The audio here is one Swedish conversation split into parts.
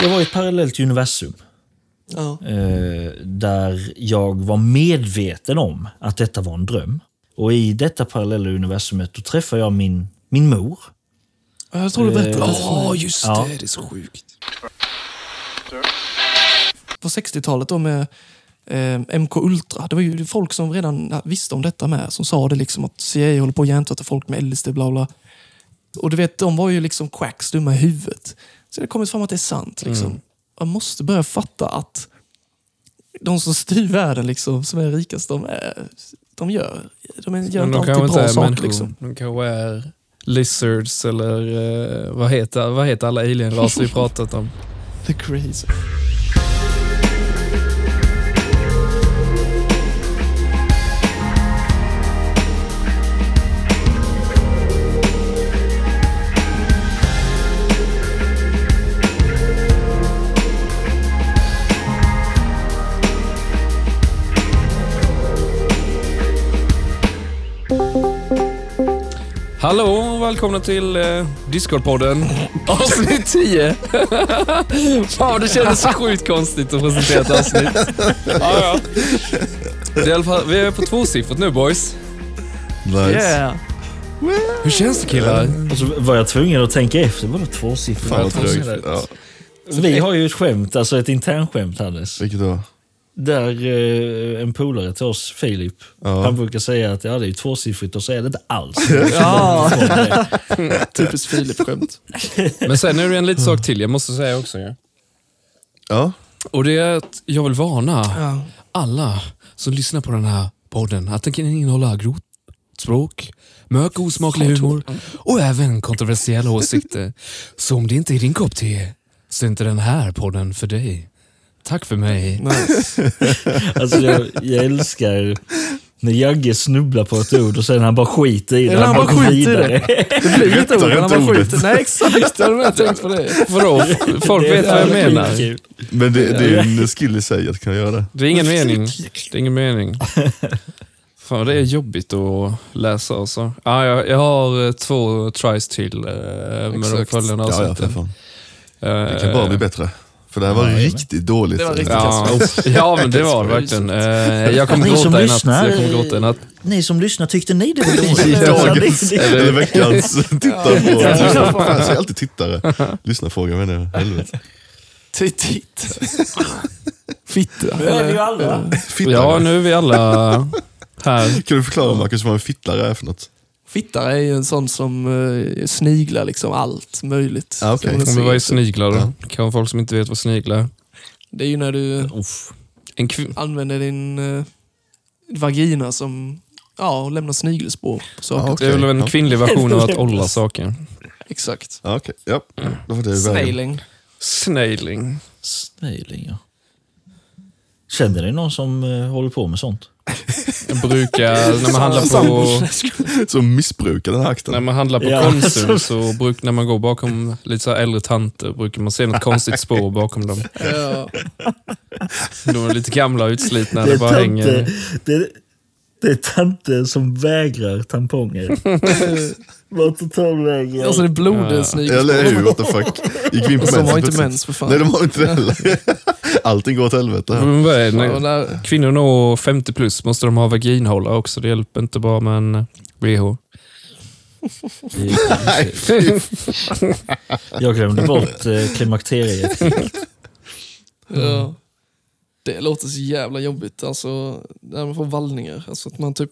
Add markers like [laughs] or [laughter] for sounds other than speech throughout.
Jag var ett parallellt universum. Ja. eh, där jag var medveten om att detta var en dröm. Och i detta parallella universumet då träffade jag min, min mor. Jag tror du berättade det för Ja, just Ja. det. Det är så sjukt. På 60-talet då med eh, MK Ultra. Det var ju folk som redan visste om detta med. Som sa det liksom att CIA håller på att hjärntvätta folk med LSD bla bla. Och du vet, de var ju liksom quacks, dumma i huvudet. Så det kommit fram att det är sant. Liksom. Man måste börja fatta att de som styr världen, liksom, som är rikast, de, är, de gör, de är- gör inte de kanske alltid inte bra saker. människor. Liksom. De kanske är lizards eller eh, vad, heter, vad heter alla alienraser vi [laughs] pratat om? The crazy. Hallå och välkomna till eh, Discordpodden avsnitt 10. [laughs] Fan, det kändes så sjukt konstigt att presentera ett avsnitt. Ja, ja. Det är i alla fall, vi är på tvåsiffrigt nu boys. Nice. Yeah! Hur känns det killar? Och så var jag tvungen att tänka efter. Vadå tvåsiffrigt? Fan vad. Ja. Vi har ju ett skämt, alltså ett internskämt Hannes. Vilket då? Där eh, en polare till oss, Filip, Ja. han brukar säga att ja, det är tvåsiffrigt och så är det inte alls. [laughs] Ja. [laughs] Typiskt Filip-skämt. Men sen är det en liten sak till jag måste säga också. Ja. Ja. Och det är att jag vill varna Ja. alla som lyssnar på den här podden att den kan innehålla grovt språk, mörk och osmaklig humor och även kontroversiella åsikter. Så om det inte är din kopp te så är inte den här podden för dig. Tack för mig. Nice. Alltså jag, jag älskar när Jagge snubblar på ett ord och sen han bara skiter i det. Eller han bara går skiter i vidare. det. Det blir ett ord, han bara ordet. skjuter. Nej, exakt. [laughs] Jag hade med tänkt på det. Vadå? Folk Det vet vad jag menar. Men det, det är ju en skill i sig att kunna göra det. Det är ingen mening. Det är ingen mening. Fan, det är jobbigt att läsa alltså. Ja, jag, jag har eh, två tries till eh, med de följande Ja, ja, för avsnitten. fan. Eh, Det kan bara bli bättre. För det här var Nej, men- riktigt dåligt. Det var riktigt Ja, ja, men det var det verkligen. [laughs] Eh, jag kommer Ni som gråta i natt. Jag kommer gråta i natt. Ni som lyssnar, tyckte ni det var [laughs] dåligt? Dagens, Ja, eller veckans tittarfråga. Ja. Jag säger alltid tittare. Lyssnarfråga menar jag. Helvete. Titt. [laughs] Fitta. Det är vi ju alla. Fittare. Ja, nu är vi alla här. Kan du förklara Marcus vad en fittare är för något? Fittare är ju en sån som uh, sniglar liksom allt möjligt. Ah, vi var i ser. sniglar då. Ja. Kan folk som inte vet vad sniglar är. Det är ju när du Uff. En använder din uh, vagina som ja, lämnar snigelspår på saker. Ja, Det är väl en kvinnlig version av att [laughs] olla saker. Exakt. Ja, okej. Ja, då var det. Snailing. Snailing. Snailing, ja. Känner ni någon som eh, håller på med sånt? Jag brukar, när man handlar på. Som missbrukar den här akten. när man handlar på Ja. Konsum, [laughs] så bruk, när man går bakom lite så här äldre tanter, brukar man se något konstigt spår bakom dem. Ja. De är lite gamla och utslitna. Det bara hänger. det, det är tanter som vägrar tamponger. [laughs] Bara totalvägrar. Alltså det är blod Ja. Eller hur? What the fuck? Gick vi in på Och de har inte mens för fan. Nej, de har inte det heller. [laughs] Allting går åt helvete här. Men vad är det? När kvinnor når 50 plus måste de ha vaginhållare också. Det hjälper inte bara med en bh. [laughs] Nej, Jag glömde bort eh, klimakteriet. ja. Det låter så jävla jobbigt. Alltså, när man får vallningar. Alltså att man typ,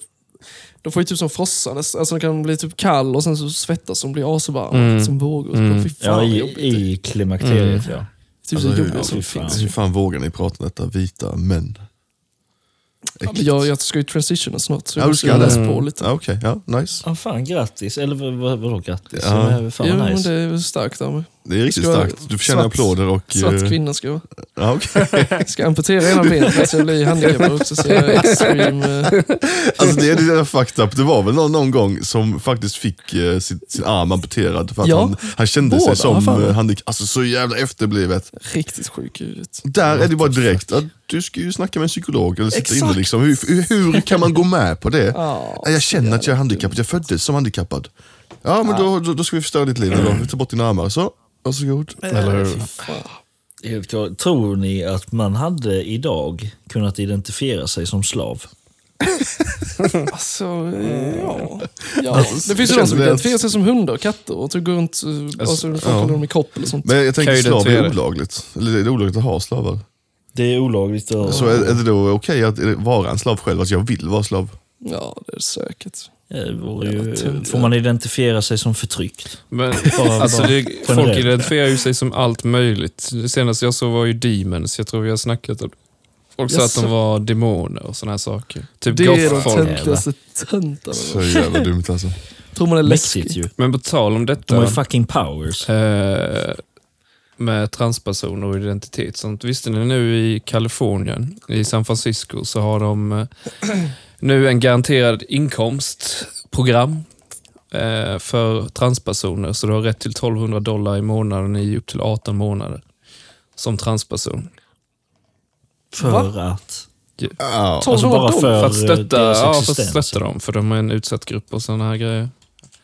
de får ju typ som frossa. Alltså de kan bli typ kall och sen så svettas de och blir asvarma. Mm. Som vågor. Mm. Fy fan Ja, i, jobbigt. i klimakteriet ja. Typ så Alltså, jobbigt hur- som fy finns. fan. hur fan vågar ni prata om detta? Vita män. Ja, jag, jag ska ju transitiona snart så Ja, jag du måste ska läsa på lite. Ja, Okej, ja, nice. Ja, fan grattis. Eller vad, vad, vadå grattis? Ja. Ja. Fan Jo, vad men nice. det är starkt av mig. Det är riktigt starkt. Du förtjänar svart- applåder och... Svart eh, kvinna [laughs] ska jag vara. Okej. Ska amputera ena benet så jag blir handikappad också. Så jag extreme... eh, [laughs] Alltså det är det där fucked up. Det var väl någon, någon gång som faktiskt fick eh, sin, sin arm amputerad för att Ja, han, han kände båda, sig som eh, handikappad. Alltså så jävla efterblivet. Riktigt sjuk huvudet. Där är det bara direkt att du ska ju snacka med en psykolog eller sitta Exakt. inne liksom. Hur, hur, kan man gå med på det? Ja, jag känner att jag är handikappad, jag föddes som handikappad. Ja men Då, då, då ska vi förstöra ditt liv då. [clears throat] Vi tar bort dina armar. Så, varsågod. Eller Eller hur? Klart. Tror ni att man hade idag kunnat identifiera sig som slav? [laughs] Alltså, eh, ja. ja. Alltså, Det finns ju det de som identifierar sig som hundar och katter och går runt eh, och så fuckar ja. de i kropp eller sånt. Men jag tänker slav är olagligt. Eller är det olagligt att ha slavar? Det är olagligt. Att, Så är, är det då okej att vara en slav själv? Att jag vill vara slav? Ja, det är säkert. Jag ju, får man identifiera sig som förtryckt? Men, Bara- alltså, bara det, folk identifierar ju sig som allt möjligt. Det senaste jag såg var ju demons. Jag tror vi har snackat om Folk sa att de var demoner och såna här saker. Typ Det är de töntigaste töntarna. Så jävla dumt alltså. Tror man är Mäktigt läskig. ju. Men på tal om De detta. har ju fucking powers. eh, med transpersoner och identitet. Sånt. Visste ni nu i Kalifornien, i San Francisco, så har de eh, nu en garanterad inkomstprogram eh, för transpersoner. Så du har rätt till 1200 dollar i månaden i upp till 18 månader som transperson. För att... Ja. Alltså 1200 bara för, För att stötta, deras ja, för att stötta dem, för de är en utsatt grupp och såna här grejer.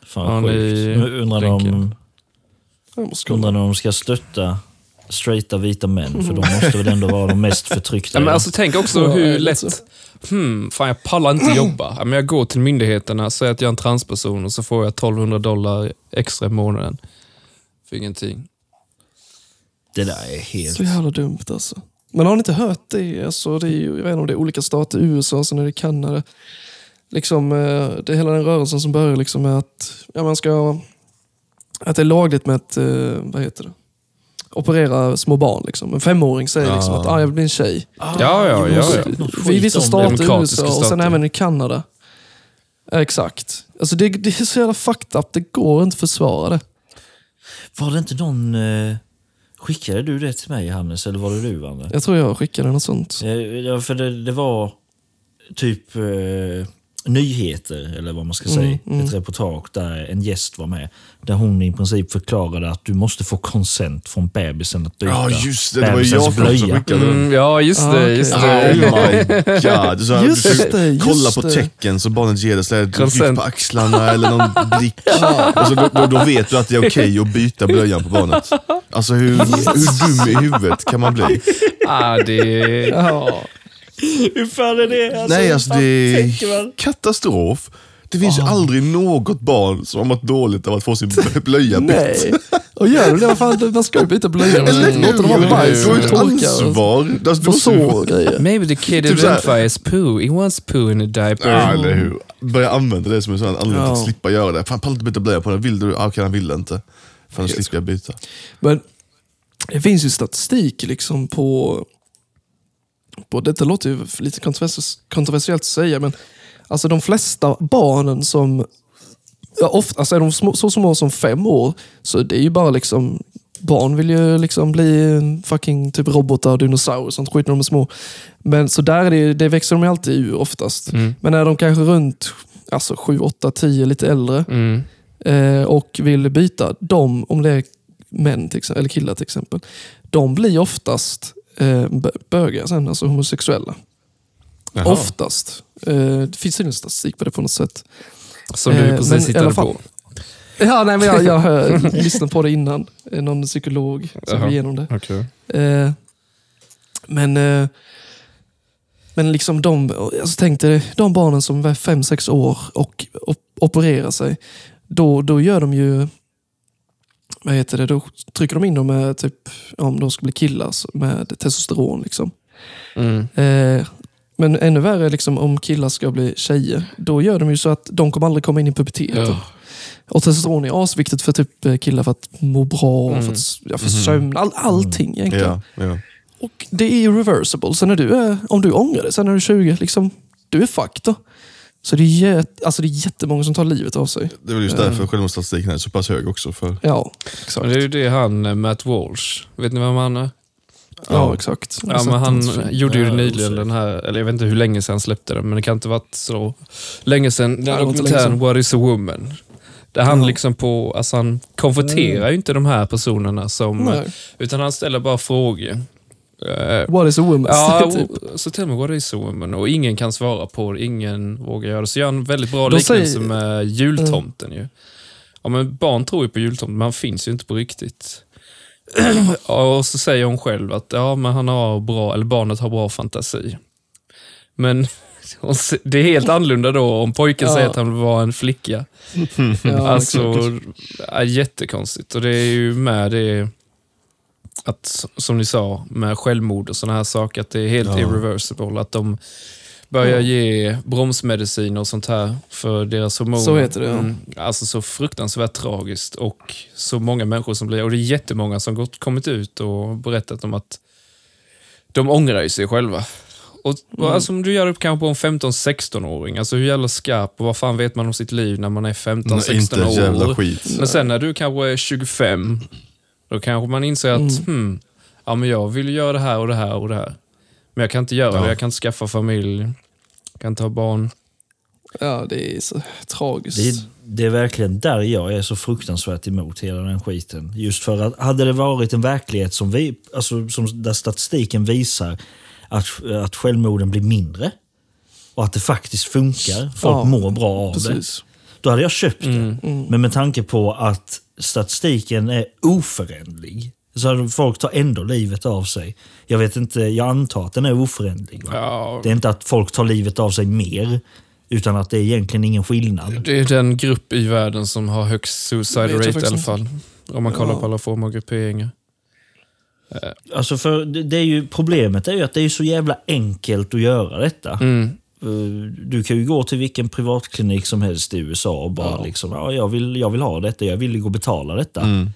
Fan Ja, vad ni sjukt. Nu undrar de, undrar om de ska stötta straighta vita män, för de måste väl ändå vara de mest förtryckta. Ja, men alltså, tänk också hur lätt... Hmm, fan jag pallar inte jobba. Ja, men jag går till myndigheterna, säger att jag är en transperson och så får jag 1200 dollar extra i månaden. För ingenting. Det där är helt... Så jävla dumt alltså. Men har ni inte hört det? Alltså, det är ju, jag vet inte om det är olika stater i USA, sen är det Kanada. Liksom, eh, det är hela den rörelsen som börjar liksom med att, ja, man ska, att det är lagligt med att, eh, vad heter det? Operera små barn. Liksom. En femåring säger liksom Ja. att ah, jag vill bli en tjej. Ja, ja, ja. ja. Något I vissa stater i USA och sen även i Kanada. Ja, Exakt. Alltså det, det är så jävla fucked up, det går inte att försvara det. Var det inte någon... Eh, skickade du det till mig, Hannes, eller var det du, Vanne? Jag tror jag skickade något sånt. Ja, för det, det var typ eh, nyheter, eller vad man ska säga. Mm, mm. Ett reportage där en gäst var med. Där hon i princip förklarade att du måste få konsent från bebisen att byta Ja just det, det var ju jag som blöja. skickade den. Mm, ja, just Ah, det. okej. Just Oh det. my [laughs] god. Så här, Just du ska det, just kolla på tecken så barnet ger dig så här, ett Consent. ryck på axlarna eller någon blick. [laughs] och så då, då, då vet du att det är okej att byta blöjan på barnet. Alltså hur, [laughs] hur dum i huvudet kan man bli? Ah, det... Ja. [laughs] Hur fan är det? Nej alltså det är katastrof. Det finns ju aldrig något barn som har mått dåligt av att få sin [laughs] blöja bytt. Nej. Och gör det, vad fan, man ska ju byta blöjor. Eller hur? Låter dem ha bajs Du har och ett torka. ansvar. Alltså, och grejer. Maybe the kid Typ så identifies poo. He wants poo in a diaper. Ja, eller hur. Börja använda det som en sån anledning att slippa göra det. Fan, pallar inte byta blöja på den. Vill du? Ah, Okej, han vill inte. Fan, då slipper jag byta. Men det finns ju statistik liksom på, på detta låter ju lite kontrovers, kontroversiellt att säga, men alltså de flesta barnen som, ja, ofta, alltså är de små, så små som fem år, så det är ju bara liksom Barn vill ju liksom bli fucking typ robotar dinosaurier och sånt skit när de är små. Men så där är det, det växer de ju alltid ur oftast. Mm. Men är de kanske runt alltså 7, 8, 10, lite äldre, Mm. eh, och vill byta, de, om det är män till exempel, eller killar till exempel, de blir oftast eh, bö- bögar sen, alltså homosexuella. Jaha. Oftast. Eh, det finns ingen statistik på det på något sätt. Som du Eh, precis alla hittade på. Ja, nej, men jag, jag hör, lyssnade på det innan. Eh, Någon psykolog som Jaha. igenom det. Okej. Eh, men eh, men liksom de, alltså tänk dig de barnen som är fem sex år och op opererar sig. Då, då gör de ju, vad heter det, då trycker de in dem med, typ, om de ska bli killar, med testosteron. Liksom. Mm. Eh, men ännu värre liksom, om killar ska bli tjejer. Då gör de ju så att de kommer aldrig komma in i puberteten. Ja. Och testosteron är asviktigt för typ eh, killar för att må bra, Mm. för, att, ja, för sömn, all, allting egentligen. Ja, ja. Och det är reversible. Sen när du är, om du ångrar det sen när du är 20, liksom, du är fucked då. Så det är, jät, alltså det är jättemånga som tar livet av sig. Det är väl just därför självmordsstatistiken är så pass hög också. För, Ja, exakt. Men det är ju det han, eh, Matt Walsh, vet ni vem han är? Ja, exakt. Jag har Ja, men han gjorde ju Ja, nyligen den här, eller jag vet inte hur länge sedan han släppte den, men det kan inte ha varit så länge sedan. Den dokumentären What is a woman? Där han Ja. liksom på, alltså han konfronterar ju inte de här personerna som, Nej. utan han ställer bara frågor. Eh, What is a woman? Ja, [laughs] typ. så tell me what is a woman? Och ingen kan svara på det, ingen vågar göra det. Så gör han en väldigt bra De liknelse säger- med jultomten ju. Ja, men barn tror ju på jultomten, men han finns ju inte på riktigt. [clears throat] Och så säger hon själv att ja, men han har bra, eller barnet har bra fantasi. Men [laughs] det är helt annorlunda då om pojken Ja. säger att han vill vara en flicka. [laughs] Ja, alltså, ja, jättekonstigt. Och det är ju med det att, som ni sa, med självmord och sådana här saker, att det är helt Ja. irreversible. Att de börjar Ja. ge bromsmedicin och sånt här för deras hormoner. Så heter det, ja. Mm, alltså så fruktansvärt tragiskt och så många människor som blir, och det är jättemånga som gått, kommit ut och berättat om att de ångrar sig själva. Och, Mm. alltså, om du gör det kanske på en 15-16-åring, alltså hur jävla skarp och vad fan vet man om sitt liv när man är 15-16 inte en jävla år? skit. Men sen när du kanske är 25, då kanske man inser att Mm. hmm, ja, men jag vill göra det här och det här och det här. Men jag kan inte göra Ja. det, jag kan inte skaffa familj, jag kan inte ha barn. Ja, det är så tragiskt. Det är, det är verkligen där jag är så fruktansvärt emot hela den skiten. Just för att hade det varit en verklighet som, vi, alltså, som där statistiken visar att, att självmorden blir mindre och att det faktiskt funkar, folk Ja, mår bra av det, Precis. då hade jag köpt det. Mm. Men med tanke på att statistiken är oföränderlig så folk tar ändå livet av sig. Jag vet inte, jag antar att den är oföränderlig. Va? Ja, Det är inte att folk tar livet av sig mer, utan att det är egentligen ingen skillnad. det är den grupp i världen som har högst suicide rate i alla fall. Om man kollar Ja. på alla former av grupperingar. Alltså för det, det är ju, problemet är ju att det är så jävla enkelt att göra detta. Mm. Eh, Du kan ju gå till vilken privatklinik som helst i USA och bara Ja. liksom, ja, jag, vill, jag vill ha detta, jag vill gå och betala detta. Mm.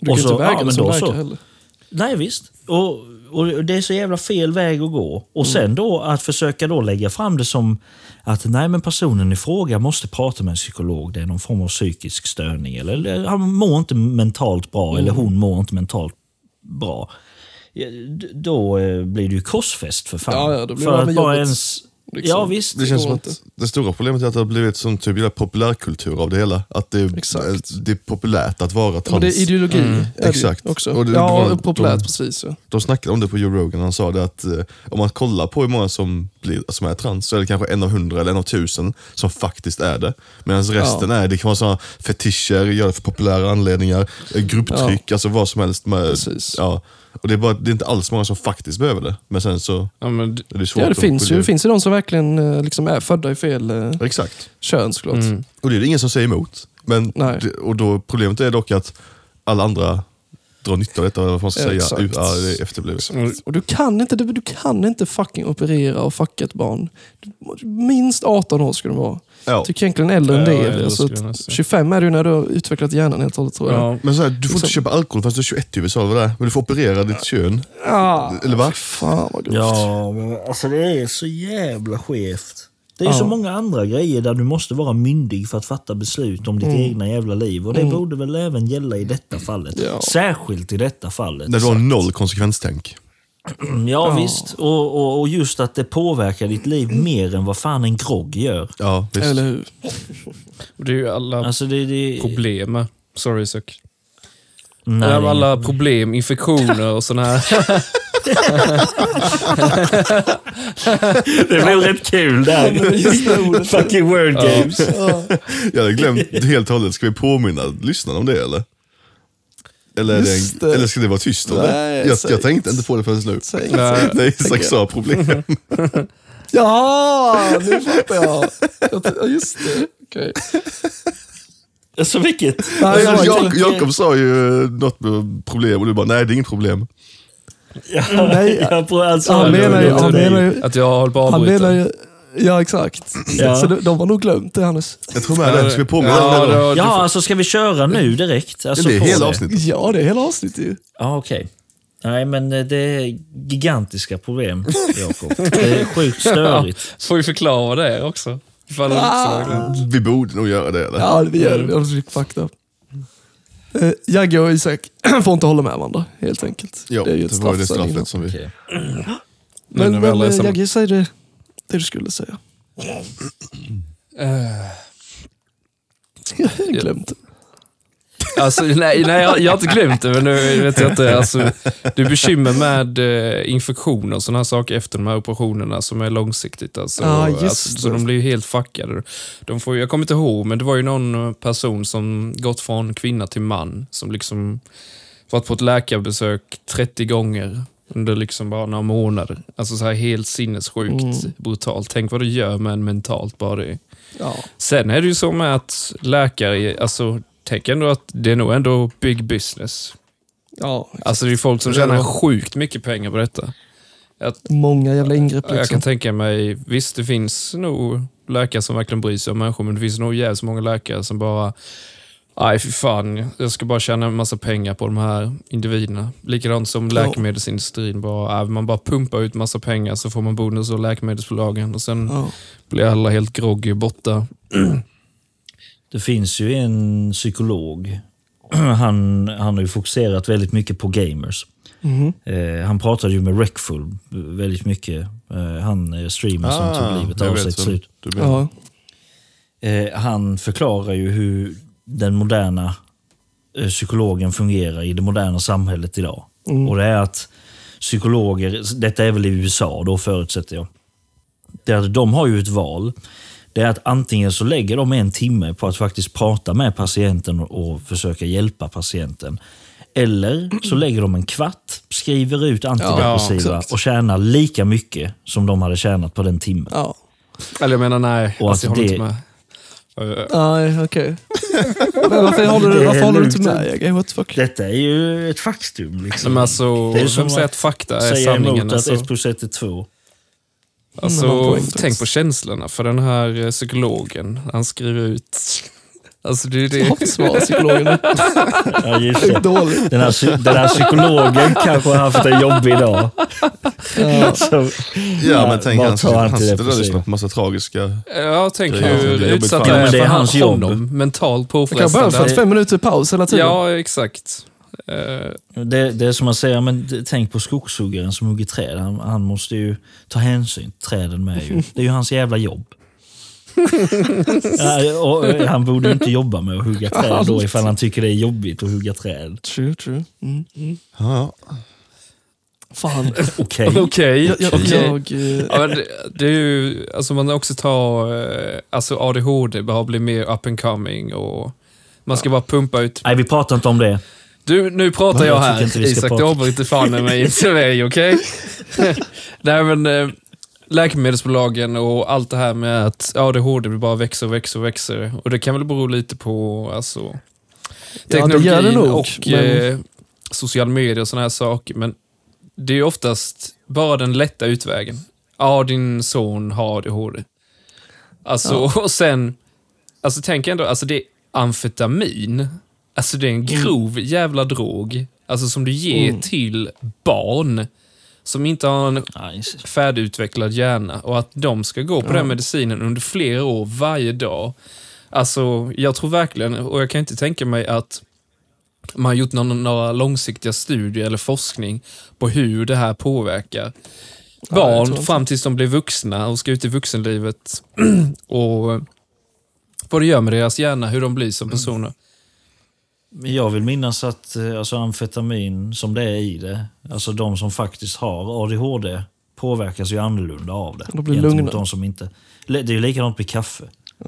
Du Och kan så- inte väga ja, det men som så. heller. Nej visst. Och, och det är så jävla fel väg att gå. Och sen då att försöka då lägga fram det som att nej men personen i fråga måste prata med en psykolog. Det är någon form av psykisk störning. Eller, eller han mår inte mentalt bra eller hon mår inte mentalt bra. Då eh, blir det ju korsfäst för fan. Ja, ja, då blir för det att bara jobbet, ens... liksom. Ja visst. Det känns som att inte. det stora problemet är att det har blivit sån typ populärkultur av det hela. Att det, Exakt. det är populärt att vara Och trans. det är ideologi. Mm, är exakt. Också. Och det- ja, det var- populärt de- precis. Ja. De snackade om det på Joe Rogan, han sa det att eh, om man kollar på hur många som, blir, som är trans så är det kanske en av hundra eller en av tusen som faktiskt är det. Medan resten är, det kan vara såna fetischer, göra det för populära anledningar, eh, grupptryck, alltså vad som helst. Med, Precis. ja. Och det är, bara, det är inte alls många som faktiskt behöver det. Men sen så Ja, men, d- är det svårt Ja, det finns ju, det finns ju de som verkligen eh, liksom är födda i fel eh, Exakt. kön såklart. mm. Och det är det ingen som säger emot. Men, Nej. det, och då, problemet är dock att alla andra drar nytta av detta, vad man ska säga. det är efterblivet. Och du kan, inte, du, du kan inte fucking operera och fucka ett barn. Minst 18 år ska du vara. Ja. Tycker egentligen äldre än Ja, det. Alltså, jag nästan säga. 25 är du när du har utvecklat hjärnan helt och hållet tror jag. Ja. Men så här, du får inte Liksom- köpa alkohol fast du är 21 i USA, eller vad det är. Men du får operera ditt kön. Ah, Eller va? Fan vad grovt. Ja, men alltså det är så jävla skevt. Det är Ja. så många andra grejer där du måste vara myndig för att fatta beslut om ditt Mm. egna jävla liv. Och det borde väl även gälla i detta fallet. Ja. Särskilt i detta fallet. När du har noll konsekvenstänk. [clears throat] Ja, Ja. visst. Och, och, och just att det påverkar ditt liv mer än vad fan en grogg gör. Ja, visst. Eller hur? Det är ju alla Alltså det, det, problem. Sorry Alla, alla problem, infektioner och sådana här. det blev rätt kul där. Fucking word games. Jag hade glömt helt och hållet. Ska vi påminna lyssnarna om det eller? Eller, är det Just det. eller ska det vara tyst om Nej, det? Jag, jag tänkte inte på det förrän nu. Säg Nej. inte. Nej, Isak sa problem. [laughs] Ja, nu fattar jag. Jag just det. Okej. Alltså vilket? Nej, Alltså, jag- Jak- Jakob sa ju något med problem och du bara, nej det är inget problem. Ja, Nej, jag alltså, han menar ju- han det- menar ju- Att jag håller på att avbryta. Ja, exakt. [clears throat] Ja. Så de, de har nog glömt det, Hannes. Jag tror med det. Ska vi påminna ja, om det då? då, Ja, alltså ska vi köra nu direkt? Alltså, Det är på hela avsnittet. Ja, det är hela avsnittet ju. Ja, okej. Nej, men eh, det är gigantiska problem, Jakob. Det är sjukt störigt. [laughs] Får vi förklara det också? Ifall det Ah. också glömt. Vi borde nog göra det eller? Ja, vi gör det. Vi har fucked up. Eh, Jagge och Isak [clears throat] får inte hålla med varandra, helt enkelt. Ja, det är ju ett det var ju det straffet som vi... Okej. Men, när vi alla men är eh, Jagge, säg det, det du skulle säga. Eh, [laughs] Jag har glömt. Alltså, nej, nej jag, jag har inte glömt det, men nu vet jag inte. Alltså, det är bekymmer med eh, infektioner och sådana här saker efter de här operationerna som är långsiktigt. Alltså, just alltså, så de blir ju helt fuckade. De får, jag kommer inte ihåg, men det var ju någon person som gått från kvinna till man, som liksom varit på ett läkarbesök 30 gånger under liksom bara några månader. Alltså så här helt sinnessjukt Mm. brutalt. Tänk vad det gör med en mentalt bara det. Ja. Sen är det ju så med att läkare, alltså tänk ändå att det är nog ändå big business. ja. Alltså det är ju folk som tjänar sjukt mycket pengar på detta. Många jävla ingrepp Jag liksom. kan tänka mig, visst det finns nog läkare som verkligen bryr sig om människor, men det finns nog jävligt många läkare som bara Nej, fy fan. Jag ska bara tjäna en massa pengar på de här individerna. Likadant som läkemedelsindustrin. Bara, man bara pumpar ut massa pengar så får man bonus och läkemedelsbolagen och sen Ja. blir alla helt groggy borta. [clears throat] Det finns ju en psykolog. [clears throat] Han, han har ju fokuserat väldigt mycket på gamers. Mhm. Eh, han pratade ju med Wreckful väldigt mycket. Eh, han eh, streamer som tog livet av sig till slut. han förklarar ju hur den moderna eh, psykologen fungerar i det moderna samhället idag. Mm. Och det är att psykologer, detta är väl i USA då förutsätter jag. Det är att de har ju ett val. Det är att antingen så lägger de en timme på att faktiskt prata med patienten och, försöka hjälpa patienten. Eller så [clears throat] lägger de en kvart, skriver ut antidepressiva exakt. och tjänar lika mycket som de hade tjänat på den timmen. Ja. Eller jag menar nej, Och alltså, jag håller det- inte med. Eh, Nej, okej. Men varför [laughs] håller du, Det är varför håller du inte med? Jäger? What the fuck? Detta är ju ett faktum. Liksom. Men alltså, Det är som säger att att fakta är säga sanningen? emot att Alltså, 1 plus 1 är 2. alltså, Mm, tänk på känslorna för den här eh, psykologen. Han skriver ut... Alltså det är det. Har försvarat psykologen. [laughs] Ja, just Det dåligt. Den här, den här psykologen kanske har haft en jobbig dag. Ja. [laughs] Så, Ja, men tänk det där antidepressiva. lyssnar på massa tragiska... Jag tänker Det är- hur är utsatt för det är Ja, det för är han- hans jobb. honom. Mentalt Det kan behöva påfrestande. fem minuter paus hela tiden. Ja, exakt. Eh, det, det är som att säga, men tänk på skogshuggaren som hugger träd. Han, han måste ju ta hänsyn träden med. Ju. Det är ju hans jävla jobb. [laughs] ja, och, och, han borde inte jobba med att hugga träd då ifall han tycker det är jobbigt att hugga träd. True, true. Mm. Mm. Ja, Fan. [laughs] Okej. [laughs] Jag, okej. jag, eh, Ja, men det, det är ju, alltså man också tar, eh, alltså ADHD bara bli mer up and coming och man ska bara pumpa ut. Nej, vi pratar inte om det. Du, nu pratar Jag jag här. inte vi ska Isak, prata. du avbryter fan med mig inte mig, okej? Nej men, eh, läkemedelsbolagen och allt det här med att ADHD bara växer och växer och växer. Och det kan väl bero lite på, alltså, Ja, teknologin det nog, och men- eh, social media och såna här saker. Men det är oftast bara den lätta utvägen. Ja, din son har ADHD. Alltså, och sen, alltså tänk ändå, alltså det är amfetamin. Alltså det är en grov jävla drog. Alltså som du ger Mm. till barn som inte har en Nej, färdigutvecklad hjärna och att de ska gå på Ja. den medicinen under flera år varje dag. Alltså, jag tror verkligen, och jag kan inte tänka mig att man har gjort någon, några långsiktiga studier eller forskning på hur det här påverkar barn inte. fram tills de blir vuxna och ska ut i vuxenlivet. [clears throat] och vad det gör med deras hjärna, hur de blir som personer. Men Jag vill minnas att eh, alltså, amfetamin, som det är i det, alltså de som faktiskt har ADHD påverkas ju annorlunda av det. De blir lugna. De som inte, det är ju likadant med kaffe,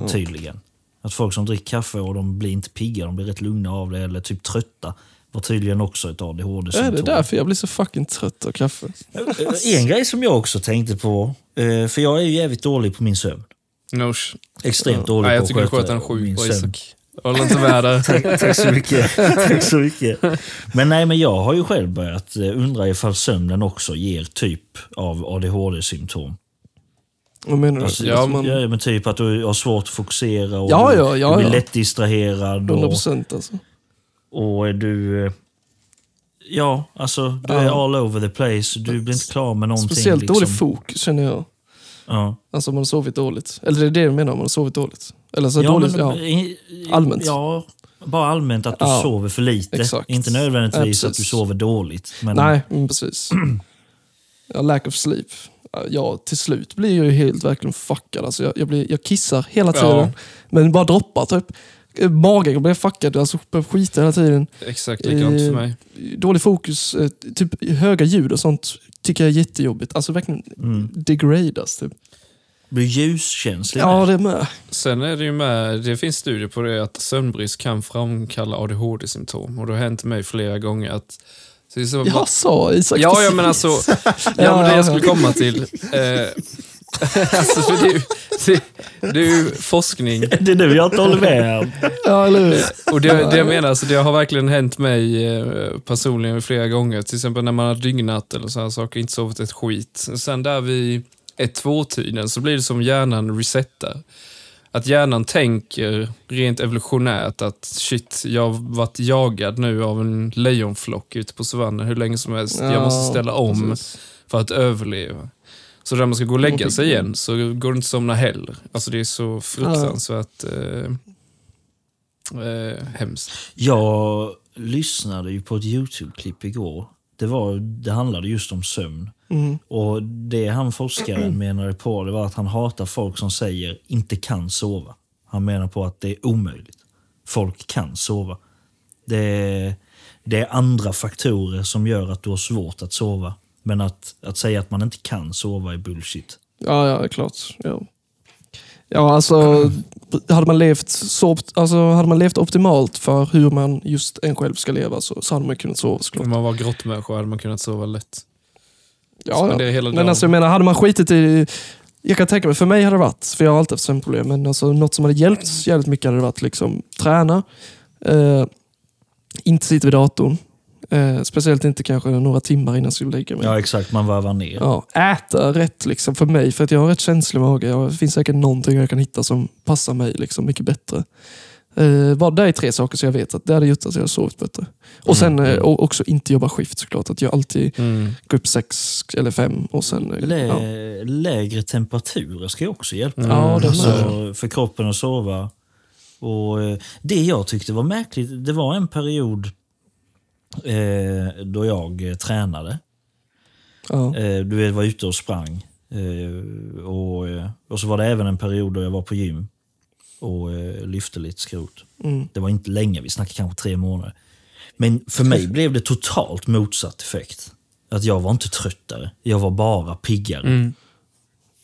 tydligen. Att folk som dricker kaffe och de blir inte pigga, de blir rätt lugna av det eller typ trötta. Var tydligen också ett är ADHD-symptom. det därför jag blir så fucking trött av kaffe? En grej som jag också tänkte på, eh, för jag är ju jävligt dålig på min sömn. No, Extremt dålig jag på att sköta min sömn. Isak. Jag håller inte med där. [laughs] Tack, tack så mycket. tack så mycket. Men nej, men jag har ju själv börjat eh, undra ifall sömnen också ger typ av ADHD-symptom. Vad menar du? Alltså, Ja, ja, man, men typ att du har svårt att fokusera och Ja, ja, ja, du blir ja. lätt distraherad. 100 Och, procent alltså. och du... eh, Ja, alltså du Ja. är all over the place. Du blir inte klar med någonting. Speciellt liksom. dålig fokus känner jag. Ja. Alltså om man har sovit dåligt. Eller det är det jag menar, om man har sovit dåligt. Eller så ja, dåligt, men, ja. i- i- Allmänt. Ja, bara allmänt att du Ja, sover för lite. exakt. Inte nödvändigtvis Ja, att du sover dåligt. Men, Nej, men precis. [clears throat] ja, lack of sleep. Ja, till slut blir jag ju helt verkligen fuckad. Alltså jag, jag, blir, jag kissar hela tiden, men bara droppar typ. Magen blir fuckad, alltså skita hela tiden. Exakt likadant för Eh, mig. Dålig fokus, eh, typ höga ljud och sånt tycker jag är jättejobbigt. Alltså verkligen Mm. degradas typ. Blir ljuskänslig. Ja, det med. Sen är det ju med, det finns studier på det att sömnbrist kan framkalla ADHD-symptom. Och det har hänt mig flera gånger att... Så det är så, Jag sa Isak ja, ja, men alltså... [laughs] Ja, men det ja. jag skulle komma till... [laughs] Eh, [laughs] alltså, för det, är ju- det, det är ju forskning. [laughs] Det är nu jag inte håller med. om. Ja, eller hur? Och det, det jag menar, alltså, det har verkligen hänt mig eh, personligen flera gånger. Till exempel när man har dygnat eller så här saker, inte sovit ett skit. Sen där vid ett tvåtiden så blir det som hjärnan resetar. Att hjärnan tänker rent evolutionärt att shit, jag har varit jagad nu av en lejonflock ute på savannen hur länge som helst. jag måste ställa om precis. för att överleva. Så när man ska gå och lägga sig igen så går det inte att somna heller. Alltså det är så fruktansvärt eh, eh, hemskt. Jag lyssnade ju på ett YouTube-klipp igår. Det, var, det handlade just om sömn. Mm. Och Det han forskaren menade på det var att han hatar folk som säger inte kan sova. Han menar på att det är omöjligt. Folk kan sova. Det är, det är andra faktorer som gör att du har svårt att sova. Men att, att säga att man inte kan sova är bullshit. Ja, ja, klart. Ja, ja alltså, hade man, levt så, alltså, hade man levt optimalt för hur man just en själv ska leva så, så hade man kunnat sova såklart. Om man var grottmänniska hade man kunnat sova lätt. Ja, spendera ja. hela Men dagen. alltså, jag menar, hade man skitit i... Jag kan tänka mig, för mig hade det varit, för jag har alltid haft sömnproblem, men alltså, något som hade hjälpt jävligt mycket hade det varit liksom, träna, eh, inte sitta vid datorn, eh, speciellt inte kanske några timmar innan jag skulle lägga mig. Ja, exakt. Man varvar ner. Ja, äta rätt liksom för mig, för att jag har rätt känslig mage. Det finns säkert någonting jag kan hitta som passar mig liksom mycket bättre. Eh, bara det är tre saker som jag vet att det hade gjort att jag hade sovit bättre. Och sen eh, och också inte jobba skift såklart. Att jag alltid Mm. går upp sex eller fem och sen... eh, Lä, ja. Lägre temperaturer ska ju också hjälpa. Mm. Ja, det alltså, för kroppen att sova. Och eh, Det jag tyckte var märkligt, det var en period eh, då jag eh, tränade. Ja. Eh, du vet, var ute och sprang. Eh, och, och så var det även en period då jag var på gym och lyfte lite skrot. Mm. Det var inte länge, vi snackade kanske tre månader. Men för mig [laughs] blev det totalt motsatt effekt. Att jag var inte tröttare, jag var bara piggare. Mm.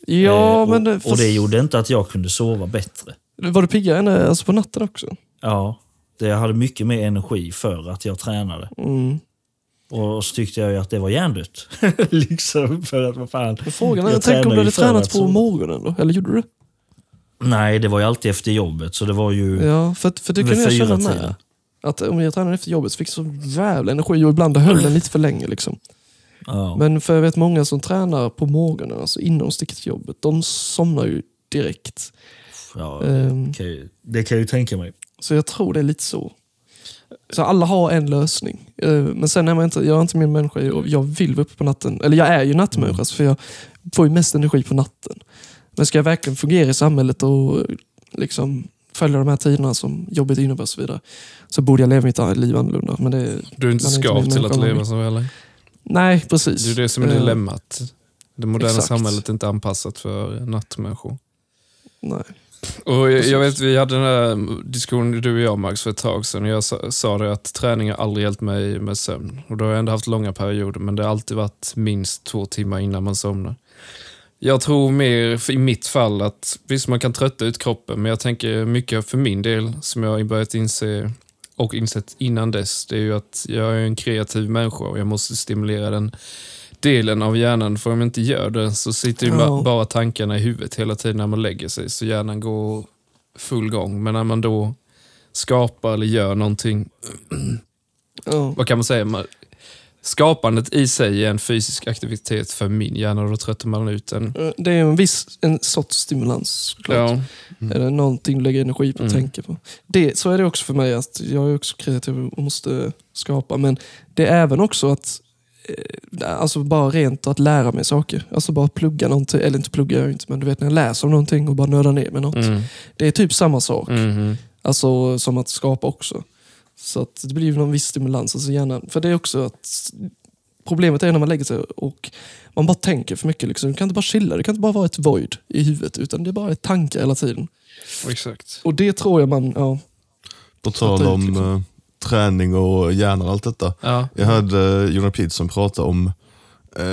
ja, Eh, men... och, det- och det gjorde inte att jag kunde sova bättre. Var du piggare alltså på natten också? Ja, jag hade mycket mer energi för att jag tränade. Mm. Och så tyckte jag ju att det var hjärndött. [laughs] liksom, för att vad fan. Men Frågan är, Jag tänk om du hade tränat på sova. morgonen då? Eller gjorde du det? Nej, det var ju alltid efter jobbet, så det var ju... Ja, för, för det kunde jag känna med. Att om jag tränade efter jobbet så fick jag så jävla energi och ibland höll den lite för länge. Liksom. Ja. Men för jag vet många som tränar på morgonen, alltså innan de sticker till jobbet, de somnar ju direkt. ja, Ehm, kan ju- det kan jag ju tänka mig. Så jag tror det är lite så. Så alla har en lösning. Eh, Men sen är man inte, jag är inte min människa och jag vill vara uppe på natten. Eller jag är ju nattmänniska Mm. för jag får ju mest energi på natten. Men ska jag verkligen fungera i samhället och liksom följa de här tiderna som jobbet innebär och så vidare. Så borde jag leva mitt liv annorlunda. Men det, Du är inte skapt till att leva så heller. nej, precis. Det är det som är Eh, dilemmat. Det moderna exakt. samhället är inte anpassat för nattmänniskor. Nej. Och jag, jag vet, vi hade den här diskussionen, du och jag Max, för ett tag sedan. Jag sa, sa det att träning har aldrig hjälpt mig med sömn. Och då har jag ändå haft långa perioder, men det har alltid varit minst två timmar innan man somnar. Jag tror mer, i mitt fall, att visst man kan trötta ut kroppen, men jag tänker mycket för min del, som jag har börjat inse och insett innan dess, det är ju att jag är en kreativ människa och jag måste stimulera den delen av hjärnan, för om jag inte gör det så sitter ju ba- bara tankarna i huvudet hela tiden när man lägger sig, så hjärnan går full gång. Men när man då skapar eller gör någonting, [clears throat] Ja. vad kan man säga? Man, skapandet i sig är en fysisk aktivitet för min hjärna och då tröttar man ut den. Eh, Det är en viss en sorts stimulans såklart. Ja, Är det någonting du lägger energi på att Mm. tänka på. Det, så är det också för mig. att Jag är också kreativ och måste skapa. Men det är även också att alltså bara rent att lära mig saker. Alltså bara plugga någonting. Eller inte plugga jag inte, men du vet när jag läser om någonting och bara nördar ner med något. mm. Det är typ samma sak. Mhm. Alltså som att skapa också. Så att det blir ju någon viss stimulans. Alltså gärna, för det är också att Problemet är när man lägger sig och man bara tänker för mycket. Liksom. Du kan inte bara chilla, det kan inte bara vara ett void i huvudet. Utan det är bara ett tankar hela tiden. Exakt. Och det tror jag man... Ja, På tal om liksom. eh, träning och hjärnan och allt detta. Ja. Jag hörde uh, Jonah Peterson prata om eh,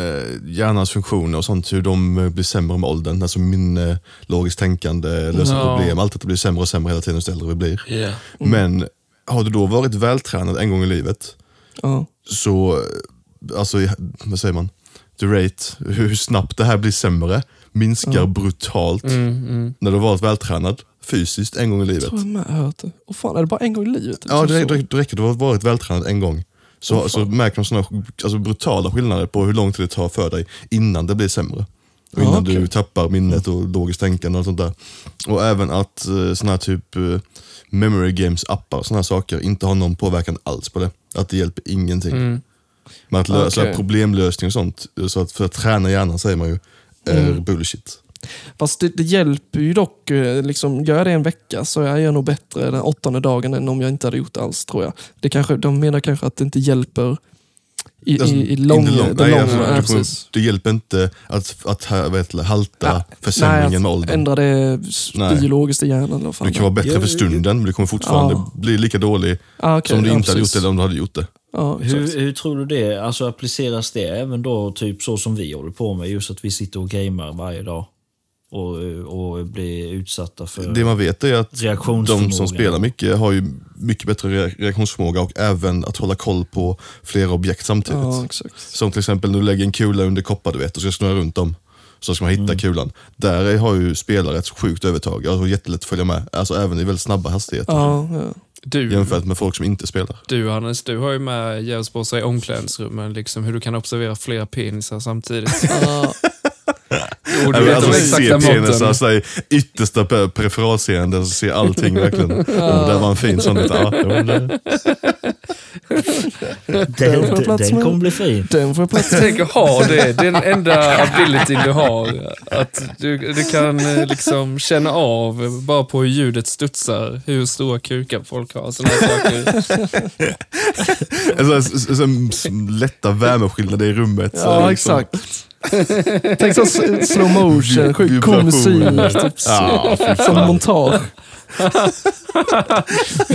hjärnans funktioner och sånt, hur de eh, blir sämre med åldern. Alltså minne, logiskt tänkande, lösa Ja. problem. Allt detta blir sämre och sämre hela tiden ju äldre vi blir. Yeah. Men har du då varit vältränad en gång i livet, Ja. så, eh, alltså, vad säger man? The rate, hur snabbt det här blir sämre, minskar brutalt Mm, mm. när du har varit vältränad fysiskt en gång i livet. tror jag med hört det. Och fan, är det bara en gång i livet? Ja, det, det, det räcker du har varit vältränad en gång. Så, så märker de såna alltså, brutala skillnader på hur lång tid det tar för dig innan det blir sämre. Och innan okej. du tappar minnet och logiskt tänkande och sånt där. Och även att eh, såna här typ eh, memory games appar och såna här saker inte har någon påverkan alls på det. Att det hjälper ingenting. Mm. Men att lösa Okej. problemlösning och sånt, så att för att träna hjärnan säger man ju, är Mm. bullshit. Fast det, det hjälper ju dock. eh, Liksom, gör jag det en vecka så är jag nog bättre den åttonde dagen än om jag inte hade gjort det alls, tror jag. Det kanske, de menar kanske att det inte hjälper i, Alltså, i, i lång, inte lång- den nej, långa... alltså, ja, du får- precis. det hjälper inte att, att ha- vad heter det, halta Ja, försämringen Nej, med åldern. ändra det Nej. biologiskt i hjärnan. Eller Det kan vara bättre Ja, för stunden, men du kommer fortfarande Ja. bli lika dålig ah, okej, som om du ja, inte hade gjort precis. det eller om du hade gjort det. Ja, Hur, hur tror du det alltså appliceras det även då typ så som vi håller på med? Just att vi sitter och gamer varje dag och, och blir utsatta för Det man vet är att de som spelar mycket har ju mycket bättre re- reaktionsförmåga och även att hålla koll på flera objekt samtidigt. Ja, exakt. Som till exempel när du lägger en kula under koppar du vet och ska snurra runt dem. Så ska man hitta kulan. Där är- har ju spelare ett sjukt övertag. Alltså jättelätt att följa med. Alltså även i väldigt snabba hastigheter. Ja, ja. Du, Jämfört med folk som inte spelar. du Hannes, du har ju med jävsbossar i omklädningsrummen, liksom, hur du kan observera flera penisar samtidigt. [laughs] Och du Alltså, vet alltså de se exakta måtten. så här, yttersta pe- peripheralseende och se allting verkligen. Oh, där var en fin sån. Det- Den, den med. kommer bli fin. den får plats Tänk att ha det, det är den enda ability du har. Att du, du kan eh, liksom känna av, bara på hur ljudet studsar, hur stora kukar folk har. Såna här saker. Alltså, s- s- s- lätta värmeskillnader i rummet. så Ja, liksom. exakt. Tänk så slow motion, sjukt cool musik. Typ, Ja, som montage.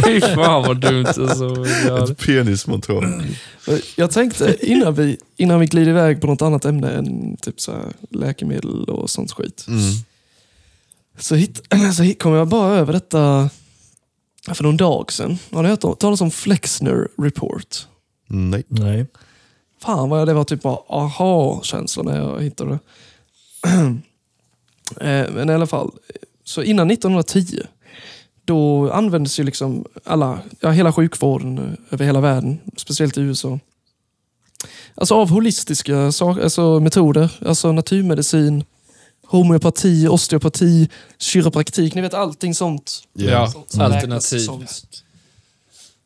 Fy fan vad dumt. Alltså. Ett penismontage. Jag tänkte innan vi, innan vi glider iväg på något annat ämne än typ så här läkemedel och sånt skit. Mm. Så, hit, [clears throat] så hit, kom jag bara över detta för någon dag sedan. Har ni hört talas om Flexner Report? Nej. Nej. Fan vad det var typ bara aha-känsla när jag hittade det. [clears throat] Eh, Men i alla fall, så innan 1910 då användes ju liksom alla, ja, hela sjukvården eh, över hela världen, speciellt i USA. Alltså av holistiska sak, alltså metoder, alltså naturmedicin, homeopati, osteopati, kiropraktik, ni vet allting sånt. Ja, sånt alternativ. som-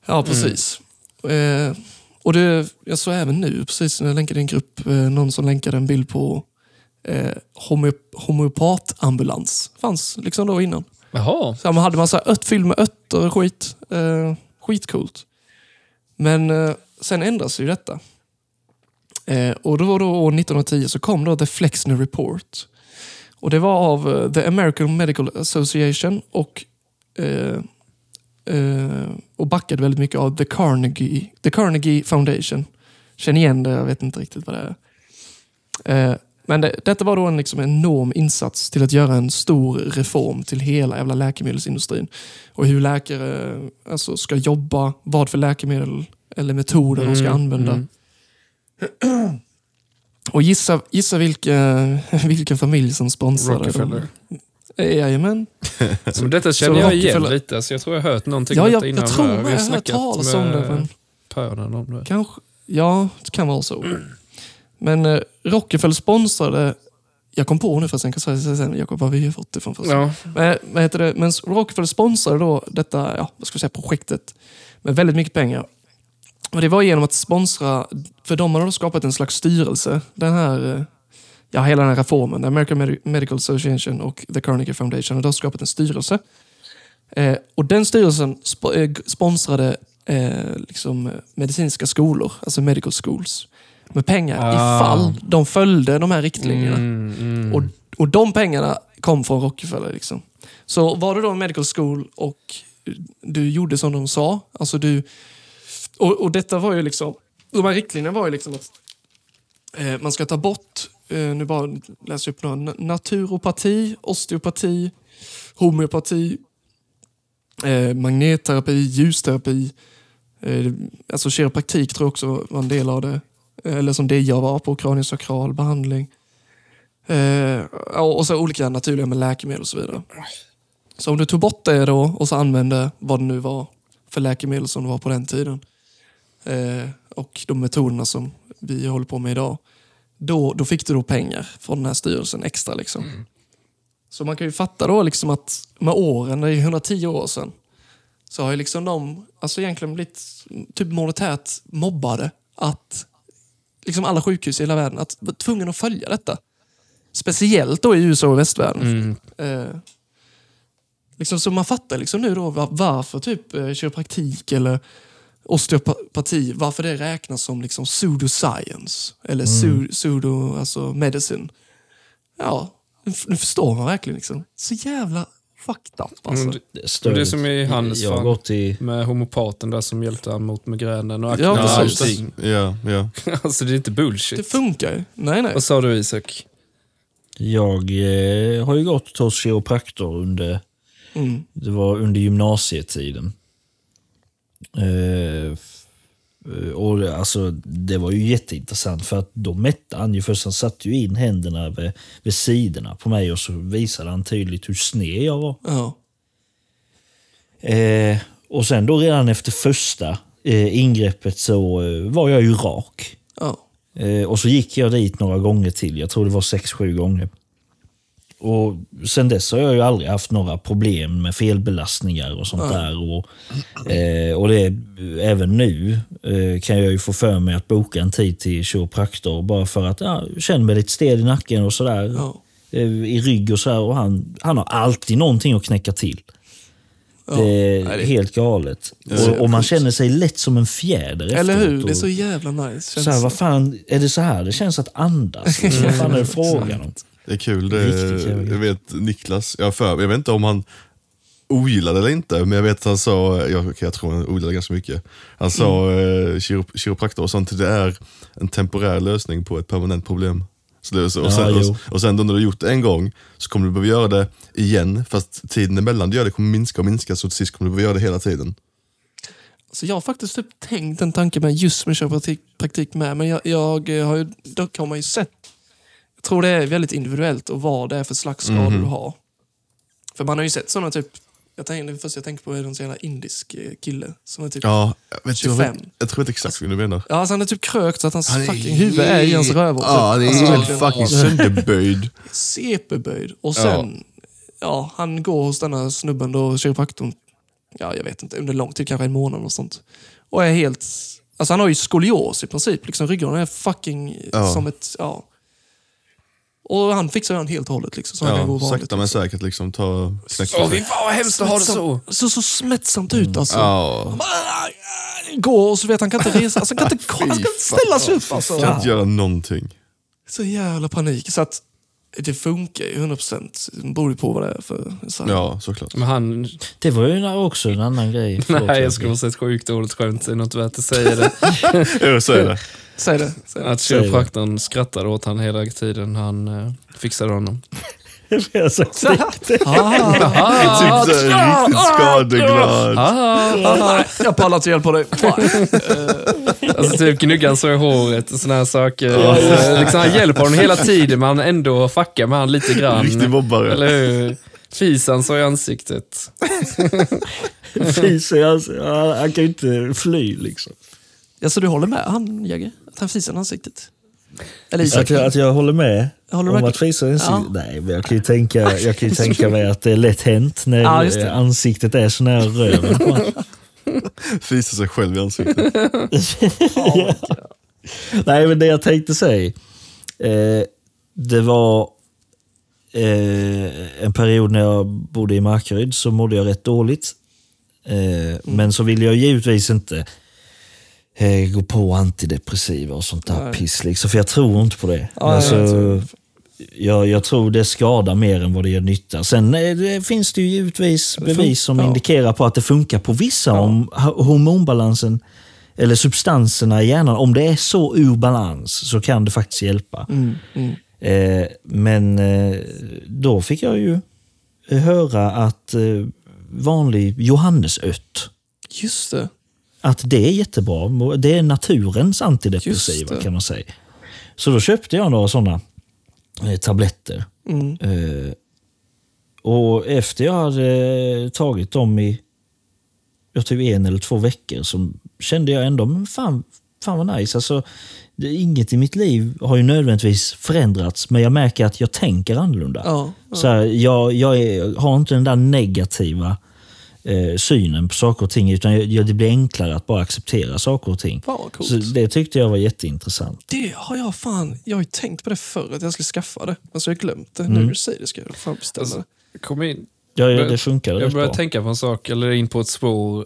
Ja, precis. Eh, och det, jag såg även nu, precis när jag länkade i en grupp, eh, någon som länkade en bild på eh, homeo- homeopatambulans. Fanns liksom då innan. Jaha. Så man hade massa ört fylld med örter och skit. Eh, skitcoolt. Men eh, sen ändras ju detta. Eh, och då var då år 1910 så kom då The Flexner Report. Och det var av eh, The American Medical Association och, eh, och backade väldigt mycket av The Carnegie, The Carnegie Foundation. Känner igen det, jag vet inte riktigt vad det är. Eh, men det, detta var då en liksom enorm insats till att göra en stor reform till hela jävla läkemedelsindustrin. Och hur läkare alltså, ska jobba, vad för läkemedel eller metoder de ska Mm, använda. mm. [clears throat] Och gissa, gissa vilka, [laughs] vilken familj som sponsrade Rockefeller. dem. Jajamän. [laughs] Så detta Så känner jag igen Rockefeller- lite, så jag tror jag har hört någonting Ja, jag, innan. jag tror jag har hört talas om det. Men Pönen om det. kanske, ja, det kan vara så. Men eh, Rockefeller sponsrade, jag kom på nu för sen kan jag säga sen Jakob, var vi har fått det från först. Ja. Men, vad heter det? Men Rockefeller sponsrade då detta ja, vad ska vi säga, projektet med väldigt mycket pengar. Och Det var genom att sponsra, för de hade då skapat en slags styrelse. Den här, eh, ja, hela den här reformen, American Medi- Medical Association och The Carnegie Foundation har då skapat en styrelse. Eh, och Den styrelsen sp- eh, sponsrade eh, liksom, medicinska skolor, alltså medical schools, med pengar Ah. ifall de följde de här riktlinjerna. Mm, mm. Och, och de pengarna kom från Rockefeller. Liksom. Så var du då en medical school och du gjorde som de sa, alltså du... Och, och detta var ju liksom... De här riktlinjerna var ju liksom att Eh, man ska ta bort, Eh, nu bara läser jag upp några, naturopati, osteopati, homeopati, eh, magnetterapi, ljusterapi, eh, alltså kiropraktik tror jag också var en del av det. Eh, eller som det jag var på, kraniosakral behandling. Eh, och så olika naturliga med läkemedel och så vidare. Så om du tog bort det då och så använde vad det nu var för läkemedel som det var på den tiden eh, och de metoderna som vi håller på med idag. Då, då fick du då pengar från den här styrelsen extra. Liksom. Så man kan ju fatta då liksom att med åren, det är 110 år sedan, så har ju liksom de alltså egentligen blivit typ monetärt mobbade. Att liksom alla sjukhus i hela världen att vara tvungna att följa detta. Speciellt då i USA och västvärlden. Eh, liksom, så man fattar liksom nu då var- varför typ eh, kiropraktik eller osteopati, varför det räknas som liksom pseudoscience. Eller Mm. pseudo, alltså medicine. Ja, nu förstår man verkligen. Liksom. Så jävla fucked up alltså. Mm, Det är Det är som i Hannes Jag gått i... Med homopaten där som hjälpte han mot migränen och akne Ja, precis. Ja, ja. [laughs] Alltså det är inte Det bullshit. funkar ju. Nej, nej. Vad sa du Isak? Jag eh, har ju gått hos kiropraktor under, Mm. det var under gymnasietiden. Eh, eh, och alltså, det var ju jätteintressant för att då mätte han ju först, han satte ju in händerna vid, vid sidorna på mig och så visade han tydligt hur sned jag var. Ja. Eh, och sen då redan efter första eh, ingreppet så eh, var jag ju rak. Ja. Eh, och så gick jag dit några gånger till. Jag tror det var sex, sju gånger. Och Sen dess har jag ju aldrig haft några problem med felbelastningar och sånt där. Och, eh, och det, även nu eh, kan jag ju få för mig att boka en tid till kiropraktor bara för att ja, jag känner mig lite stel i nacken och sådär. Ja. Eh, I rygg och sådär. Och han, han har alltid någonting att knäcka till. Ja. Det är det- helt galet. Och, och man känner sig lätt som en fjäder Eller efteråt. hur? Det är så jävla nice. så här, vad fan, är det så här det känns att andas? Vad fan är det [laughs] frågan om? Det är kul. Det, Riktigt jävla jag vet Niklas, jag, för, jag vet inte om han ogillade eller inte, men jag vet att han sa, jag, jag tror han ogillade ganska mycket. Han sa Mm. eh, kiro, kiropraktor och sånt, det är en temporär lösning på ett permanent problem. Så det, och, Ja, sen, jo. och, och sen då när du har gjort det en gång så kommer du behöva göra det igen, fast tiden emellan du gör det kommer minska och minska, så till sist kommer du behöva göra det hela tiden. Så jag har faktiskt typ tänkt en tanke med just med kiropraktik praktik med, men jag, jag har ju, dock har man ju sett, jag tror det är väldigt individuellt och vad det är för slags skador Mhm. du har. För man har ju sett sådana typ, jag tänker, det första jag tänker på är någon sån jävla indisk eh, kille som är typ, ja. Ja, jag, vet, jag, 25. vet, jag tror inte exakt vad du menar. alltså han är typ krökt så att hans fucking huvud är i hans rövhål. Ja, det är Alltså, helt fucking sönderböjd. [laughs] CP-böjd. Och sen, ja. han går hos denna snubben då, kiropraktorn, ja jag vet inte, under lång tid, kanske en månad och sånt. Och är helt, alltså han har ju skolios i princip, liksom ryggraden är fucking Ja. som ett, ja. Och han fixar den helt och hållet liksom, så han kan gå vanligt. sakta men liksom. säkert liksom ta knäcka Åh, fy sig. fan vad hemskt att ha det så. Så, så smättsamt ut alltså. Ja, Gå och så vet han kan inte resa, alltså, han kan [laughs] inte, han ska inte ställa sig upp alltså. kan inte göra någonting. Så jävla panik. Så att det funkar ju 100%. Det beror ju på vad det är för... Så här. Ja, såklart. Men han... Det var ju också en annan grej. Förlåt, [laughs] Nej, jag skulle ha sett sjukt dåligt skämt. Det är något värt att säga det. [laughs] Det. Säg det. Säg det. Att kiropraktorn skrattade åt han hela tiden han eh, fixade honom. Jag har sagt det. Ah, [laughs] Typ såhär riktigt skadeglad. ah, jag pallar inte hjälpa dig. [laughs] Alltså typ gnugga han så i håret och såna här saker. Eh, liksom, han hjälper honom hela tiden men han ändå fuckar med han lite grann. Riktig mobbare. Eller hur? Fisan så i ansiktet. Fiser, alltså, han, han kan ju inte fly liksom. Ja, så du håller med han, Jäger? Att han fisar i ansiktet? Eller Isak? Att jag, att jag håller med Håller om att Fisa är en Ja. Nej, men jag kan ju tänka, [laughs] jag kan ju tänka mig att det är lätt hänt när Ja, ansiktet är så nära röven. [laughs] Fisar sig själv i ansiktet. [laughs] Nej, men det jag tänkte säga. Eh, det var eh, en period när jag bodde i Markaryd så mådde jag rätt dåligt. Eh, Men så ville jag givetvis inte eh, gå på antidepressiva och sånt där Nej. piss. Liksom, för jag tror inte på det. Ja, alltså, jag tror- jag, jag tror det skadar mer än vad det gör nytta. Sen eh, det finns det ju givetvis bevis som ja. indikerar på att det funkar på vissa Ja. om ho- hormonbalansen eller substanserna i hjärnan, om det är så ur balans så kan det faktiskt hjälpa. Mm, mm. Eh, men eh, då fick jag ju höra att eh, vanlig johannesört, Just det. Att det är jättebra. Det är naturens antidepressiva kan man säga. Så då köpte jag några sådana eh, tabletter. Mm. Eh, och efter jag hade tagit dem i jag typ en eller två veckor så kände jag ändå, men fan, fan vad nice. Alltså, det, inget i mitt liv har ju nödvändigtvis förändrats, men jag märker att jag tänker annorlunda. Ja, ja. Så här, jag jag är, har inte den där negativa eh, synen på saker och ting, utan jag, jag, det blir enklare att bara acceptera saker och ting. Så det tyckte jag var jätteintressant. Det har jag fan, jag har ju tänkt på det förr att jag skulle skaffa det. Alltså jag har glömt det. Mm. Nu när du säger det ska jag fan beställa Alltså. Kom in. Ja, ja Men det funkade Jag börjar tänka på en sak, eller in på ett spår.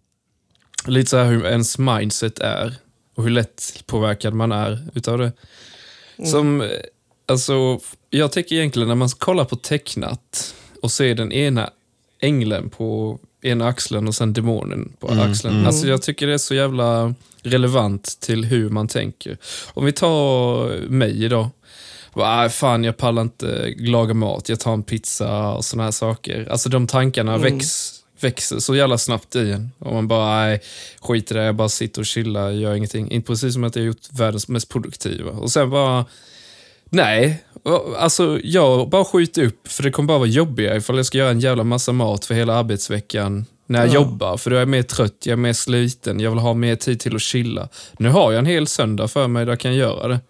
[clears throat] Lite så här hur ens mindset är och hur lätt påverkad man är utav det. Som, eh, alltså, jag tycker egentligen när man kollar på tecknat och ser den ena ängeln på ena axeln och sen demonen på axeln. Alltså jag tycker det är så jävla relevant till hur man tänker. Om vi tar mig idag. Bara, "Ah, fan, jag pallar inte laga mat, jag tar en pizza och såna här saker. Alltså de tankarna väx, växer så jävla snabbt i en. Och man bara, nej, skit i det, jag bara sitter och chillar, gör ingenting. Inte precis som att jag gjort världens mest produktiva. Och sen bara, nej. Alltså jag bara skjuter upp, för det kommer bara vara jobbigare ifall jag ska göra en jävla massa mat för hela arbetsveckan när jag Ja. jobbar. För då är jag mer trött, jag är mer sliten, jag vill ha mer tid till att chilla. Nu har jag en hel söndag för mig där jag kan göra det.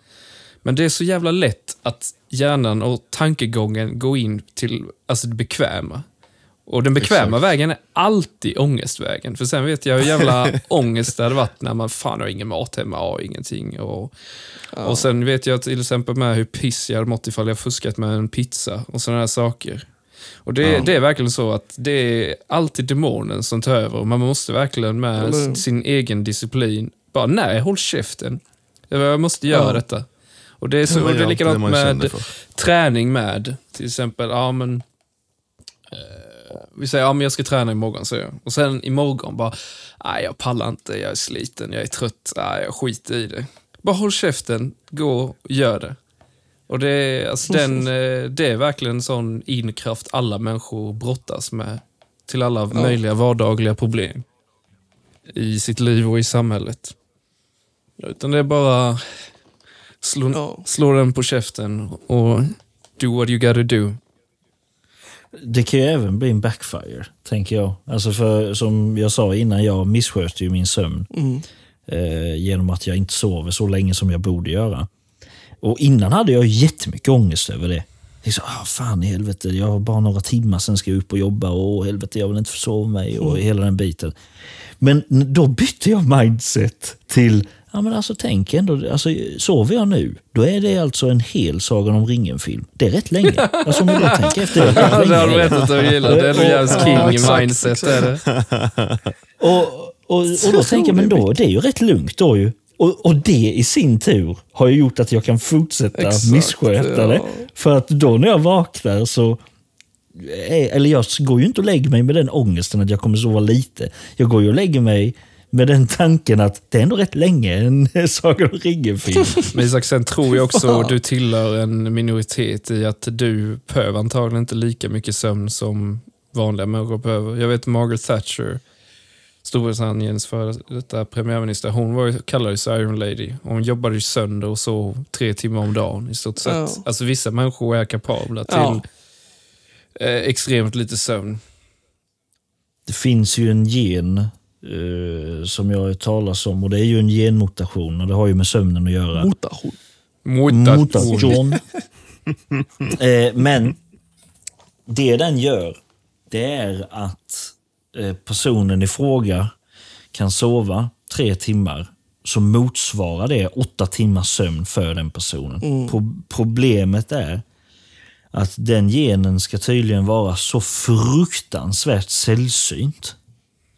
Men det är så jävla lätt att hjärnan och tankegången går in till alltså det bekväma. Och den bekväma Exakt. vägen är alltid ångestvägen. För sen vet jag hur jävla [laughs] ångest det hade varit när man fan har ingen mat hemma, har ingenting. Och, och sen vet jag till exempel med hur piss jag hade mått ifall jag fuskat med en pizza och sådana här saker. Och det, det är verkligen så att det är alltid demonen som tar över. och Man måste verkligen med Eller sin egen disciplin bara, nej, håll käften. Jag måste göra Ja. detta. Och det är, så, och det är det likadant med träning med. Till exempel, ja men... Eh, vi säger, ja men jag ska träna imorgon, säger jag. Och sen imorgon bara, nej jag pallar inte, jag är sliten, jag är trött, nej jag skiter i det. Bara håll käften, gå och gör det. Och det är, alltså, den, [laughs] eh, det är verkligen en sån inkraft alla människor brottas med. Till alla möjliga vardagliga problem. I sitt liv och i samhället. Utan det är bara slå, Ja. slå den på käften och do what you gotta do. Det kan ju även bli en backfire, tänker jag. Alltså för som jag sa innan, jag missköter ju min sömn Mm. eh, genom att jag inte sover så länge som jag borde göra. Och innan hade jag jättemycket ångest över det. Liksom, ah, fan i helvete, jag har bara några timmar sen ska jag upp och jobba och helvete, jag vill inte försova mig och hela den biten. Men då bytte jag mindset till, ja men alltså tänk ändå, alltså, sover jag nu, då är det alltså en hel Sagan om ringen-film. Det är rätt länge. Alltså om jag bara tänker efter. Det [laughs] Ja, det har du rätt att du gillar. Det är nog jävligt Ja, king exakt, mindset. Är det. Och, och, och då tänker jag, men då, det är ju rätt lugnt då ju. Och, och det i sin tur har ju gjort att jag kan fortsätta Exakt, missköta ja. det. För att då när jag vaknar så... är- Eller jag går ju inte och lägger mig med den ångesten att jag kommer sova lite. Jag går ju och lägger mig med den tanken att det är ändå rätt länge en [laughs] Sagan om ringen-film. [laughs] Men Isak, sen tror jag också Fan. du tillhör en minoritet i att du behöver antagligen inte lika mycket sömn som vanliga människor behöver. Jag vet Margaret Thatcher, Storbritanniens före detta premiärminister, hon var kallades Iron Lady. Hon jobbade ju sönder och sov tre timmar om dagen i stort sett. Ja. Alltså vissa människor är kapabla till Ja. eh, extremt lite sömn. Det finns ju en gen eh, som jag talas om och det är ju en genmutation och det har ju med sömnen att göra. Mutation. Mutation. [laughs] eh, men det den gör, det är att eh, personen i fråga kan sova tre timmar så motsvarar det åtta timmars sömn för den personen. Pro- problemet är att den genen ska tydligen vara så fruktansvärt sällsynt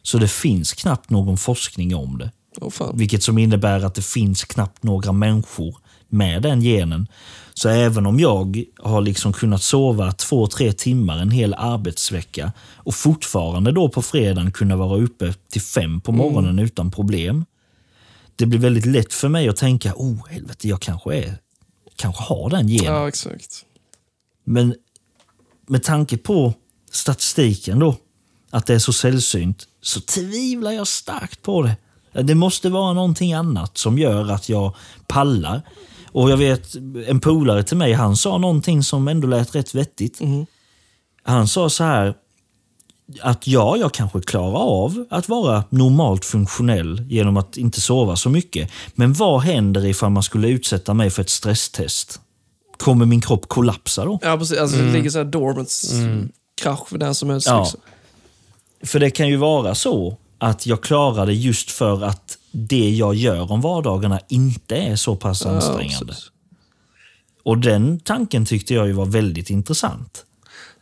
så det finns knappt någon forskning om det. Fan. Vilket som innebär att det finns knappt några människor med den genen. Så även om jag har liksom kunnat sova två, tre timmar en hel arbetsvecka och fortfarande då på fredagen kunna vara uppe till fem på morgonen utan problem. det blir väldigt lätt för mig att tänka, oh helvete, jag kanske är kanske har den genen. Ja, exakt. Men med tanke på statistiken då, att det är så sällsynt, så tvivlar jag starkt på det. Det måste vara någonting annat som gör att jag pallar. Och jag vet, en polare till mig, han sa någonting som ändå lät rätt vettigt. Han sa så här, att ja, jag kanske klarar av att vara normalt funktionell genom att inte sova så mycket. Men vad händer ifall man skulle utsätta mig för ett stresstest? Kommer min kropp kollapsa då? Ja, precis. Alltså, Det ligger så här dormant krasch för den som helst. Ja. Liksom. För det kan ju vara så att jag klarar det just för att det jag gör om vardagarna inte är så pass Ja, ansträngande. precis. Och den tanken tyckte jag ju var väldigt intressant.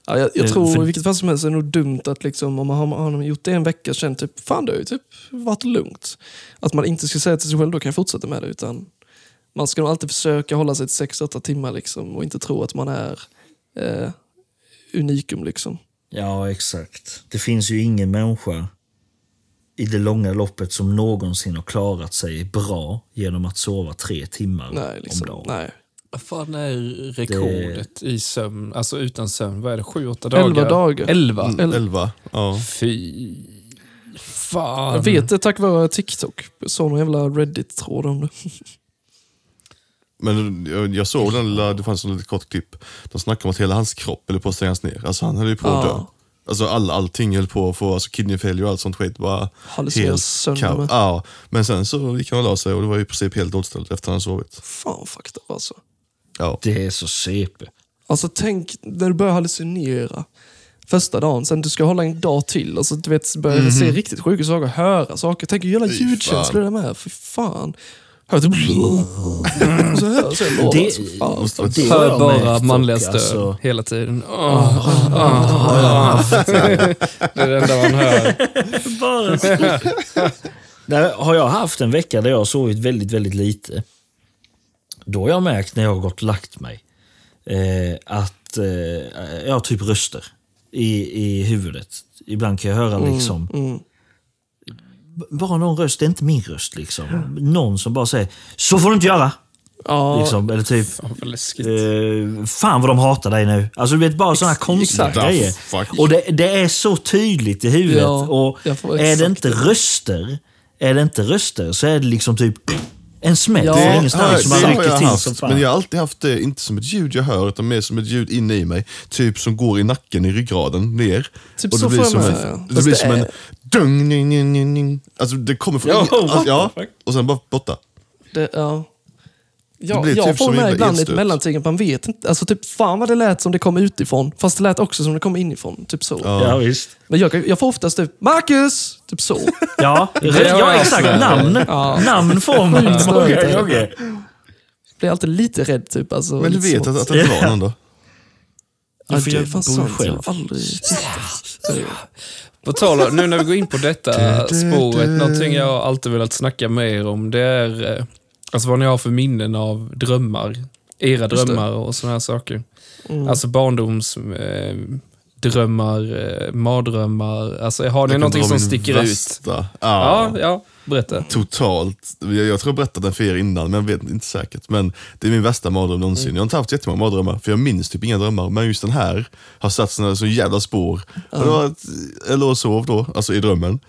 Ja, jag, jag Eh, tror för- i vilket fall som helst är det nog dumt att liksom, om man har, har gjort det en vecka känt typ, fan det har ju typ varit lugnt. Att man inte ska säga till sig själv, då kan jag fortsätta med det. Utan man ska nog alltid försöka hålla sig till 6-8 timmar liksom, och inte tro att man är eh, unikum. Liksom. Ja, exakt. Det finns ju ingen människa i det långa loppet som någonsin har klarat sig bra genom att sova tre timmar Nej, liksom, om dagen. nej. Vad fan är rekordet i sömn? Alltså utan sömn, vad är det? Sju, åtta dagar? Elva dagar. Elva? Eller- Elva. Ja. Fy fan. Jag vet det tack vare TikTok. Jag såg någon jävla Reddit-tråd om det. [laughs] Men jag, jag såg den lilla, det fanns en litet kort klipp. De snackade om att hela hans kropp höll på att stängas ner. Alltså han höll ju på att Ja. dö. Alltså all, allting höll på att få, alltså kidney failure och allt sånt skit. Bara Hallucineras sönder. Ja, men sen så gick han och la sig och det var i princip helt återställt efter han sovit. Fan fucked up alltså. Ja. Det är så CP. Alltså tänk när du börjar hallucinera första dagen, sen du ska hålla en dag till och så du vet, börjar se riktigt sjuka saker, höra saker. Tänk hur jävla Fy ljudkänslor det är med. Fy fan. Hör typ... Och så hör så jag låter. Det- Alltså. Måste vara- Det Hör jag bara manliga stöd alltså. hela tiden. Åh, åh, åh. Det är det enda man hör. [laughs] Bara så. Där har jag haft en vecka där jag har sovit väldigt, väldigt lite. Då har jag märkt när jag har gått och lagt mig eh, att eh, jag har typ röster i, i huvudet. Ibland kan jag höra liksom... B- Bara någon röst, det är inte min röst. liksom. Någon som bara säger “Så får du inte göra!” Ja, liksom, Eller typ Fan vad läskigt. Eh, fan vad de hatar dig nu. Alltså du vet bara sådana konstiga exakt. grejer. Och det, det är så tydligt i huvudet. Ja, och är det inte röster, är det inte röster så är det liksom typ en smäll Ja, från det ingenstans som det man har rycker jag till haft, som fan. men jag har alltid haft det, inte som ett ljud jag hör, utan mer som ett ljud inne i mig. Typ som går i nacken, i ryggraden, ner. Typ och så det blir får jag som en, ja. det Fast blir det som en är- dung, ning, ning, ning. Alltså det kommer från... Ja, ingen- what the ja, och sen bara borta. det, ja. Ja, blir jag typ får med ibland ett mellanting att man vet inte. Alltså typ, fan vad det lät som det kom utifrån. Fast det lät också som det kom inifrån. Typ så. Ja, visst. Men jag, jag får oftast typ, Marcus! Typ så. [laughs] Ja, ja jag exakt. med. Namn, Ja. [laughs] namn får man många gånger. Blir alltid lite rädd typ. Alltså, Men du vet att, att det var någon då? Ja, det är ju fan sant. själv. Jag har aldrig. På tal om, nu när vi går in på detta spåret, någonting jag alltid velat snacka mer om, det är eh, alltså vad ni har för minnen av drömmar. Era Just det. drömmar och sådana här saker. Mm. Alltså barndoms... Eh, drömmar, eh, mardrömmar. Alltså, har ni Jag någonting som sticker ut? värsta. Ja, ja, berätta. Totalt. Jag, jag tror jag berättat den för er innan, men jag vet inte säkert. Men det är min värsta mardröm någonsin. Mm. Jag har inte haft jättemånga mardrömmar, för jag minns typ inga drömmar. Men just den här har satt såna så jävla spår. Var att, jag låg och sov då, alltså i drömmen.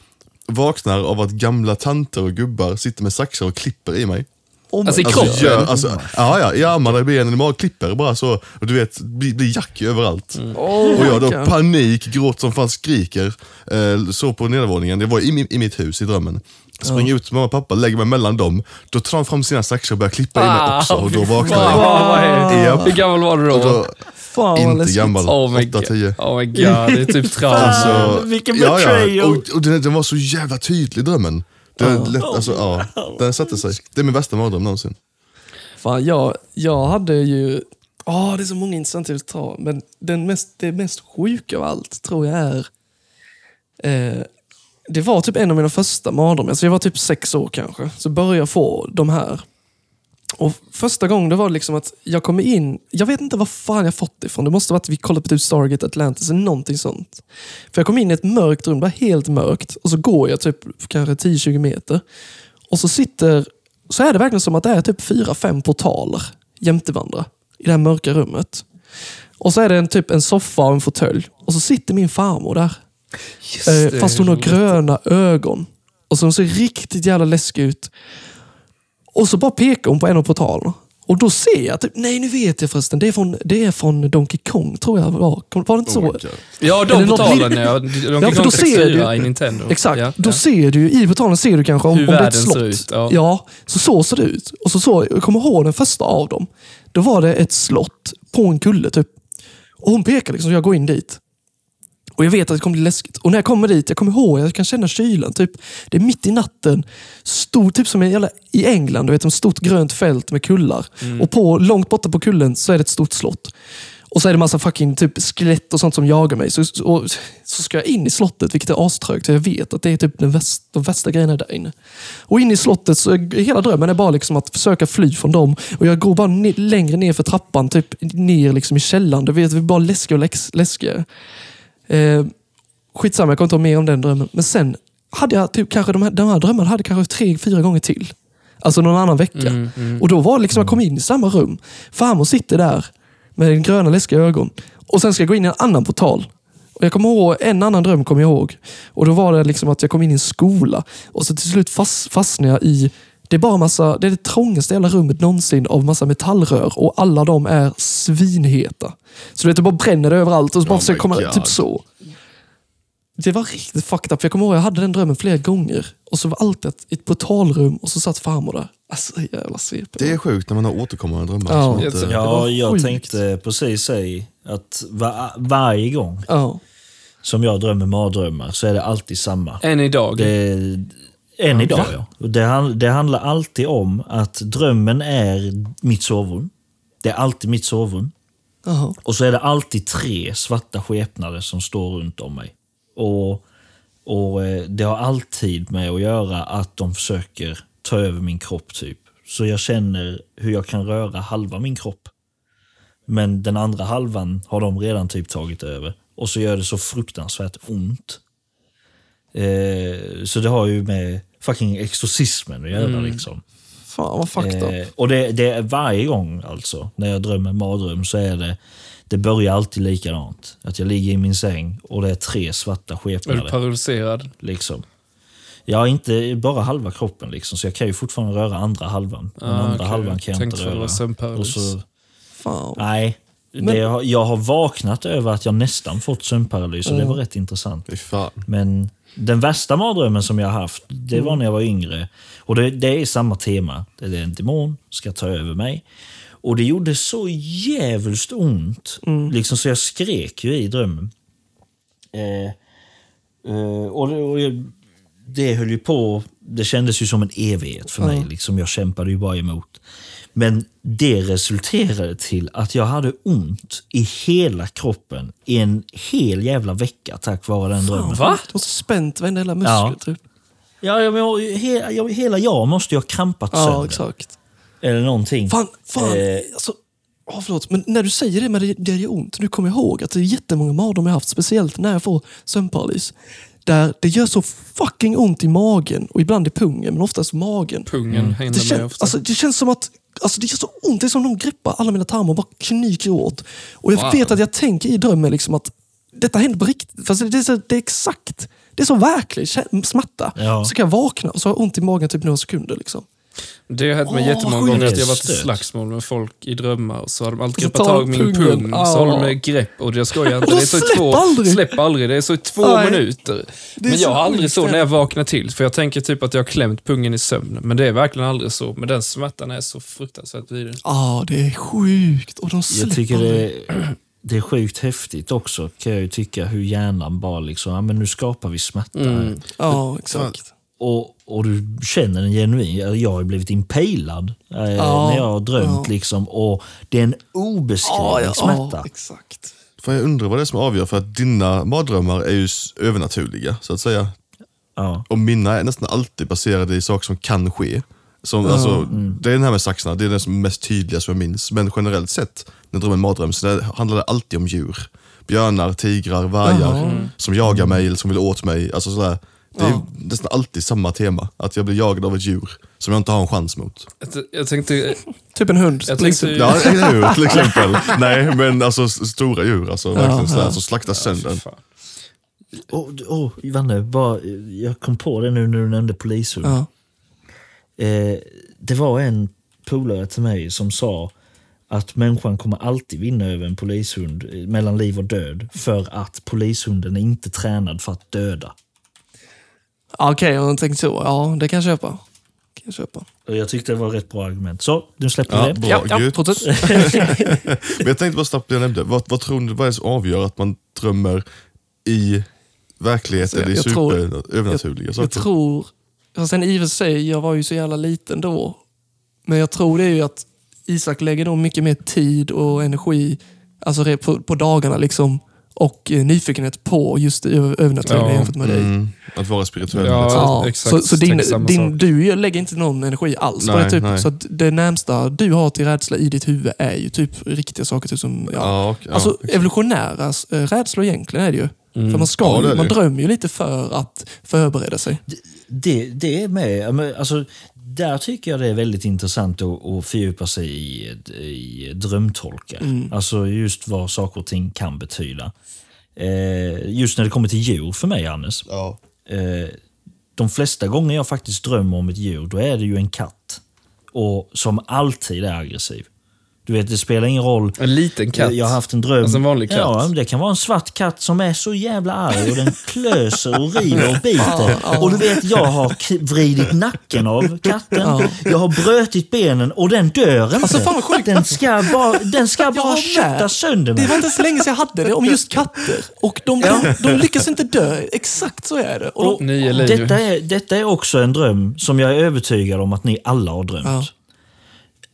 Vaknar av att gamla tanter och gubbar sitter med saxar och klipper i mig. Oh my Alltså, i kroppen? gör, alltså, ja, ja, i armarna, i benen, i magen, klipper bara så. Och du vet, blir, blir jack överallt. Oh och jag då God. panik, gråter som fan, skriker. Eh, så på nedervåningen, det var i, i mitt hus i drömmen. Springer ut till mamma och pappa, lägger mig mellan dem. Då tar de fram sina saxar och börjar klippa i mig också. Och då vaknar Wow, jag. vad är- Japp. Hur gammal var du då? då, Fan inte gammal, Oh my, 8-10. God. oh my god, det är typ [laughs] trauma. Alltså, vilken ja, ja. betrayal. Och, och den, den var så jävla tydlig drömmen. Den, lätt, alltså, ja, den satte sig. Det är min värsta mardröm någonsin. Fan, jag, jag hade ju... Åh, det är så många intressanta att ta. Men den mest, det mest sjuka av allt tror jag är... Eh, det var typ en av mina första mardrömmar. Alltså jag var typ sex år kanske. Så började jag få de här. Och Första gången det var liksom att jag kom in... Jag vet inte vad fan jag fått det ifrån. Det måste ha varit att vi kollade på typ Stargate Atlantis eller någonting sånt. För jag kom in i ett mörkt rum, bara helt mörkt. Och så går jag typ kanske 10-20 meter. Och så sitter så är det verkligen som att det är typ fyra, fem portaler jämte varandra i det här mörka rummet. Och så är det en, typ en soffa och en fåtölj. Och så sitter min farmor där. Eh, fast hon har gröna ögon. Och så hon ser riktigt jävla läskig ut. Och så bara pekar hon på en av portalerna. Och då ser jag, typ, nej nu vet jag förresten, det är från, det är från Donkey Kong tror jag var. Var det inte Oh så? my God. Ja, de portalen ja. De Ja, kan för då Kong ser 64 du- i Nintendo. Exakt. Ja, Då ja. ser du i portalen ser du kanske om, Hur om det är ett slott. ut, ja. så så ser det ut. Och så, så, jag kommer ihåg den första av dem. Då var det ett slott på en kulle typ. Och hon pekar liksom, så jag går in dit. Och jag vet att det kommer bli läskigt. Och när jag kommer dit, jag kommer ihåg, jag kan känna kylan. Typ, det är mitt i natten. Stor, typ som jävla, i England, du vet, ett stort grönt fält med kullar. Mm. Och på, långt borta på kullen så är det ett stort slott. Och så är det massa fucking typ skelett och sånt som jagar mig. Så, och, så ska jag in i slottet, vilket är aströgt. Jag vet att det är typ den väst, de värsta grejerna där inne. Och in i slottet, så är, hela drömmen är bara liksom att försöka fly från dem. Och jag går bara ne- längre ner för trappan, typ ner liksom i källaren. Du vet, det blir bara läskigare och läx, läskigare. Eh, skitsamma, jag kommer inte ihåg mer om den drömmen. Men sen hade jag typ kanske de här, de här drömmarna hade kanske tre, fyra gånger till. Alltså någon annan vecka. Mm, Och då var det liksom, jag kom in i samma rum. Farmor sitter där med gröna läskiga ögon. Och sen ska jag gå in i en annan portal. Och jag kommer ihåg, en annan dröm kommer jag ihåg. Och då var det liksom att jag kom in i en skola. Och så till slut fast, fastnade jag i det är bara massa, det är det trångaste jävla rummet någonsin av massa metallrör och alla de är svinheta. Så du vet, det bara bränner överallt och så bara Oh försöker komma, God. typ så. Det var riktigt fucked up. för Jag kommer ihåg jag hade den drömmen flera gånger. Och så var allt ett, ett portalrum och så satt farmor där. Alltså jävla CP. Det är sjukt när man har återkommande drömmar. Ja. som inte- tror- Ja, var jag sjukt. tänkte precis säga att va varje gång Ja. som jag drömmer mardrömmar så är det alltid samma. Än idag. Det, än idag ja. Det, det handlar alltid om att drömmen är mitt sovrum. Det är alltid mitt sovrum. Jaha. Och så är det alltid tre svarta skepnader som står runt om mig. Och, och eh, Det har alltid med att göra att de försöker ta över min kropp. typ. Så jag känner hur jag kan röra halva min kropp. Men den andra halvan har de redan typ tagit över. Och så gör det så fruktansvärt ont. Eh, så det har ju med fucking exorcismen att göra. liksom. Fan vad fucked up. Eh, och det, det är varje gång alltså, när jag drömmer mardröm så är det, det börjar alltid likadant. Att jag ligger i min säng och det är tre svarta Är du skepnader. paralyserad? Liksom. Jag har inte bara halva kroppen, liksom, så jag kan ju fortfarande röra andra halvan. Den Ah, andra okej. halvan kan jag Tänkte inte röra. Och så, Fan. nej, det, har- jag har vaknat över att jag nästan fått sömnparalys och det var rätt intressant. Fan. Men den värsta mardrömmen som jag har haft, det var när jag var yngre. Och det, det är samma tema. Det är en demon ska ta över mig. Och det gjorde så jävligt ont. Liksom så jag skrek ju i drömmen. Eh, eh, och det, och det höll ju på, det kändes ju som en evighet för mig. Liksom, jag kämpade ju bara emot. Men det resulterade till att jag hade ont i hela kroppen i en hel jävla vecka tack vare den drömmen. Va? Du måste spänt varenda jävla muskel Ja. typ. Ja, jag, jag, hela, jag, hela jag måste ju ha krampat Ja, sönder. exakt. Eller någonting. Fan, fan. Eh, Alltså, oh, förlåt, men när du säger det med det, det gör ont, nu kommer jag ihåg att det är jättemånga mardrömmar jag haft, speciellt när jag får sömnparalys. Där det gör så fucking ont i magen och ibland i pungen, men oftast magen. Pungen händer mig kän, ofta. alltså, det känns som att alltså, det gör så ont. Det är som de greppar alla mina tarmar och bara knyker åt. Och jag Wow. vet att jag tänker i drömmen liksom att detta händer på riktigt. Fast det, är så, det är exakt. Det är så verklig smärta. Ja. Så kan jag vakna och så har jag ont i magen typ några sekunder. Liksom. Det har hänt mig Åh, jättemånga gånger att jag varit i slagsmål med folk i drömmar och så har de alltid Och så greppat tag i min pung, så håller de grepp och jag skojar inte. [laughs] Det är så släpp två, aldrig. Släpp aldrig, det är så i två Nej. minuter. Är Men jag har aldrig så när jag vaknar till, för jag tänker typ att jag har klämt pungen i sömn. Men det är verkligen aldrig så. Men den smärtan är så fruktansvärt vidrig. Ja, det är sjukt. Och de släpper Jag tycker det, [clears throat] det är sjukt häftigt också, kan jag ju tycka, hur hjärnan bara liksom, ja men nu skapar vi smärta. Mm. Ja, exakt. Och, och du känner en genuin, jag har blivit impalad eh, när jag har drömt ja. liksom. Och det är en obeskrivlig smärta. ja, exakt. För jag undrar vad det är som avgör, för att dina mardrömmar är ju övernaturliga, så att säga. Ja. Och mina är nästan alltid baserade i saker som kan ske. Som, alltså, mm. Det är den här med saxarna, det är den som är mest tydliga som jag minns. Men generellt sett, när jag drömmer en mardröm, så det handlar det alltid om djur. Björnar, tigrar, vargar som jagar mig eller som vill åt mig. Alltså sådär. Det är Ja. nästan alltid samma tema. Att jag blir jagad av ett djur som jag inte har en chans mot. Jag- Jag tänkte... Typ en hund. Jag tänkte- Ja, eller hur? Till [laughs] exempel. Nej, men alltså stora djur. Alltså, verkligen sådär, ja. som slaktas sönder. Fan. Oh, oh, Vanne, bara, jag kom på det nu när du nämnde polishund. Ja. Eh, det var en polare till mig som sa att människan kommer alltid vinna över en polishund eh, mellan liv och död för att polishunden är inte tränad för att döda. Ja, Okej, om man tänkt så. Ja, det kan jag köpa. Kan jag köpa. Jag tyckte det var ett rätt bra argument. Så, nu släpper vi Ja, det. bra. ja, ja. [laughs] [laughs] Men jag tänkte bara snabbt det jag nämnde. Vad, vad tror ni vad är det som avgör att man drömmer i verklighet Alltså, eller i jag tror- super övernaturliga Jag saker? tror... Och sen i och för sig, jag var ju så jävla liten då. Men jag tror det är ju att Isak lägger nog mycket mer tid och energi alltså på, på dagarna liksom. Och eh, nyfikenhet på just det övernaturliga Ja. jämfört med dig. Mm, att vara spirituell. Ja. Ja, exakt. så, så din, din, du lägger inte någon energi alls på Nej, det. Typ. nej. Så att det närmsta du har till rädsla i ditt huvud är ju typ riktiga saker. Typ som, ja. Ja, och, ja, alltså evolutionära äh, rädslor egentligen är det ju. Mm. För man, ska, Ja, det ju- det man drömmer ju lite för att förbereda sig. Det, det är med. Alltså, där tycker jag det är väldigt intressant att, att fördjupa sig i, i drömtolkar. Alltså just vad saker och ting kan betyda. Eh, just när det kommer till djur för mig, Hannes. ja. Eh, de flesta gånger jag faktiskt drömmer om ett djur, då är det ju en katt. Och Som alltid är aggressiv. Du vet, det spelar ingen roll. En liten katt. Jag har haft en dröm. Alltså en vanlig katt. Ja, det kan vara en svart katt som är så jävla arg och den klöser och river och biter. Och du vet, jag har vridit nacken av katten. Jag har brötit benen och den dör inte. Alltså, fan vad sjukt. Den ska bara, den ska bara har kötta sönder Det mig. var inte så länge sedan jag hade det om just katter. Och de, de, de lyckas inte dö. Exakt så är det. Och de, liv. Detta är, detta är också en dröm som jag är övertygad om att ni alla har drömt. Ja.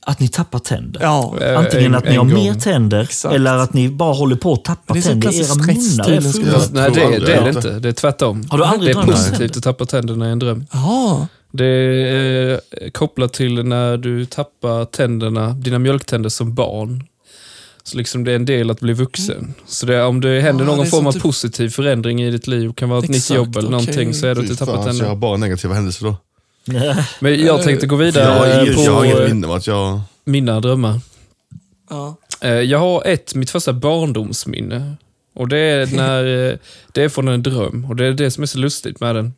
Att ni tappar tänder. ja. Antingen en- att ni har gång. mer tänder Exakt. eller att ni bara håller på att tappa Det är tänder. Era munnar är fulla. nej, det, tror det är det inte. Det är tvärtom. Har du aldrig det är positivt att tappa tänderna i en dröm. Jaha. Det är eh, kopplat till när du tappar tänderna, dina mjölktänder som barn. Så liksom det är en del att bli vuxen. Så det, om det händer Ja, någon det är form av typ- positiv förändring i ditt liv, kan vara ett nytt Exakt, jobb eller okej. någonting, så är det att du tappar så jag har tänderna. bara negativa händelser då. Men jag tänkte gå För jag, har vidare inget- jag har på inget minne att jag... mina drömmar. Ja. Eh, Jag har ett, mitt första barndomsminne. Och det är, när, [laughs] eh, det är från en dröm och det är det som är så lustigt med den.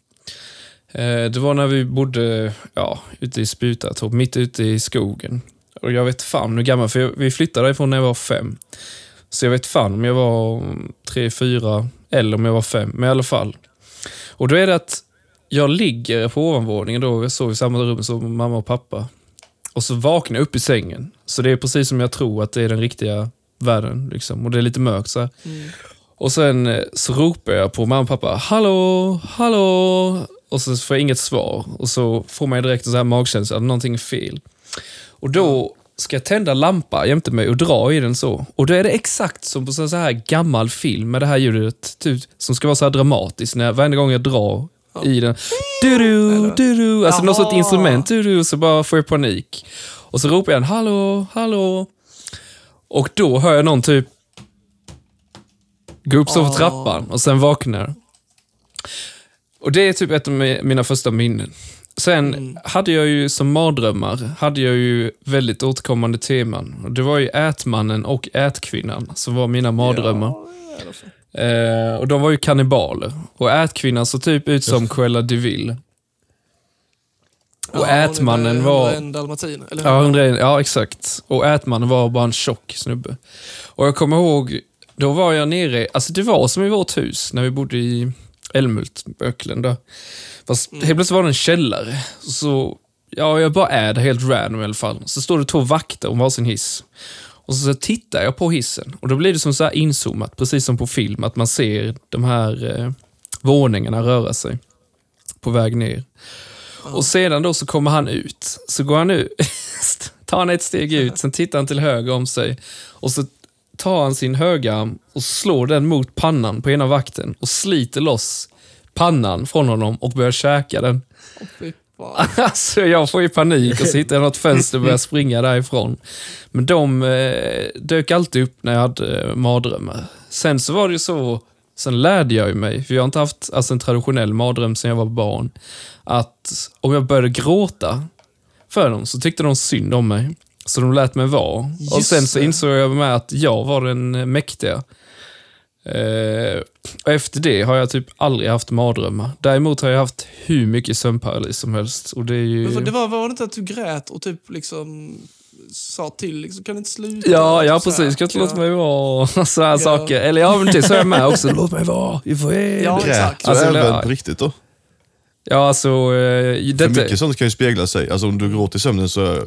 Eh, Det var när vi bodde ja, ute i Spjutartorp, mitt ute i skogen. Och jag vet fan hur gammal, för jag- vi flyttade därifrån när jag var fem. Så jag vet fan om jag var tre, fyra eller om jag var fem, men i alla fall. Och då är det att jag ligger på ovanvåningen då, jag sov i samma rum som mamma och pappa. Och så vaknar jag upp i sängen. Så det är precis som jag tror att det är den riktiga världen. Liksom. Och det är lite mörkt så här. Och sen eh, så ropar jag på mamma och pappa. Hallå, hallå. Och så får jag inget svar. Och så får man ju direkt en så här magkänsla att någonting är fel. Och då ska jag tända lampa jämte mig och dra i den så. Och då är det exakt som på så här gammal film med det här ljudet typ, som ska vara så här dramatiskt. När varje gång jag drar i den. Du-du, du-du. Alltså något sånt instrument. Du-du, så bara får jag panik. Och så ropar jag en hallå, hallå. Och då hör jag någon typ gå upp så för trappan och sen vaknar. Och det är typ ett av mi- mina första minnen. Sen hade jag ju som mardrömmar, hade jag ju väldigt återkommande teman. Det var ju Ätmannen och Ätkvinnan som var mina mardrömmar. Eh, och de var ju kannibaler. Och Ätkvinnan såg typ ut som Cruella de Vil. Och Ätmannen var... En dalmatin. Eller? Ja, 101, ja, exakt. Och Ätmannen var bara en tjock snubbe. Och jag kommer ihåg, då var jag nere, alltså det var som i vårt hus när vi bodde i Älmhult, Öklen där. Fast helt plötsligt var det en källare. Så, ja, jag bara är där helt random i alla fall. Så står det två vakter om varsin hiss. Och så, så tittar jag på hissen och då blir det som så här inzoomat, precis som på film, att man ser de här eh, våningarna röra sig på väg ner. Och sedan då så kommer han ut. Så går han ut, [laughs] tar han ett steg ut, sen tittar han till höger om sig och så tar han sin högerarm och slår den mot pannan på ena vakten och sliter loss pannan från honom och börjar käka den. [laughs] Alltså jag får ju panik och hittar jag något fönster och börjar [laughs] springa därifrån. Men de eh, dök alltid upp när jag hade eh, mardrömmar. Sen så var det ju så, Sen lärde jag mig, för jag har inte haft alltså, en traditionell mardröm sedan jag var barn, att om jag började gråta för dem så tyckte de synd om mig. Så de lät mig vara. och Just sen så insåg jag med att jag var den mäktiga. Eh, och efter det har jag typ aldrig haft mardrömmar. Däremot har jag haft hur mycket sömnparalys som helst. Och det är ju... Men för det var, var det inte att du grät och typ liksom sa till, liksom, kan du inte sluta? Ja, ja här, precis. Kan inte låta mig vara. [laughs] Sådana här Ja. saker. Eller ja, men det sa jag med också. [laughs] Låt mig vara i fred. Ja, Grät exakt. Alltså, även på riktigt då? Ja, alltså... Eh, För detta, mycket sånt kan ju spegla sig. Alltså om du gråter i sömnen så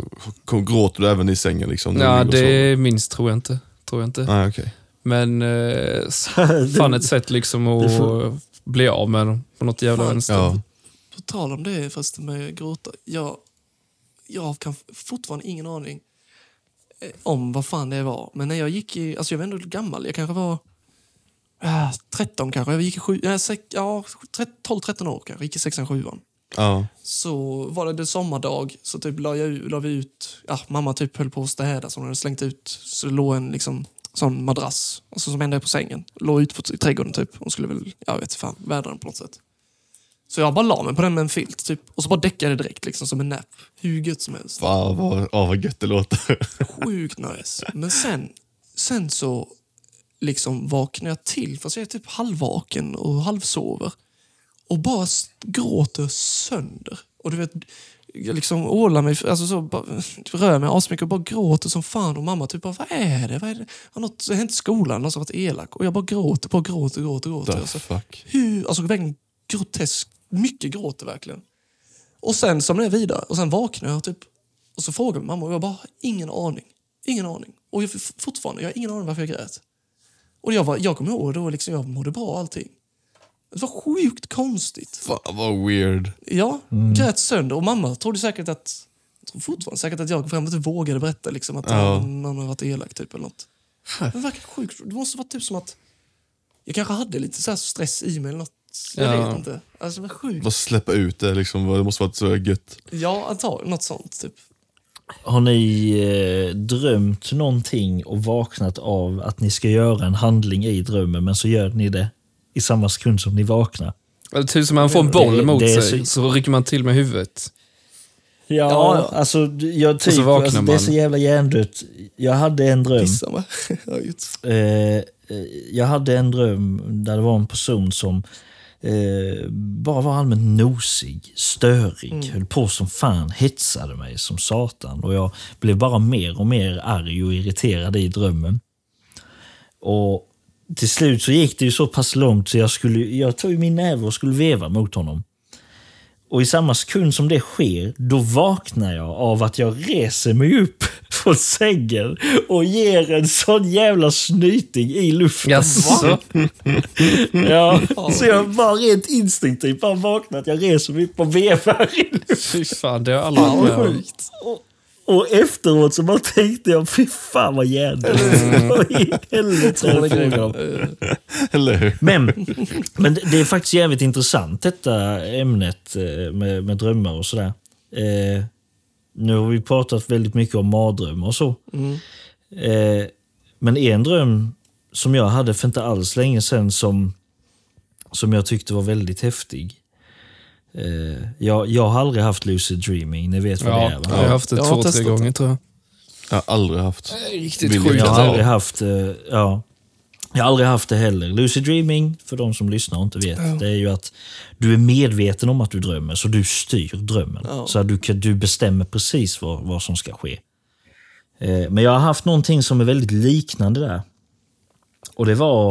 gråter du även i sängen. Liksom, ja, det minst tror jag inte. Tror jag inte. Ah, okej. Men eh, [laughs] s- fan ett sätt liksom att får- bli av med dem på något jävla vänster. Ja. På tal om det förresten med gråta. Jag, jag kan fortfarande ingen aning eh, om vad fan det var. Men när jag gick i, alltså jag var ändå gammal, jag kanske var äh, 13 kanske. Jag gick i sju, äh, sex, ja, 12-13 år kanske, gick i sexan, sjuan. Ja. Så var det, det sommardag, så typ la, jag, ut- la vi ut, ja, mamma typ höll på att städa så hon hade slängt ut, så det låg en liksom sån madrass, alltså som är på sängen. Låg ut på, i trädgården typ. Hon skulle väl, jag vet fan, vädra den på något sätt. Så jag bara la mig på den med en filt typ, och så bara däckade direkt liksom som en nap. Hur gött som helst. Fan vad, ah, vad gött det låter. [laughs] Sjukt nice. Men sen, sen så liksom vaknar jag till, fast jag är typ halvvaken och halvsover. Och bara gråter sönder. Och du vet, jag liksom ålar mig, alltså så, bara, rör mig asmycket och bara gråter som fan. Och mamma typ bara, vad är det? Vad är det? Har något hänt i skolan? Någon som varit elak? Och jag bara gråter, bara gråter, gråter, gråter. The Alltså, fuck. hur, alltså verkligen grotesk, mycket gråter verkligen. Och sen som det är vidare, och sen vaknar jag typ, och så frågar mamma och jag bara, ingen aning. Ingen aning. Och jag, fortfarande, jag har ingen aning varför jag grät. Och jag, var, jag kommer ihåg då, liksom, jag mådde bra och allting. Det var sjukt konstigt. Fan vad weird. Ja, grät sönder. Och mamma trodde säkert att, jag tror fortfarande säkert att jag fram inte vågade berätta liksom, att Ja. någon, har varit elak typ eller något. Det verkar sjukt. Det måste vara typ som att jag kanske hade lite så här stress i mig eller något. Jag Ja. vet inte. Alltså det var sjukt. Bara släppa ut det liksom. Det måste varit så gött. Ja, antagligen något sånt typ. Har ni eh, drömt någonting och vaknat av att ni ska göra en handling i drömmen, men så gör ni det i samma sekund som ni vaknar? Eller typ som man får en boll Det- mot det sig, så- så... rycker man till med huvudet. Ja, Ja. alltså jag typ, så alltså, det är så jävla hjärndött. Jag hade en dröm. [laughs] Eh, eh, jag hade en dröm där det var en person som eh, bara var allmänt nosig, störig, höll på som fan, hetsade mig som satan. Och jag blev bara mer och mer arg och irriterad i drömmen. Och till slut så gick det ju så pass långt så jag, skulle, jag tog min näve och skulle veva mot honom. Och i samma sekund som det sker, då vaknar jag av att jag reser mig upp [laughs] från sängen och ger en sån jävla snyting i luften. Jaså? [laughs] Ja, så jag bara rent instinktivt bara vaknar att jag reser mig upp och vevar i luften. Fy fan, det har aldrig varit om. Och efteråt så bara tänkte jag, fy fan vad hjärndött. [laughs] Vad i helvete? Eller hur? Men, men det är faktiskt jävligt intressant detta ämnet eh, med, med drömmar och sådär. Eh, nu har vi pratat väldigt mycket om mardrömmar och så. Eh, men en dröm som jag hade för inte alls länge sedan som, som jag tyckte var väldigt häftig. Eh, jag, jag har aldrig haft lucid dreaming, ni vet vad Ja, det är jag va? har haft det Jag två, tre gånger det. tror jag. Jag har aldrig haft. Riktigt Vill sjukt Jag jag har aldrig haft, eh, ja. Jag har aldrig haft det heller. Lucid dreaming, för de som lyssnar och inte vet, det är ju att du är medveten om att du drömmer, så du styr drömmen. Ja. Så att du, kan- du bestämmer precis vad, vad som ska ske. Eh, men jag har haft någonting som är väldigt liknande där. Och det var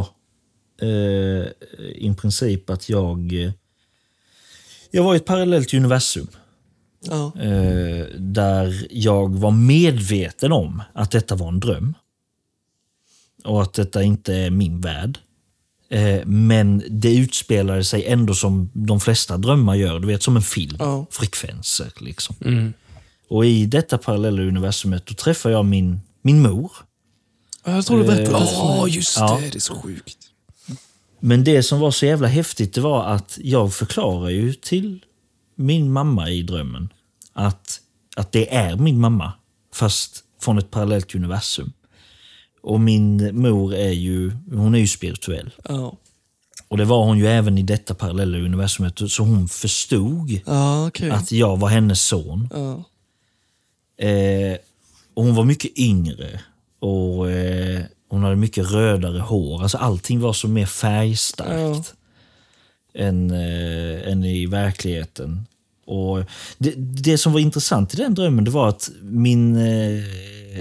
eh, i princip att jag... eh, Jag var i ett parallellt universum. Ja. Eh, där jag var medveten om att detta var en dröm. Och att detta inte är min värld. Eh, men det utspelade sig ändå som de flesta drömmar gör, du vet som en film. Ja. Frekvenser liksom. Mm. Och i detta parallella universumet då träffar jag min, min mor. Jag tror du berättade det för Ja, just Ja. det. Det är så sjukt. Men det som var så jävla häftigt det var att jag förklarar ju till min mamma i drömmen att, att det är min mamma, fast från ett parallellt universum. Och min mor är ju, hon är ju spirituell. Ja. Och det var hon ju även i detta parallella universumet, så hon förstod Ja, okej. att jag var hennes son. Ja. Eh, och hon var mycket yngre och eh, hon hade mycket rödare hår. Alltså allting var så mer färgstarkt än, eh, än i verkligheten. Och det, det som var intressant i den drömmen det var att min eh,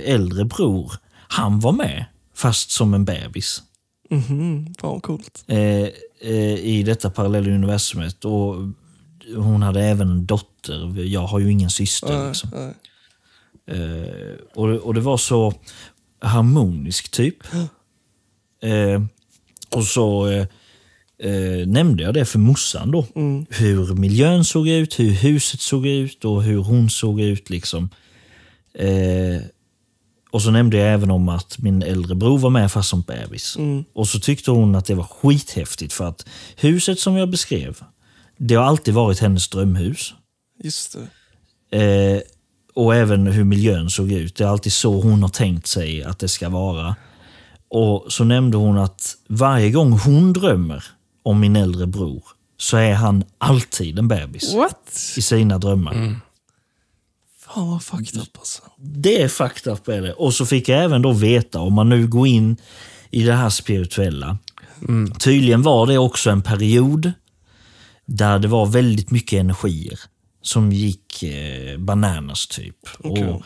äldre bror, han var med, fast som en bebis. Mhm, fan vad coolt. Eh, eh, I detta parallella universumet. Och hon hade även en dotter. Jag har ju ingen syster. Nej, Liksom. Eh, och, och det var så harmoniskt typ. Eh, och så eh, eh, nämnde jag det för morsan då. Hur miljön såg ut, hur huset såg ut och hur hon såg ut. liksom. Eh, och så nämnde jag även om att min äldre bror var med fast som bebis. Och så tyckte hon att det var skithäftigt för att huset som jag beskrev, det har alltid varit hennes drömhus. Just. Eh, och även hur miljön såg ut. Det är alltid så hon har tänkt sig att det ska vara. Och så nämnde hon att varje gång hon drömmer om min äldre bror så är han alltid en bebis What? i sina drömmar. Fan vad fucked up alltså. Det är fucked up är det. Och så fick jag även då veta, om man nu går in i det här spirituella. Tydligen var det också en period där det var väldigt mycket energier som gick eh, bananas typ. Och,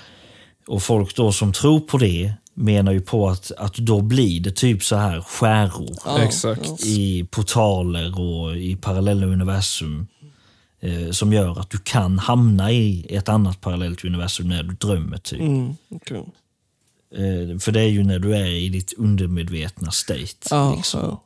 och folk då som tror på det menar ju på att, att då blir det typ så här skäror Ja, i portaler och i parallella universum. Eh, som gör att du kan hamna i ett annat parallellt universum när du drömmer. typ. Mm, okej. Eh, för det är ju när du är i ditt undermedvetna state. Ja, liksom. ja.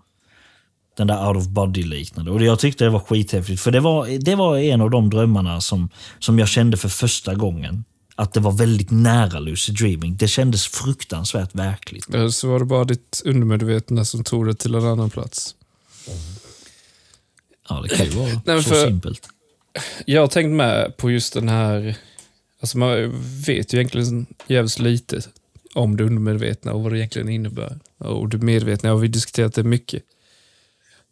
Den där out of body-liknande. Och jag tyckte det var skithäftigt. För det var, det var en av de drömmarna som, som jag kände för första gången. Att det var väldigt nära lucid dreaming. Det kändes fruktansvärt verkligt. Eller så var det bara ditt undermedvetna som tog det till en annan plats. Ja, det kan ju vara men så simpelt. Jag har tänkt med på just den här... Alltså man vet ju egentligen jävligt lite om det undermedvetna och vad det egentligen innebär. Och det medvetna har vi diskuterat det mycket.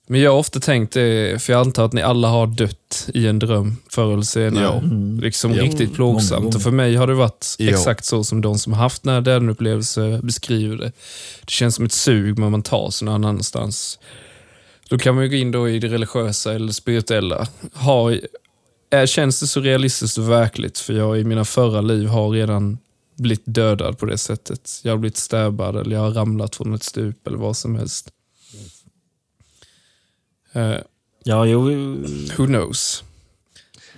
Men jag har ofta tänkt det, för jag antar att ni alla har dött i en dröm förr eller senare. Ja. Liksom Ja. riktigt Mm. Plågsamt. Och för mig har det varit Ja. exakt så som de som har haft den här döden-upplevelse beskriver det. Det känns som ett sug när man tar sig någon annanstans. Då kan man ju gå in då i det religiösa eller spirituella. Har, är, känns det så realistiskt och verkligt? För jag i mina förra liv har redan blivit dödad på det sättet. Jag har blivit stabbad eller jag har ramlat från ett stup eller vad som helst. Eh, Ja, jo, who knows?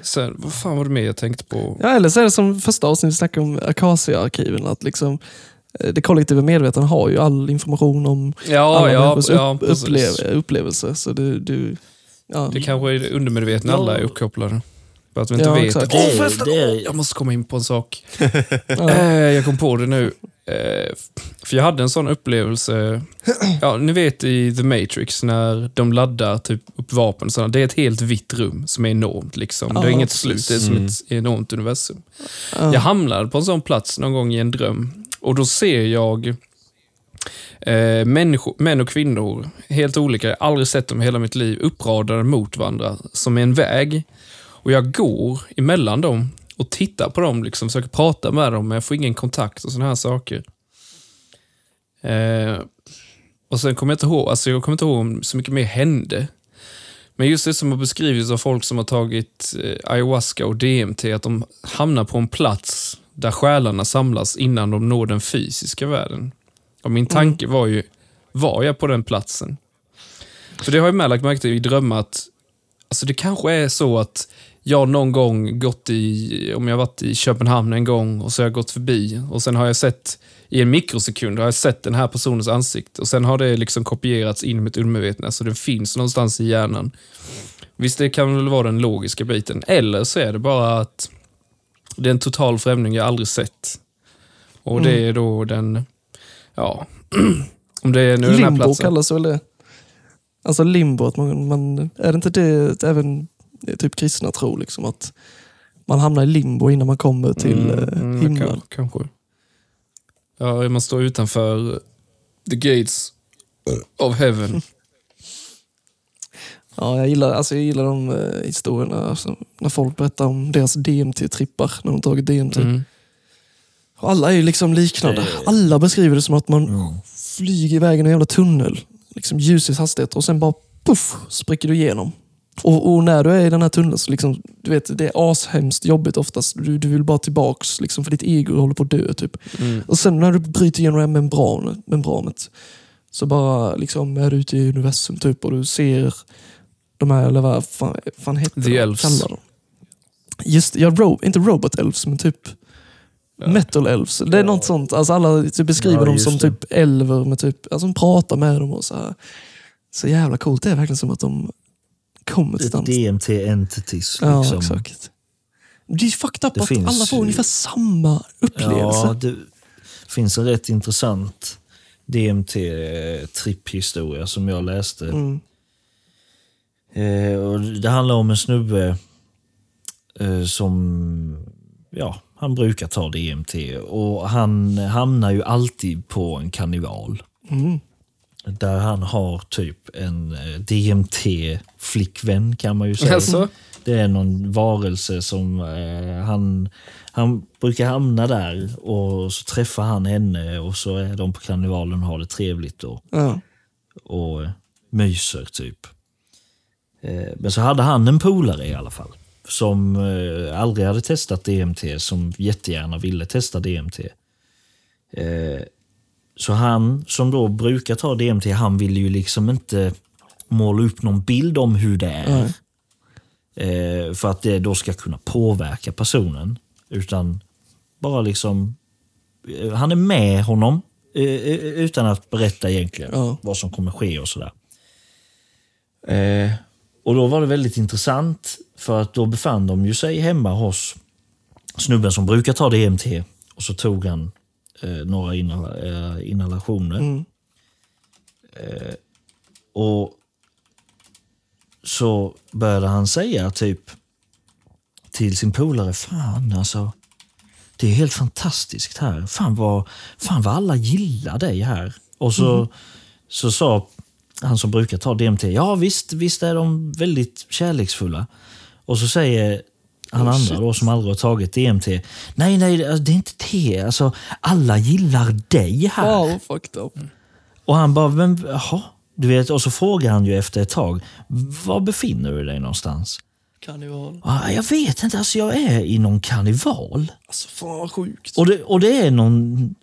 Sen, vad fan var det mer jag tänkte på? Ja, eller så är det som första avsnittet vi snackade om Acacia-arkiven. Att liksom, eh, det kollektiva medvetandet har ju all information om Ja, alla ja, människors ja upplevelse. Så du, du, ja. Det kanske är det undermedvetna alla är uppkopplade. För att vi inte Ja, vet. exakt. Åh, Det- förresten, det- åh, jag måste komma in på en sak. [laughs] Eh, jag kom på det nu. Eh, för jag hade en sån upplevelse, [clears throat] ja, ni vet i The Matrix när de laddar typ upp vapen. och sådana. Det är ett helt vitt rum som är enormt. Liksom. det Ja, är inget slut, det är som ett enormt universum. Ja. Jag hamnade på en sån plats någon gång i en dröm och då ser jag eh, människor, män och kvinnor, helt olika, jag har aldrig sett dem i hela mitt liv, uppradade mot varandra som en väg. Och jag går emellan dem och tittar på dem, liksom, försöker prata med dem, men jag får ingen kontakt och sådana här saker. Eh, och sen kommer jag inte ihåg, alltså jag kommer inte ihåg om så mycket mer hände. Men just det som har beskrivits av folk som har tagit eh, ayahuasca och DMT, att de hamnar på en plats där själarna samlas innan de når den fysiska världen. Och min tanke var ju, var jag på den platsen? För det har jag med lagt märke till i drömmar att alltså det kanske är så att jag någon gång gått i, om jag varit i Köpenhamn en gång och så har jag gått förbi och sen har jag sett, i en mikrosekund har jag sett den här personens ansikte och sen har det liksom kopierats in i mitt undermedvetna så den finns någonstans i hjärnan. Visst, det kan väl vara den logiska biten. Eller så är det bara att det är en total främling jag aldrig sett. Och det är då den, ja, [clears throat] om det är nu den här Limbo platsen. kallas väl det? Alltså limbo, att man, man, är det inte det även det typ kristna tror liksom att man hamnar i limbo innan man kommer till Mm, eh, mm, himlen? kan- Kanske. Ja, man står utanför the gates of heaven. [laughs] Ja, jag gillar, alltså jag gillar de eh, historierna alltså, när folk berättar om deras DMT-trippar, när de tagit DMT. Mm. Och Alla är ju liksom liknande. Alla beskriver det som att man flyger iväg i en jävla tunnel. Liksom ljusets hastighet och sen bara puff, spricker du igenom. Och, och när du är i den här tunneln så liksom, du vet, det är ashemskt jobbigt oftast. Du, du vill bara tillbaks liksom, för ditt ego håller på att dö. Typ. Och sen när du bryter igenom det här membranet, membranet så bara liksom, är du ute i universum typ, och du ser de här, eller vad fan, fan heter The de? elves. Kallar dem. Just ja, ro, inte robot elves, men typ metal elves. Det är något sånt. Alltså alla typ beskriver Ja, dem som det. typ elver, med typ, alltså de pratar med dem och så här. Så jävla coolt. Det är verkligen som att de kommer Ett DMT entities. Ja, Liksom. exakt. Det är fucked up Det att finns alla får ungefär samma upplevelse. Ja, det finns en rätt intressant DMT-tripphistoria som jag läste. Mm. Eh, och det handlar om en snubbe eh, som ja, han brukar ta DMT och han hamnar ju alltid på en karneval. Mm. Där han har typ en eh, DMT-flickvän kan man ju säga. Alltså? Det är någon varelse som eh, han, han brukar hamna där och så träffar han henne och så är de på karnevalen och har det trevligt och, Ja. och eh, myser typ. Eh, men så hade han en polare i alla fall som eh, aldrig hade testat DMT som jättegärna ville testa DMT. Eh, så han som då brukar ta DMT, han vill ju liksom inte måla upp någon bild om hur det är. Eh, för att det då ska kunna påverka personen. Utan bara liksom, eh, han är med honom eh, utan att berätta egentligen Ja. vad som kommer ske och sådär. Och då var det väldigt intressant för att då befann de ju sig hemma hos snubben som brukar ta DMT och så tog han eh, några inhala, eh, inhalationer. Mm. Eh, och så började han säga typ till sin polare, fan alltså, det är helt fantastiskt här. Fan vad, fan vad alla gillar dig här. Och så, så sa han som brukar ta DMT, ja visst, visst är de väldigt kärleksfulla. Och så säger han andra då som aldrig har tagit DMT, nej nej det är inte det. Alltså, alla gillar dig här. Wow, fucked up. Och han bara, men jaha? Du vet, och så frågar han ju efter ett tag, var befinner du dig någonstans? Karneval. Ah, jag vet inte, alltså jag är i någon karneval. Alltså fan vad sjukt. Och det, och det är någon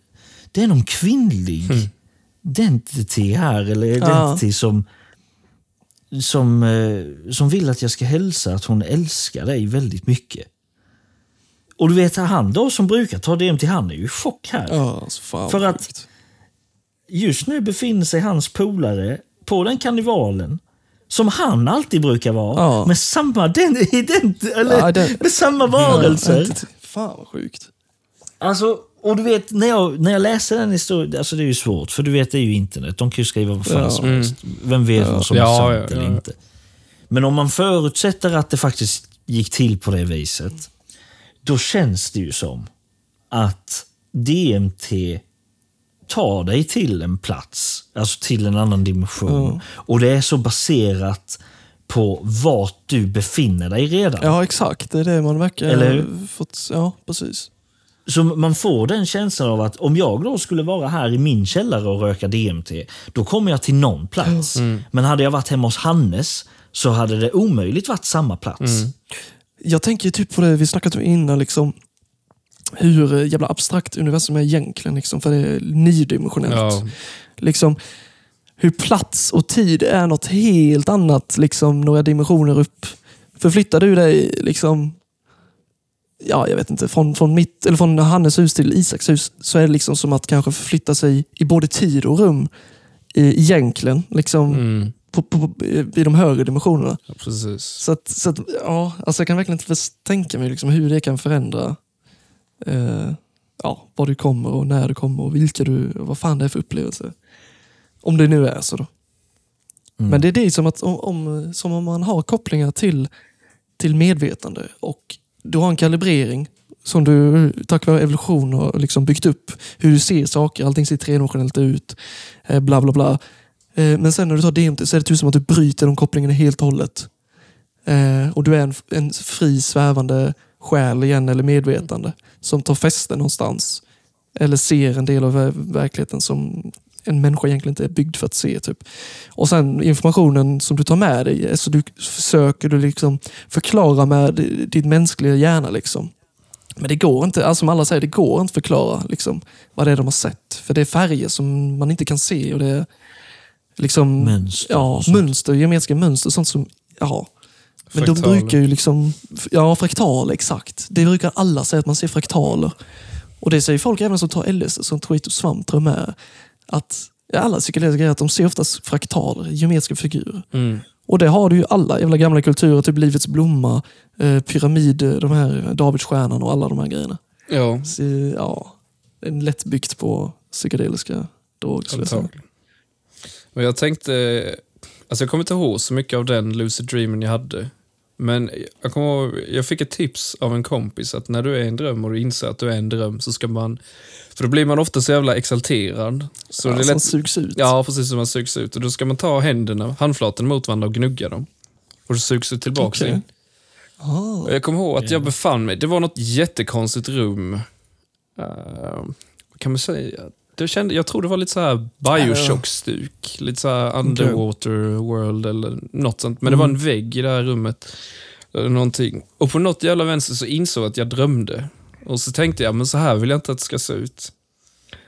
det är någon kvinnlig identity här, eller identity som, som, eh, som vill att jag ska hälsa att hon älskar dig väldigt mycket. Och du vet, han då som brukar ta DMT, han är ju i chock här. Ja, alltså För att- sjukt. Just nu befinner sig hans polare på den karnevalen som han alltid brukar vara. Ja. Med samma den, ident, eller, Ja, det- med samma varelser. Ja, Fan vad sjukt. Alltså, och du vet, när jag, när jag läser den historien, alltså det är ju svårt, för du vet, det är ju internet. De kan ju skriva vad fan Ja. som helst. Vem vet vad som är Ja, sant ja, ja, eller ja. inte. Men om man förutsätter att det faktiskt gick till på det viset, då känns det ju som att DMT tar dig till en plats, alltså till en annan dimension. Och det är så baserat på vart du befinner dig redan. Ja, exakt. Det är det man verkar Eller hur? fått. Ja, precis. Så man får den känslan av att om jag då skulle vara här i min källare och röka DMT, då kommer jag till någon plats. Men hade jag varit hemma hos Hannes så hade det omöjligt varit samma plats. Jag tänker ju typ på det vi snackat om innan, liksom, hur eh, jävla abstrakt universum är egentligen. Liksom, för det är niodimensionellt. Ja. Liksom, hur plats och tid är något helt annat, liksom, några dimensioner upp. Förflyttar du dig liksom, ja, jag vet inte, från, från, mitt, eller från Hannes hus till Isaks hus så är det liksom som att kanske förflytta sig i både tid och rum i, egentligen. Liksom, Mm. på, på, I de högre dimensionerna. Ja, precis. Så, att, så att, ja, alltså jag kan verkligen inte tänka mig liksom hur det kan förändra eh, ja, var du kommer och när du kommer och vilka du, och vad fan det är för upplevelse. Om det nu är så då. Men det är det som, att, om, om, som om man har kopplingar till, till medvetande och du har en kalibrering som du tack vare evolution har liksom byggt upp. Hur du ser saker, allting ser tredimensionellt ut. Eh, bla bla bla. Eh, men sen när du tar DMT så är det typ som att du bryter de kopplingarna helt och hållet. Eh, och du är en, en fri svävande själ igen, eller medvetande, som tar fäste någonstans. Eller ser en del av verkligheten som en människa egentligen inte är byggd för att se. Typ. Och sen informationen som du tar med dig, så du försöker du liksom förklara med din mänskliga hjärna. Liksom. Men det går inte, alltså som alla säger, det går inte att förklara liksom, vad det är de har sett. För det är färger som man inte kan se. och det är liksom, Mönster Ja, mönster, geometriska mönster. Sånt som, ja. Men de Fraktaler. brukar ju liksom, ja fraktaler exakt. Det brukar alla säga att man ser fraktaler. Och det säger folk även som tar LSD, som tror och svamp tror jag med. Att alla psykedeliska grejer, att de ser oftast fraktaler, geometriska figurer. Mm. Och det har du ju alla jävla gamla kulturer, typ Livets blomma, eh, pyramid, de här Davidsstjärnan och alla de här grejerna. Ja, Så, ja, lätt byggt på psykedeliska droger. Men jag tänkte, alltså jag kommer inte ihåg så mycket av den lucid dreamen jag hade. Men jag kommer ihåg, jag fick ett tips av en kompis att när du är en dröm och du inser att du är en dröm så ska man, för då blir man ofta så jävla exalterad. Så Ja, det är som lätt, sugs ut. ja, precis som man sugs ut. Och då ska man ta händerna, handflaten mot varandra och gnugga dem. Och då sugs du tillbaka Okej. in. Och Jag kommer ihåg att jag befann mig, det var något jättekonstigt rum. Uh, kan man säga? Det kände, jag tror det var lite så här Bioshock-stuk. Lite så här underwater world eller något sånt. Men det var en vägg i det här rummet. Eller någonting. Och på något jävla vänster så insåg jag att jag drömde. Och så tänkte jag, men så här vill jag inte att det ska se ut.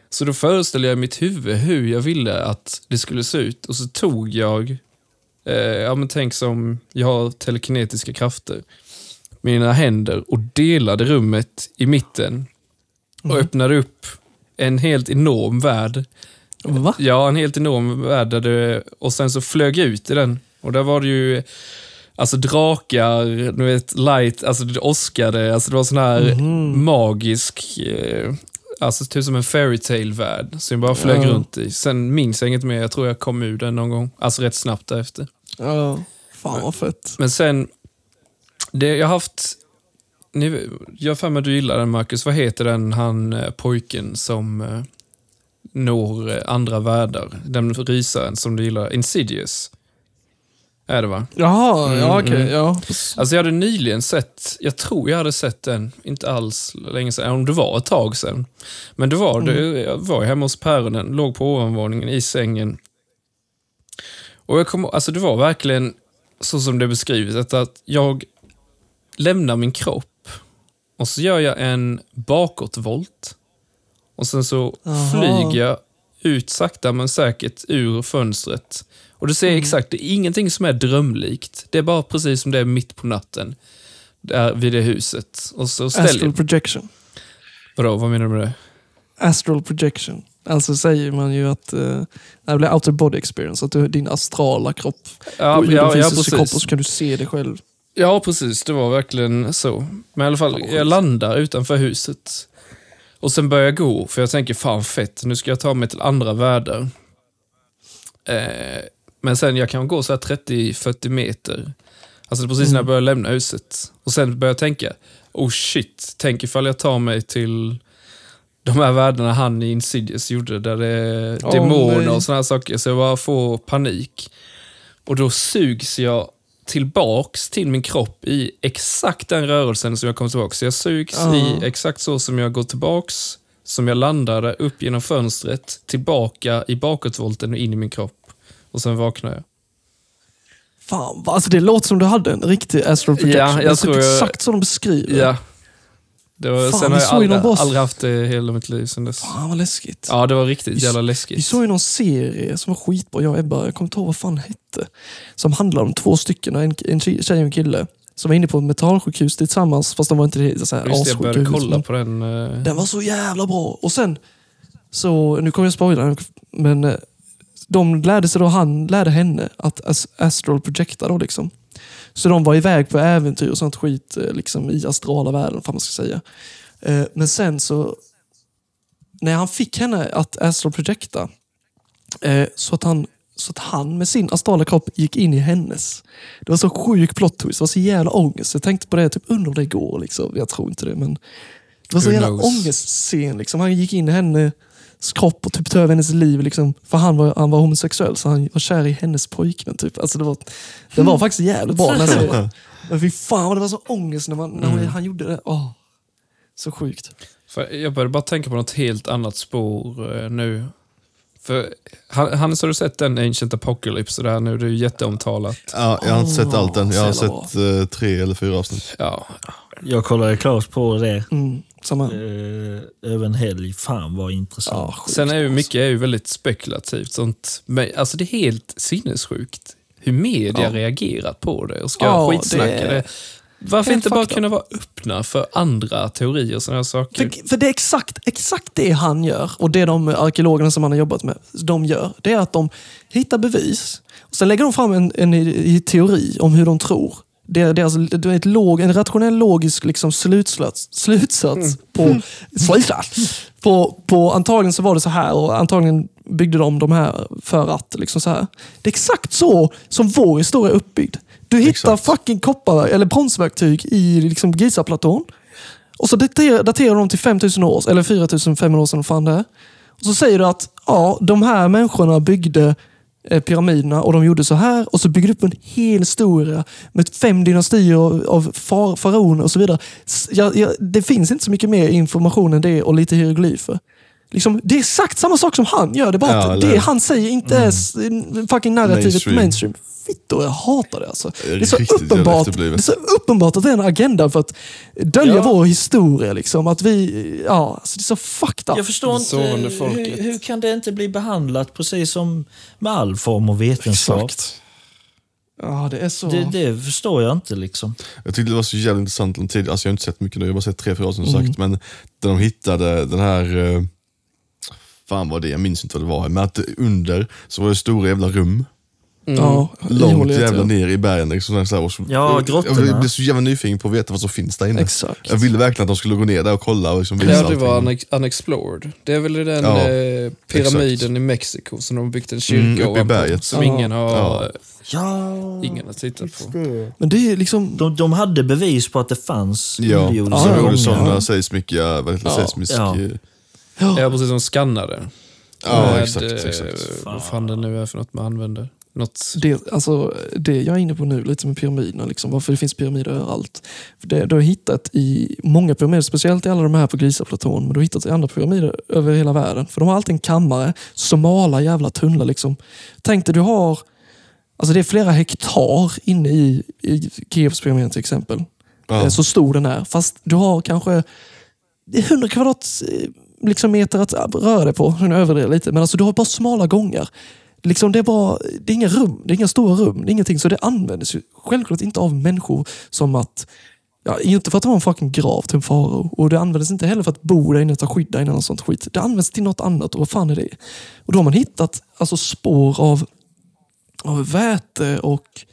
Så då föreställde jag i mitt huvud hur jag ville att det skulle se ut. Och så tog jag, eh, ja men tänk som jag har telekinetiska krafter mina händer och delade rummet i mitten och öppnade upp en helt enorm värld. Va? Ja, en helt enorm värld där det, och sen så flög jag ut i den och där var det ju Alltså drakar, du vet, light, alltså det åskade, alltså det var sån här magisk, eh, alltså typ som en fairytale värld som jag bara flög Ja. runt i. Sen minns jag inget mer, jag tror jag kom ur den någon gång, alltså rätt snabbt därefter. Ja. Fan vad fett. Men sen, det, jag har haft... Ni, jag för mig att du gillar den Marcus. Vad heter den han eh, pojken som eh, når eh, andra världar? Den rysaren som du gillar. Insidious. Är det va? Jaha, ja okej. mm. Ja. Alltså jag hade nyligen sett, jag tror jag hade sett den, inte alls länge sedan, om det var ett tag sedan. Men det var det, jag var hemma hos päronen, låg på ovanvåningen i sängen. Och jag kom, alltså det var verkligen så som det är beskrivet, att jag lämnar min kropp och så gör jag en bakåtvolt. Och sen så Aha. flyger jag ut sakta men säkert ur fönstret. Och du ser Mm. exakt, det är ingenting som är drömlikt. Det är bara precis som det är mitt på natten. Där vid det huset. Och så ställer Astral projection. Vadå, vad menar du med det? Astral projection. Alltså säger man ju att uh, det blir outer body experience, att du, din astrala kropp Ja, går ur ja, din ja, fysiska kropp och så kan du se dig själv. Ja, precis. Det var verkligen så. Men i alla fall, jag landar utanför huset. Och sen börjar jag gå, för jag tänker fan fett, nu ska jag ta mig till andra världar. Eh, men sen, jag kan gå så här 30-40 meter. Alltså precis när jag börjar lämna huset. Och sen börjar jag tänka, oh shit, tänk ifall jag tar mig till de här världarna han i Insidious gjorde, där det är Åh, demoner nej. och såna här saker. Så jag bara får panik. Och då sugs jag tillbaks till min kropp i exakt den rörelsen som jag kom tillbaks. Så jag sugs Ja. i exakt så som jag går tillbaks, som jag landade upp genom fönstret, tillbaka i bakåtvolten och in i min kropp. Och sen vaknar jag. Fan, alltså det låter som du hade en riktig astral projection. Ja, jag det är typ tror jag- exakt som de beskriver. Ja. Det var, Fan, sen vi har jag aldrig, aldrig haft det hela mitt liv sen dess. Fan vad läskigt. Ja, det var riktigt Vi- jävla Vi läskigt. såg ju någon serie som var skitbra, jag och Ebba, jag kommer inte ihåg vad fan hette. Som handlar om två stycken, en, en tjej och en kille. Som var inne på ett mentalsjukhus tillsammans, fast de var inte det så här Just det, jag började kolla på den. eh, Den var så jävla bra. Och sen, så nu kommer jag spoila, men eh, de lärde sig då, han lärde henne att as- astral projecta då liksom. Så de var iväg på äventyr och sånt skit eh, liksom, i astrala världen, vad man ska säga. Eh, Men sen så, när han fick henne att astral projecta, eh, så att han så att han med sin astrala kropp gick in i hennes. Det var så sjuk plot twist, det var så jävla ångest. Jag tänkte på det, typ undrar om det går. Liksom. Jag tror inte det, men det var så Who jävla knows? ångestscen. Liksom. Han gick in i henne kropp och typ ta över hennes liv. Liksom. För han var, han var homosexuell så han var kär i hennes pojkvän. Typ. Alltså, det, var, det var faktiskt jävligt bra serien. [laughs] Men fy fan det var så ångest när, man, när Mm. han gjorde det. Åh, så sjukt. För jag började bara tänka på något helt annat spår eh, nu. För, Han- Hannes, har du sett den Ancient Apocalypse där nu? Det är ju jätteomtalat. Ja, jag har inte sett allt än. Jag har sett eh, tre eller fyra avsnitt. Ja, Jag kollade klart på det Mm, samma. eh, över en helg. Fan vad intressant. Ja, sjukt. Sen är ju mycket är ju väldigt spekulativt. Sånt. Men, alltså det är helt sinnessjukt hur media Ja. reagerat på det och ska Ja, skitsnacka det det. Varför helt inte bara kunna vara öppna för andra teorier och sådana här saker? För, för det är exakt, exakt det han gör och det de arkeologerna som han har jobbat med de gör. Det är att de hittar bevis och sen lägger de fram en, en, i- teori om hur de tror. Det är, alltså, det är ett log, en rationell logisk liksom slutsats, slutsats på, slutsats på, på antagligen så var det så här och antagligen byggde de de här för att. Liksom så här. Det är exakt så som vår historia är uppbyggd. Du hittar Exakt. fucking koppar eller bronsverktyg i liksom Gizaplatån. Och så daterar, daterar de till 5000 år, eller 4500 år sedan, fan det är. Och så säger du att ja, de här människorna byggde Eh, pyramiderna och de gjorde så här. Och så bygger du upp en hel historia med fem dynastier av, far, faraoner och så vidare. Ja, ja, det finns inte så mycket mer information än det och lite hieroglyfer. Liksom, det är exakt samma sak som han gör. Det är bara Ja, att eller- det han säger inte är s- fucking narrativet mainstream. Mainstream. Fittor, jag hatar det alltså. Det är så uppenbart, det är så uppenbart att det är en agenda för att dölja Ja. vår historia. Liksom. Att vi, ja, alltså det är så fucked up. Jag förstår inte, hur, hur kan det inte bli behandlat precis som med all form av vetenskap? Exakt. Ja, det är så... Det, det förstår jag inte liksom. Jag tyckte det var så jävla intressant en tid, alltså jag har inte sett mycket nu, jag har bara sett tre, fyra avsnitt som Mm. sagt, men där de hittade den här, eh, fan vad det jag minns inte vad det var, men att under så var det stora jävla rum, ja, långt jävla ja. ner i bergen. Liksom, så här, så, Ja, jag, grottorna. jag blev så jävla nyfiken på att veta vad som finns där inne. Exakt. Jag ville verkligen att de skulle gå ner där och kolla och liksom visa Ja, det var unexplored. Det är väl den Ja, eh, pyramiden i Mexiko som de har byggt en kyrka Mm, uppe i berget. Som Ja. ingen har, Ja. Ja, ingen har tittat på. Men det är liksom... de, de hade bevis på att det fanns Ja, underjordiska så Ja, gjorde gångar. sådana seismika, vad heter det, Ja. seismisk... Ja. Eh, Ja, precis som skannade. Ja, Med, exakt, eh, exakt. Vad fan det nu är för något man använder. Något... Det, alltså, det jag är inne på nu, lite med pyramiderna, liksom, varför det finns pyramider överallt. För det, du har hittat i många pyramider, speciellt i alla de här på Grisaplatån, men du har hittat i andra pyramider över hela världen. För de har alltid en kammare, smala jävla tunnlar. Liksom. Tänk dig, du har, alltså det är flera hektar inne i, i Keopspyramiden till exempel. Ja. Eh, Så stor den är. Fast du har kanske det är 100 kvadrat eh, liksom meter att röra dig på. Nu överdriver jag lite. Men alltså, du har bara smala gångar. Liksom det, är bara, det är inga rum, det är inga stora rum, det är ingenting. Så det användes ju självklart inte av människor som att Ja, inte för att det var en fucking grav till en farao. Och det användes inte heller för att bo där inne och ta skydd där inne. Och sånt skit. Det används till något annat. Och vad fan är det? Och då har man hittat alltså, spår av, av väte och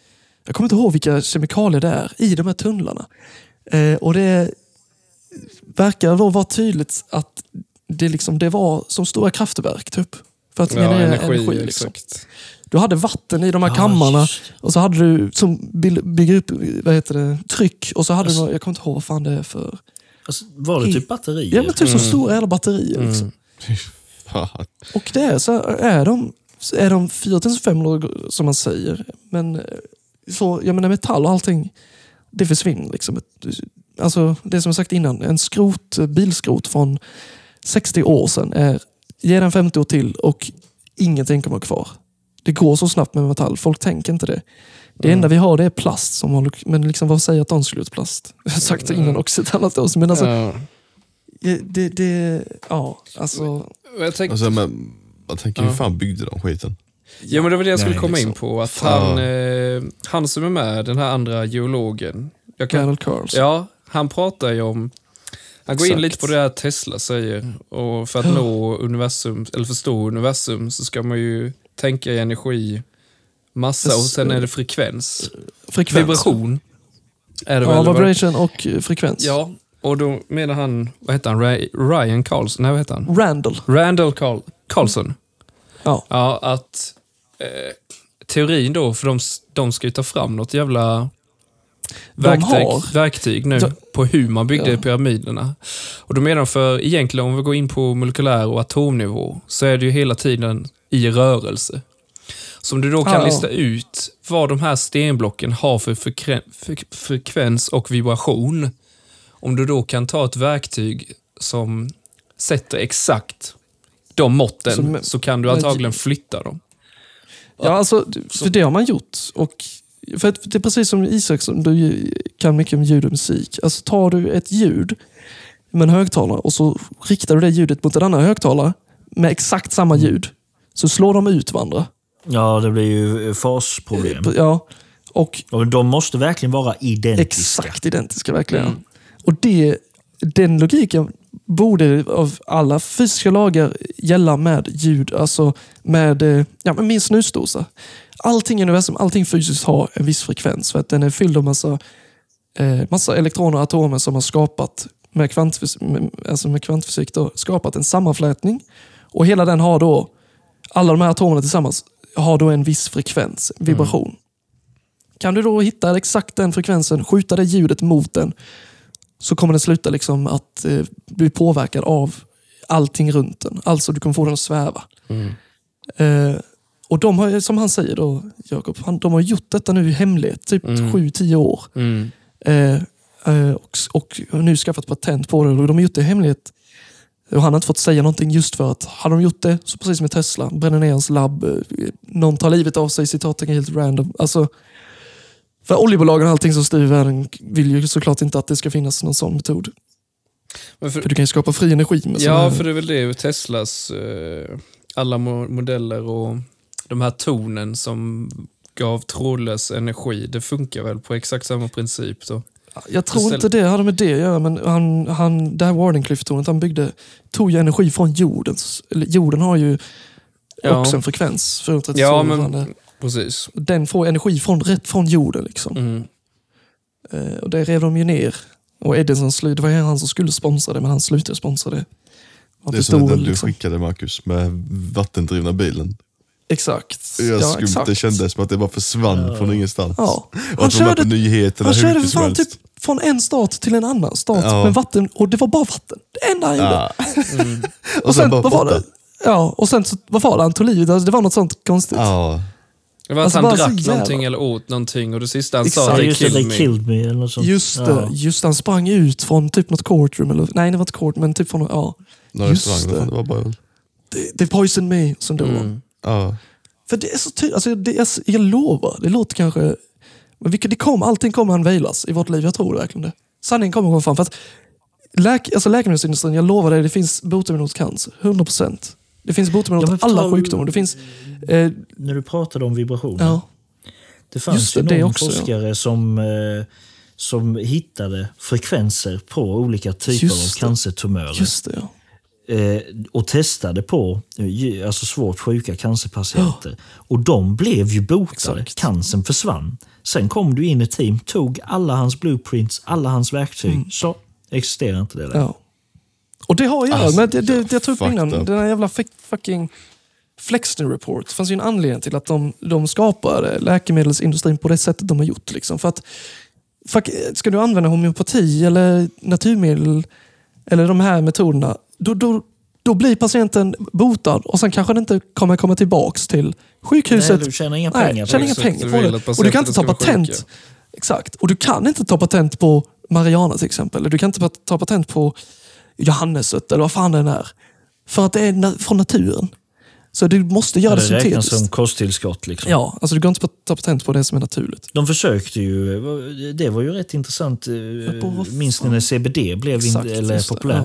jag kommer inte ihåg vilka kemikalier det är i de här tunnlarna. Eh, och det verkar då vara tydligt att det, liksom, det var som stora kraftverk typ. För att Ja, generera energi, energi. liksom. exakt. Du hade vatten i de här Ja, kammarna och så hade du som bil- bygger upp vad heter det, tryck och så hade Alltså- du, jag kommer inte ihåg vad fan det är för... Alltså, var det typ batterier? Ja men typ som stora jävla batterier. Liksom. [laughs] Fan. Och det är så är de, är de 4500 som man säger. Men eh, så, jag menar metall och allting, det försvinner. Liksom. Alltså, det som jag sagt innan, en skrot, bilskrot från 60 år sedan är, ge den 50 år till och ingenting kommer kvar. Det går så snabbt med metall, folk tänker inte det. Det enda vi har det är plast, som håller, men liksom, vad säger att de skulle ut plast? [laughs] Jag har sagt det innan också ett annat år. Men alltså, Ja. det, det, ja, alltså, Jag tänk, Alltså, men, jag tänker, hur fan byggde de skiten? ja, men det var det jag skulle Nej, komma in liksom. på. Att han, eh, han som är med, den här andra geologen. Jag kan, Carls. ja, han pratar ju om... Han går in lite på det här Tesla säger. Och för att nå universum, eller förstå universum så ska man ju tänka i energi, massa och sen är det frekvens. Frekvens. Vibration. Är det Ja, väl? vibration och eh, frekvens. Ja, och då menar han, vad heter han, Ray, Ryan Carlson? Nej, vad heter han? Randall. Randall Carl, Carlson. Ja. Ja, att eh, teorin då, för de, de ska ju ta fram något jävla verktyg, har... verktyg nu Ja. på hur man byggde Ja. pyramiderna. Och då menar de för, egentligen om vi går in på molekylär och atomnivå, så är det ju hela tiden i rörelse. Så om du då kan Ja. lista ut vad de här stenblocken har för frekven- fre- frekvens och vibration. Om du då kan ta ett verktyg som sätter exakt de måtten, Som- så kan du antagligen flytta dem. Ja, alltså, för det har man gjort. Och för att det är precis som Isak, som du kan mycket om ljud och musik. Alltså tar du ett ljud med en högtalare och så riktar du det ljudet mot en annan högtalare med exakt samma ljud, så slår de ut varandra. Ja, det blir ju fasproblem. Ja, och Och de måste verkligen vara identiska. exakt identiska verkligen. Och det, den logiken borde av alla fysiska lagar gälla med ljud, alltså med, eh, ja, med min snusdosa. Allting i universum, allting fysiskt har en viss frekvens för att den är fylld av massa, eh, massa elektroner och atomer som har skapat med, kvantfys med, alltså med kvantfysik då, skapat en sammanflätning. Och hela den har då, alla de här atomerna tillsammans har då en viss frekvens, en vibration. Kan du då hitta exakt den frekvensen, skjuta det ljudet mot den, så kommer den sluta liksom att eh, bli påverkad av allting runt den. Alltså du kommer få den att sväva. Eh, och de har, som han säger då, Jakob, de har gjort detta nu i hemlighet, typ sju, tio år. Mm. Eh, eh, och, och nu skaffat patent på det. Och de har gjort det i hemlighet. Och han har inte fått säga någonting just för att hade de gjort det, så precis som med Tesla, bränner ner hans labb, eh, någon tar livet av sig, citaten är helt random. Alltså, för oljebolagen och allting som styr världen vill ju såklart inte att det ska finnas någon sån metod. För, För du kan ju skapa fri energi med Ja, för det är väl det Teslas eh, alla mo- modeller och de här tonen som gav trådlös energi, det funkar väl på exakt samma princip då? Jag tror Istället- inte det hade med det att göra, men han, han, det här Wardenclyffe-tornet han byggde tog ju energi från jordens... Eller jorden har ju Ja. också en frekvens, 432 Ja, men precis. Den får energi från, rätt från jorden. Liksom. Mm. Eh, och det rev de ju ner. Och Edison, det var han som skulle sponsra det, men han slutade sponsra det. Han Det är som den du liksom. skickade Marcus, med vattendrivna bilen. Exakt. Det, är Ja, skumt. exakt. det kändes som att det bara försvann från ingenstans. Ja. Och Han att de var med på körde, nyheterna han körde fan typ från en stat till en annan stat Ja. med vatten. Och det var bara vatten. Det enda han gjorde. Ja. [laughs] Och, Och sen sen, bara vad var det? Ja, och sen så, vad var det? Han tog livet alltså, Det var något sånt konstigt. Ja. Det var att Alltså, han drack jävla- någonting eller åt någonting och det sista han Exakt. sa, Ja, det just det, killed me. killed me eller något sånt. Just det, Ja. just det, han sprang ut från typ något courtroom. Eller, nej, det var inte court, men typ från... Ja, Någon Just det. Det. det var bara... they, they poisoned me. Som då. Mm. Ja. För det är så tydligt. Alltså, det är, jag lovar, det låter kanske... Men vilket, det kom, allting kommer unveilas i vårt liv. Jag tror verkligen det. Sanningen kommer komma fram. För att läk, alltså läkemedelsindustrin, jag lovar dig, det finns botemedel mot cancer. 100 procent. Det finns botemedel Ja, mot alla sjukdomar. Det finns... Eh, När du pratade om vibrationer. ja, Det fanns Just ju det, det någon också, ja. forskare som, eh, som hittade frekvenser på olika typer Just av det. cancertumörer. just det. Ja. Eh, och testade på eh, alltså svårt sjuka cancerpatienter. Och de blev ju botade. Exakt. Cancern försvann. Sen kom du in i team, tog alla hans blueprints, alla hans verktyg. Så existerar inte det längre. Ja. Och det har göra Alltså, med, det, det, det jag tog upp innan, up. den här jävla fuck- fucking Flexner Report. Det fanns ju en anledning till att de, de skapade läkemedelsindustrin på det sättet de har gjort. Liksom. För att, fuck, ska du använda homeopati eller naturmedel eller de här metoderna, då, då, då blir patienten botad och sen kanske den inte kommer komma tillbaks till sjukhuset. Nej, du tjänar inga Nej, pengar på tjänar det. inga pengar på det. att Och du kan inte ta patent. sjuka. Exakt. Och du kan inte ta patent på Mariana till exempel. Eller Du kan inte ta patent på Johannesött eller vad fan den är. För att det är na- från naturen. Så du måste göra Ja, det det räknas syntetiskt. som kosttillskott. Liksom. Ja, alltså du kan inte ta patent på det som är naturligt. De försökte ju, det var ju rätt intressant. Minns ni när CBD blev Exakt, eller det, populärt?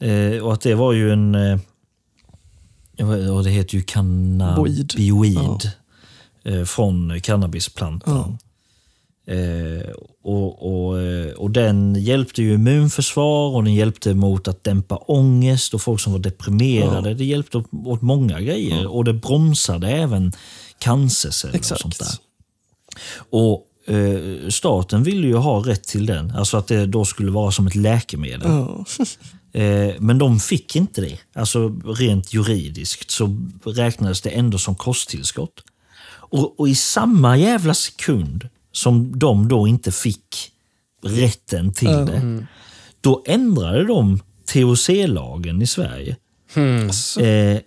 Eh, och att det var ju en... Eh, ja, och det heter ju cannabinoid. Eh, från cannabisplantan. Eh, och, och, eh, och den hjälpte ju immunförsvar och den hjälpte mot att dämpa ångest och folk som var deprimerade. Det hjälpte åt, många grejer och det bromsade även cancerceller och Exakt. sånt där. Och eh, staten ville ju ha rätt till den, alltså att det då skulle vara som ett läkemedel. Ja. [laughs] Eh, men de fick inte det. Alltså rent juridiskt så räknades det ändå som kosttillskott. Och, och i samma jävla sekund som de då inte fick rätten till det. Då ändrade de THC-lagen i Sverige. Eh,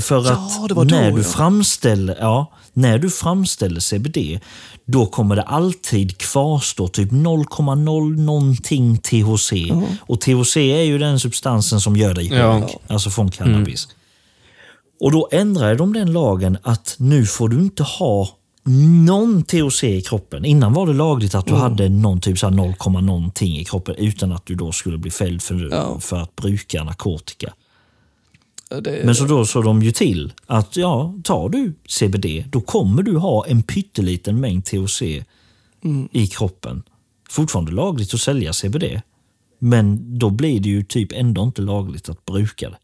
för att Ja, det var då, när, du ja. framställer, ja, när du framställer CBD, då kommer det alltid kvarstå typ 0,0 någonting THC. Och THC är ju den substansen som gör dig Ja. hög, alltså från cannabis. Och då ändrade de den lagen att nu får du inte ha någon THC i kroppen. Innan var det lagligt att du hade någon typ så här 0, någonting i kroppen utan att du då skulle bli fälld för, Ja. för att bruka narkotika. Det, Men så då såg de ju till att ja, tar du CBD då kommer du ha en pytteliten mängd THC i kroppen. Fortfarande lagligt att sälja CBD. Men då blir det ju typ ändå inte lagligt att bruka det.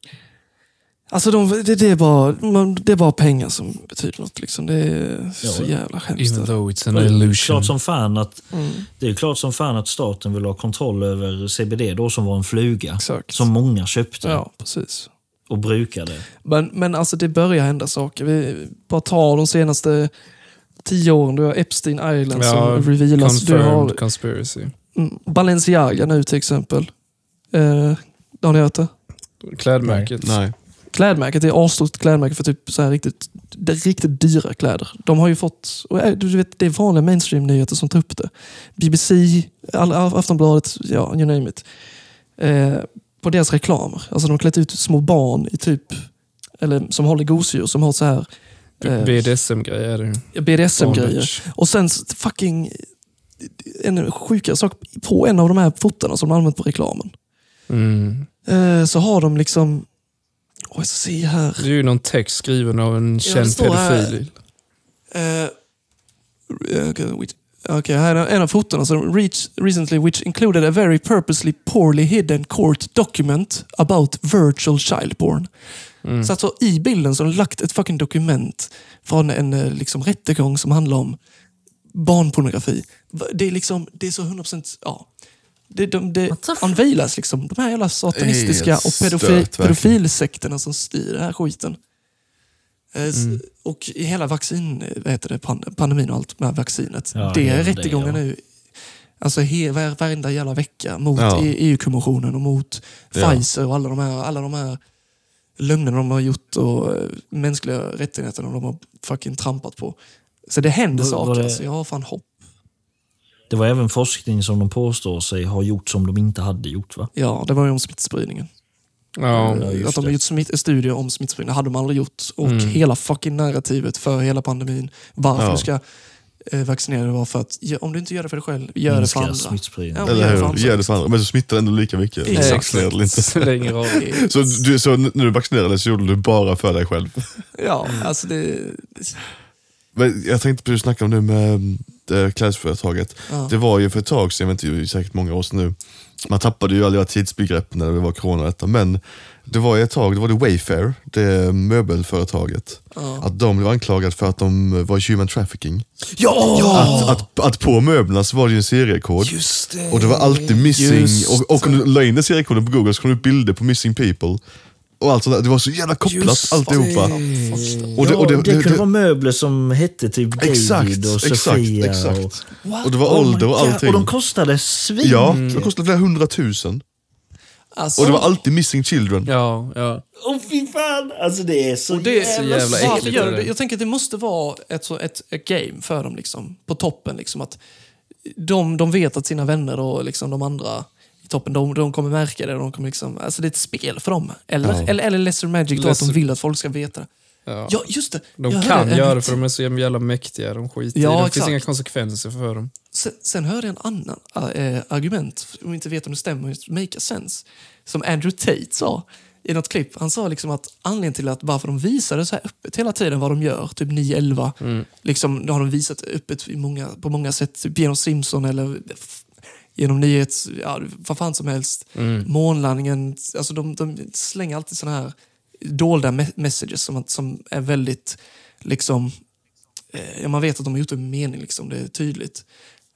Alltså de, det, det, är bara, det är bara pengar som betyder något. Liksom. Det är så Ja. jävla hemskt. Even though it's an Det är illusion. klart som fan att, Mm. det är klart som fan att staten vill ha kontroll över CBD då som var en fluga. Exakt. Som många köpte Ja, precis. Och brukade. Men, men alltså det börjar hända saker. Vi bara tar de senaste tio åren. Du har Epstein Island Ja, som revealas. Du har conspiracy. mm, Balenciaga nu till exempel. Eh, har ni hört det? Klädmärket. Nej. Klädmärket är asstort klädmärke för typ så här riktigt, det är riktigt dyra kläder. De har ju fått, och äh, du vet, det är vanliga mainstream-nyheter som tar upp det. BBC, Aftonbladet, ja, you name it. Eh, på deras reklamer. Alltså de har klätt ut små barn i typ, eller som håller gosedjur, som har så här eh, BDSM-grejer ju. BDSM-grejer. Och sen fucking, en sjukare sak, på en av de här fotona som de använt på reklamen. Mm. Eh, så har de liksom, åh jag ska se här. Det är ju någon text skriven av en det känd står här- pedofil. Okay, här är en av fotona som recently which included a very purposely poorly hidden court document about virtual child porn. Mm. Så alltså, i bilden så har de lagt ett fucking dokument från en eh, liksom, rättegång som handlar om barnpornografi. Det är liksom, det är så 100% ja. Det, de, det unveilas liksom, de här jävla satanistiska och pedofi, stört, verkligen. pedofilsekterna som styr den här skiten. Eh, Mm. Och hela vaccin, eh, vad heter det, pan- pandemin och allt med vaccinet. Ja, det är rättegångar ja. nu. Alltså he, var, varenda jävla vecka mot Ja. E- EU-kommissionen och mot. Pfizer och alla de här, alla de här lögnerna de har gjort och eh, mänskliga rättigheterna de har fucking trampat på. Så det händer Var- saker. det- Alltså, jag har fan hopp. Det var även forskning som de påstår sig ha gjort som de inte hade gjort va? Ja, det var ju om smittspridningen. Ja. Ja, just att de har gjort smitt, studier om smittspridning. Det hade de aldrig gjort. Och Mm. hela fucking narrativet för hela pandemin. Varför Ja. du ska eh, vaccinera dig var för att om du inte gör det för dig själv, gör det för andra. smittspridning. Ja, Eller hur? Gör det för andra. Men så smittar ändå lika mycket. Exakt. Eller inte. [laughs] [laughs] Så, du, så när du vaccinerade så gjorde du bara för dig själv? [laughs] Ja, alltså det... Men jag tänkte precis snacka om det med det klädesföretaget. Ja. Det var ju för ett tag sedan, jag vet inte, säkert många år sedan nu. Man tappade ju alla tidsbegrepp när det var corona detta. Men det var ett tag, det var det Wayfair, det möbelföretaget. Ja. Att de blev anklagade för att de var human trafficking. Ja! Att, att, att på möblerna så var det ju en seriekod. Just det. Och det var alltid missing, och, och om du la in den seriekoden på google så kom det upp bilder på missing people. Och allt sånt där. Det var så jävla kopplat Just alltihopa. det. Och det, och det, ja, det, det, kunde vara möbler som hette typ David exakt, och exakt, Sofia. exakt. Och, Och det var Oh ålder och allting. Och de kostade svin. Ja, de kostade flera hundratusen. Alltså, Och det var alltid missing children. Ja, ja. Åh fy fan! Alltså det är så, och det är så jävla varför äckligt gör det. Jag tänker att det måste vara ett, så- ett, ett game för dem, liksom, på toppen. Liksom, att de, de vet att sina vänner och liksom, de andra i toppen, de, de kommer märka det. De kommer liksom, alltså det är ett spel för dem. Eller, Ja. eller, eller Lesser Magic, då, att de Lesser- vill att folk ska veta det. ja. Ja, just det. De Jag kan göra det för de är så jävla mäktiga. De skiter Ja, i det. Det exakt. finns inga konsekvenser för dem. Sen, sen hörde jag en annan äh, argument, om jag inte vet om det stämmer, make a sense. Som Andrew Tate sa i något klipp. Han sa liksom att anledningen till att varför de visade så här öppet hela tiden vad de gör, typ 9-11, liksom, då har de visat öppet många, på många sätt, typ genom Simpson eller genom nyhets, ja, vad fan som helst. Månlandningen, alltså de, de slänger alltid såna här dolda me- messages som, som är väldigt, liksom, eh, man vet att de har gjort det med mening, liksom, det är tydligt.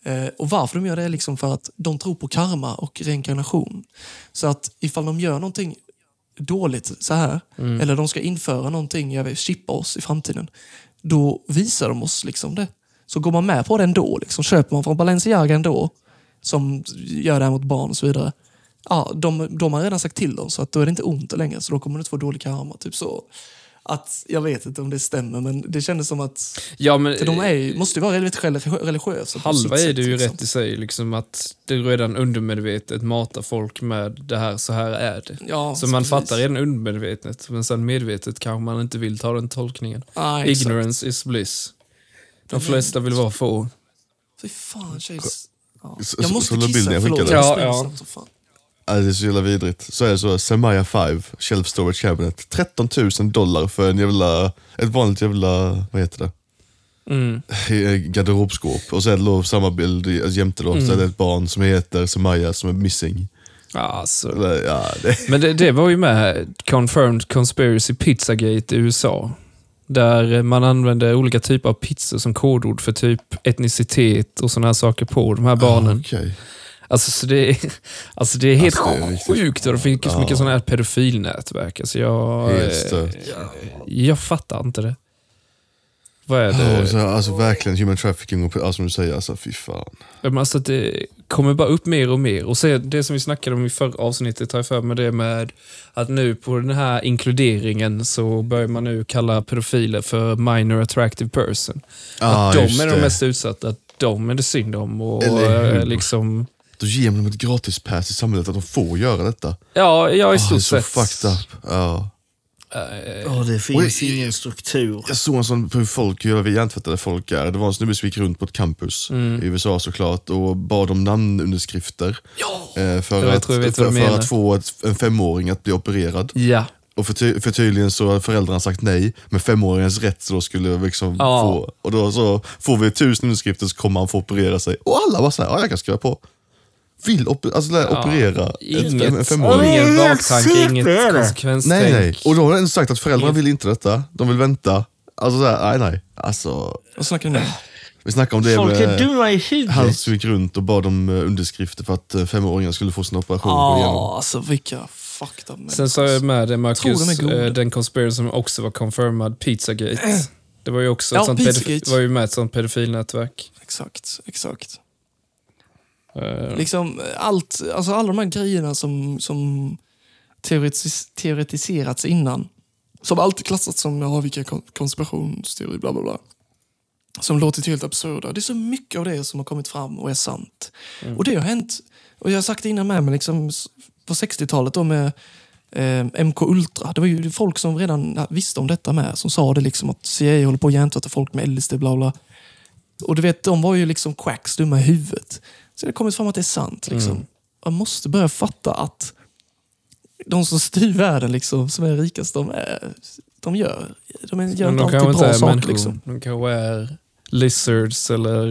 Eh, och varför de gör det är liksom för att de tror på karma och reinkarnation. Så att ifall de gör någonting dåligt så här, Mm. eller de ska införa någonting, jag vet, chippa oss i framtiden, då visar de oss liksom det. så går man med på det ändå. Liksom. Köper man från Balenciaga ändå, som gör det här mot barn och så vidare. Ja, de, de har redan sagt till dem, så att då är det inte ont längre. Så då kommer du inte få dålig karma. Typ så. Att, jag vet inte om det stämmer, men det kändes som att... Ja, men, För de är, ju- måste ju vara religiösa. Halva är det ju liksom. rätt i sig, liksom att du redan undermedvetet matar folk med det här, så här är det. Ja, så man precis. fattar redan undermedvetet, men sen medvetet kanske man inte vill ta den tolkningen. Exakt. Ignorance is bliss. De flesta vill vara få. Fy fan, tjejs. Ja. Jag måste så la kissa, bilden jag förlåt. skickade. Ja, ja. snabbt som fan. Alltså, det är så jävla vidrigt. Så är det så, Semaya 5, Shelf Storage Cabinet. 13 000 dollar för en jävla, ett vanligt jävla, vad heter det? Mm. [laughs] garderobskåp. Och så är det då samma bild i- alltså, jämte då, så är det ett barn som heter Semaya som är missing. Alltså. Eller, Ja, det, Men det, det var ju med Confirmed Conspiracy Pizzagate i USA. Där man använde olika typer av pizzor som kodord för typ etnicitet och sådana här saker på de här barnen. Okej. Alltså, så det, är, [laughs] alltså det är helt Alltså, det är riktigt- sjukt och det finns så mycket Ja. sådana här pedofilnätverk. Alltså jag, Helt eh, jag fattar inte det. Vad är Ja, det? så, alltså verkligen human trafficking och alltså, som du säger, alltså fy fan. Men Alltså det kommer bara upp mer och mer. Och det som vi snackade om i förra avsnittet tar jag för mig det med att nu på den här inkluderingen så börjar man nu kalla pedofiler för minor attractive person. Ah, att de är de det. mest utsatta, att de är det synd om. Och Eller liksom, Då ger man dem ett gratis pass i samhället att de får göra detta. ja, ja, i Ah, stort så sett. fucked up. Ja. Ja, det finns Och- ingen struktur. Jag såg en sån på hur folk, hur hjärntvättade folk är. Det var en snubbe som gick runt på ett campus Mm. i USA såklart och bad om namnunderskrifter. Eh, för Jag att, jag för, för att få ett, en femåring att bli opererad. Ja. Och för, ty, för tydligen så har föräldrarna sagt nej, men femåringens rätt så då skulle liksom Ja. få... Och då så får vi tusen underskrifter så kommer han få operera sig. Och alla bara såhär, ja jag kan skriva på. Vill oper, alltså, där, operera ett fem, en Inget, femåring. ingen baktanke, inget konsekvenstänk. Nej, nej. Och då har de ändå sagt att föräldrarna Inget- vill inte detta. De vill vänta. Alltså såhär, nej, nej. Alltså, Vad snackar ni om? vi snackade om det Folk är dumma i huvudet. han som gick runt och bad om eh, underskrifter för att eh, femåringar skulle få sin operation. Ja, alltså vilka fucked up Sen sa jag med det, de Marcus, eh, den conspiracy som också var confirmad, Pizzagate. [clears throat] Det var ju också Ja, ett sånt pedofil, var ju med ett sånt pedofilnätverk. Exakt, exakt. Eh, Liksom allt, alltså alla de här grejerna som, som teoretis, teoretiserats innan. Som alltid klassats som, ja vilka kon- konspirationsteori, bla bla bla. Som låtit helt absurda. Det är så mycket av det som har kommit fram och är sant. Och det har hänt, och jag har sagt det innan med, men liksom på 60-talet då med eh, MK Ultra. Det var ju folk som redan visste om detta med, som sa det liksom att CIA håller på att hjärntvätta folk med LSD, bla bla. Och du vet, de var ju liksom quacks, dumma i huvudet. Så det kommit fram att det är sant. Liksom. Man måste börja fatta att de som styr världen, liksom, som är rikast, de, är, de gör, de gör inte de alltid inte bra är saker. Liksom. De kanske är lizards eller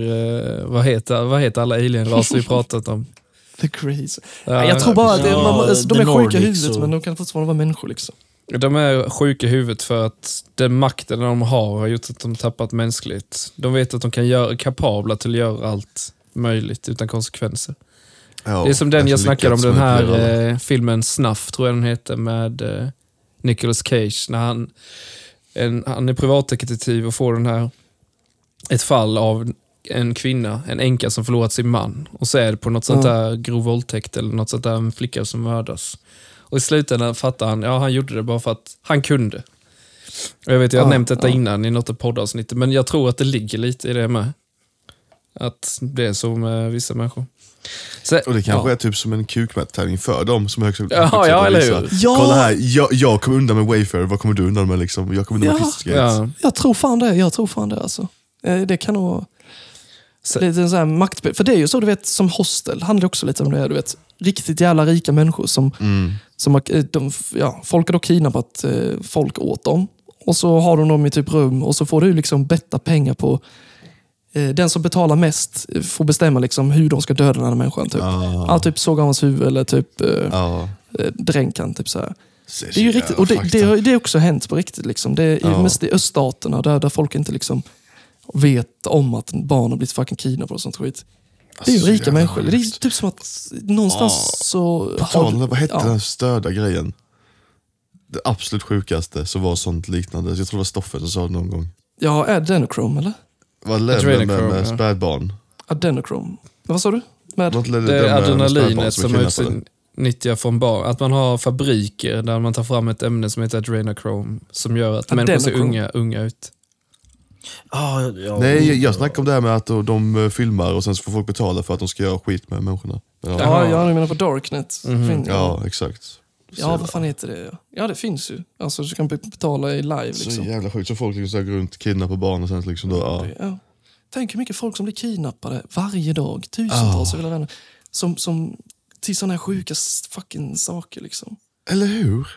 eh, vad, heter, vad heter alla alienraser vi pratat om? [laughs] The crazy. Ja, jag tror bara att ja, man, alltså, de är sjuka i huvudet, men de kan fortfarande vara människor. Liksom. De är sjuka i huvudet för att den makten de har har gjort att de tappat mänskligt. De vet att de kan göra, kapabla till att göra allt möjligt utan konsekvenser. Ja, det är som den jag snackade om, den här eh, filmen Snuff, tror jag den heter, med eh, Nicolas Cage. När han, en, han är privatdetektiv och får den här, ett fall av en kvinna, en änka som förlorat sin man. Och så är det på något sånt där grov våldtäkt eller något sånt där, en flicka som mördas. Och i slutändan fattar han, ja han gjorde det bara för att han kunde. Och jag vet, jag har Ja, nämnt detta ja. innan i något av poddavsnittet, men jag tror att det ligger lite i det med. Att det är så med vissa människor. Så, Och det kanske ja. är typ som en kukmättävling för dem som är högst Ja, ja, eller hur? Ja. Kolla här, jag, jag kom undan med Wayfair, vad kommer du undan med? Liksom? Jag kommer undan med Ja. Pizzagate. Ja. Jag tror fan det. Jag tror fan det alltså. Eh, Det kan nog... Så- Lite så här makt... För det är ju så, du vet, som hostel handlar också lite om det. Du vet, riktigt jävla rika människor som, Mm. som har, eh, de, ja, folk har då kidnappat eh, folk åt dem. Och så har de dem i typ rum och så får du liksom betta pengar på den som betalar mest eh, får bestämma liksom hur de ska döda den här människan. Typ. Ah. Ja, typ såga hans huvud eller typ eh, Ja. eh, dränka Typ så här. Det är ju riktigt, och det, det, har- det är också hänt på riktigt. Liksom. Det är Ja. mest i öststaterna där, där folk inte liksom vet om att barn har blivit fucking kidnappade och sånt skit. Det är ju Alltså, rika människor. Det är typ som att någonstans så... På tal vad hette ja. den störda grejen? Det absolut sjukaste så var sånt liknande. Jag tror det var Stoffe som sa det någon gång. Ja, är det Denochrome eller? Vad ledde med, med, med ja. spädbarn? Adrenochrome. Vad sa du? Med? Vad ledde Det är med adrenalinet som är utnyttjar från barn. Att man har fabriker där man tar fram ett ämne som heter adrenochrome som gör att människor ser unga, unga ut. Ah, ja, Nej, jag, jag snackar om det här med att de, de eh, filmar och sen så får folk betala för att de ska göra skit med människorna. Ja, Ja, Jaha. ja, du menar på Darknet? Mhm. Fin- ja exakt. Så ja, vad fan heter det? Ja. ja, det finns ju. Alltså, du kan be- betala i live Så liksom. jävla sjukt. Så folk liksom så går runt, kidnappar barn och sen liksom då, ja. Ja. Tänk hur mycket folk som blir kidnappade varje dag. Tusentals av era vänner. Som, som, till sådana här sjuka fucking saker. Liksom. Eller hur?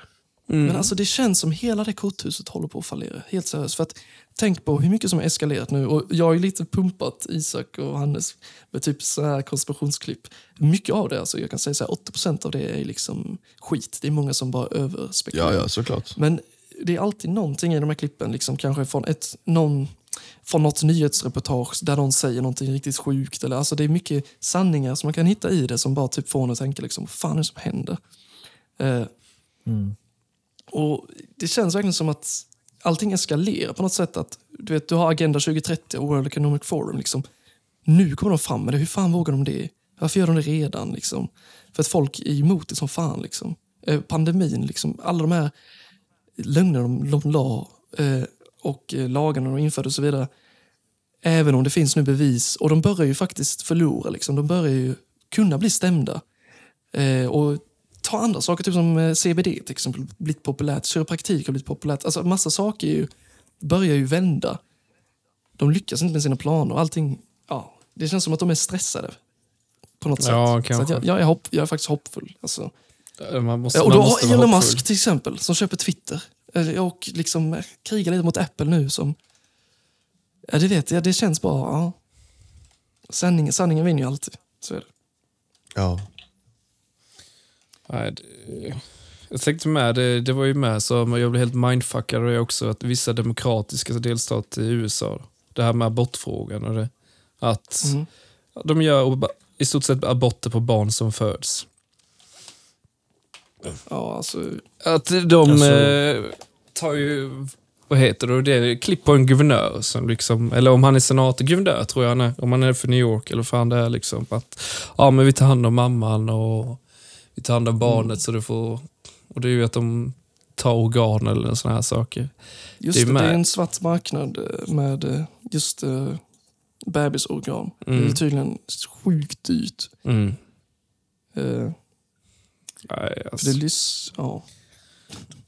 Men alltså det känns som hela det korthuset håller på att fallera. Helt seriöst. För att, tänk på hur mycket som har eskalerat nu. Och jag har ju lite pumpat Isak och Hannes med typ så här konspirationsklipp. Mycket av det, alltså jag kan säga så här, 80% av det är liksom skit. Det är många som bara överspekulerar. Ja, ja, såklart. Men det är alltid någonting i de här klippen, liksom, kanske från, ett, någon, från något nyhetsreportage där någon säger någonting riktigt sjukt. Eller, alltså, det är mycket sanningar som man kan hitta i det som bara typ får en att tänka, liksom, vad fan är det som händer? Eh, och Det känns verkligen som att allting eskalerar på något sätt. Att, du, vet, du har Agenda 2030 och World Economic Forum. Liksom. Nu kommer de fram med det. Hur fan vågar de det? Varför gör de det redan? Liksom? För att folk är emot det som fan. Liksom. Eh, pandemin, liksom, alla de här lögnerna de, de la eh, och eh, lagarna de införde och så vidare. Även om det finns nu bevis. Och de börjar ju faktiskt förlora. Liksom. De börjar ju kunna bli stämda. Eh, och ta andra saker, typ som eh, CBD till exempel, blivit populärt. Kiropraktik har blivit populärt. Alltså massa saker är ju, börjar ju vända. De lyckas inte med sina planer. Allting, ja, det känns som att de är stressade. På något Ja, sätt. Så kanske. att jag, jag, är hopp, jag är faktiskt hoppfull. Alltså. Man måste, och då har Elon. Musk till exempel, som köper Twitter. Och liksom eh, krigar lite mot Apple nu. Som, ja, det vet jag, det känns bara... Ja. Sanningen, sanningen vinner ju alltid. Så är det. Ja. Nej, det, jag tänkte med, det, det var ju med så jag blev helt mindfuckad av det också, att vissa demokratiska delstater i USA, det här med abortfrågan och det, att Mhm. de gör i stort sett aborter på barn som föds. Ja, alltså, Att de Alltså- eh, tar ju, vad heter det, det är klipp på en guvernör, som liksom, eller om han är senator, guvernör tror jag han är, om han är för New York eller fan det är. Liksom, att, ja, men vi tar hand om mamman och vi tar hand om barnet så du får, och det är ju att de tar organ eller såna här saker. just Det är det, det, är en svart marknad eh, med eh, just uh, bebisorgan. Det Mm. är tydligen sjukt dyrt. Mm. Eh, Nej, för alltså, det lys, ja.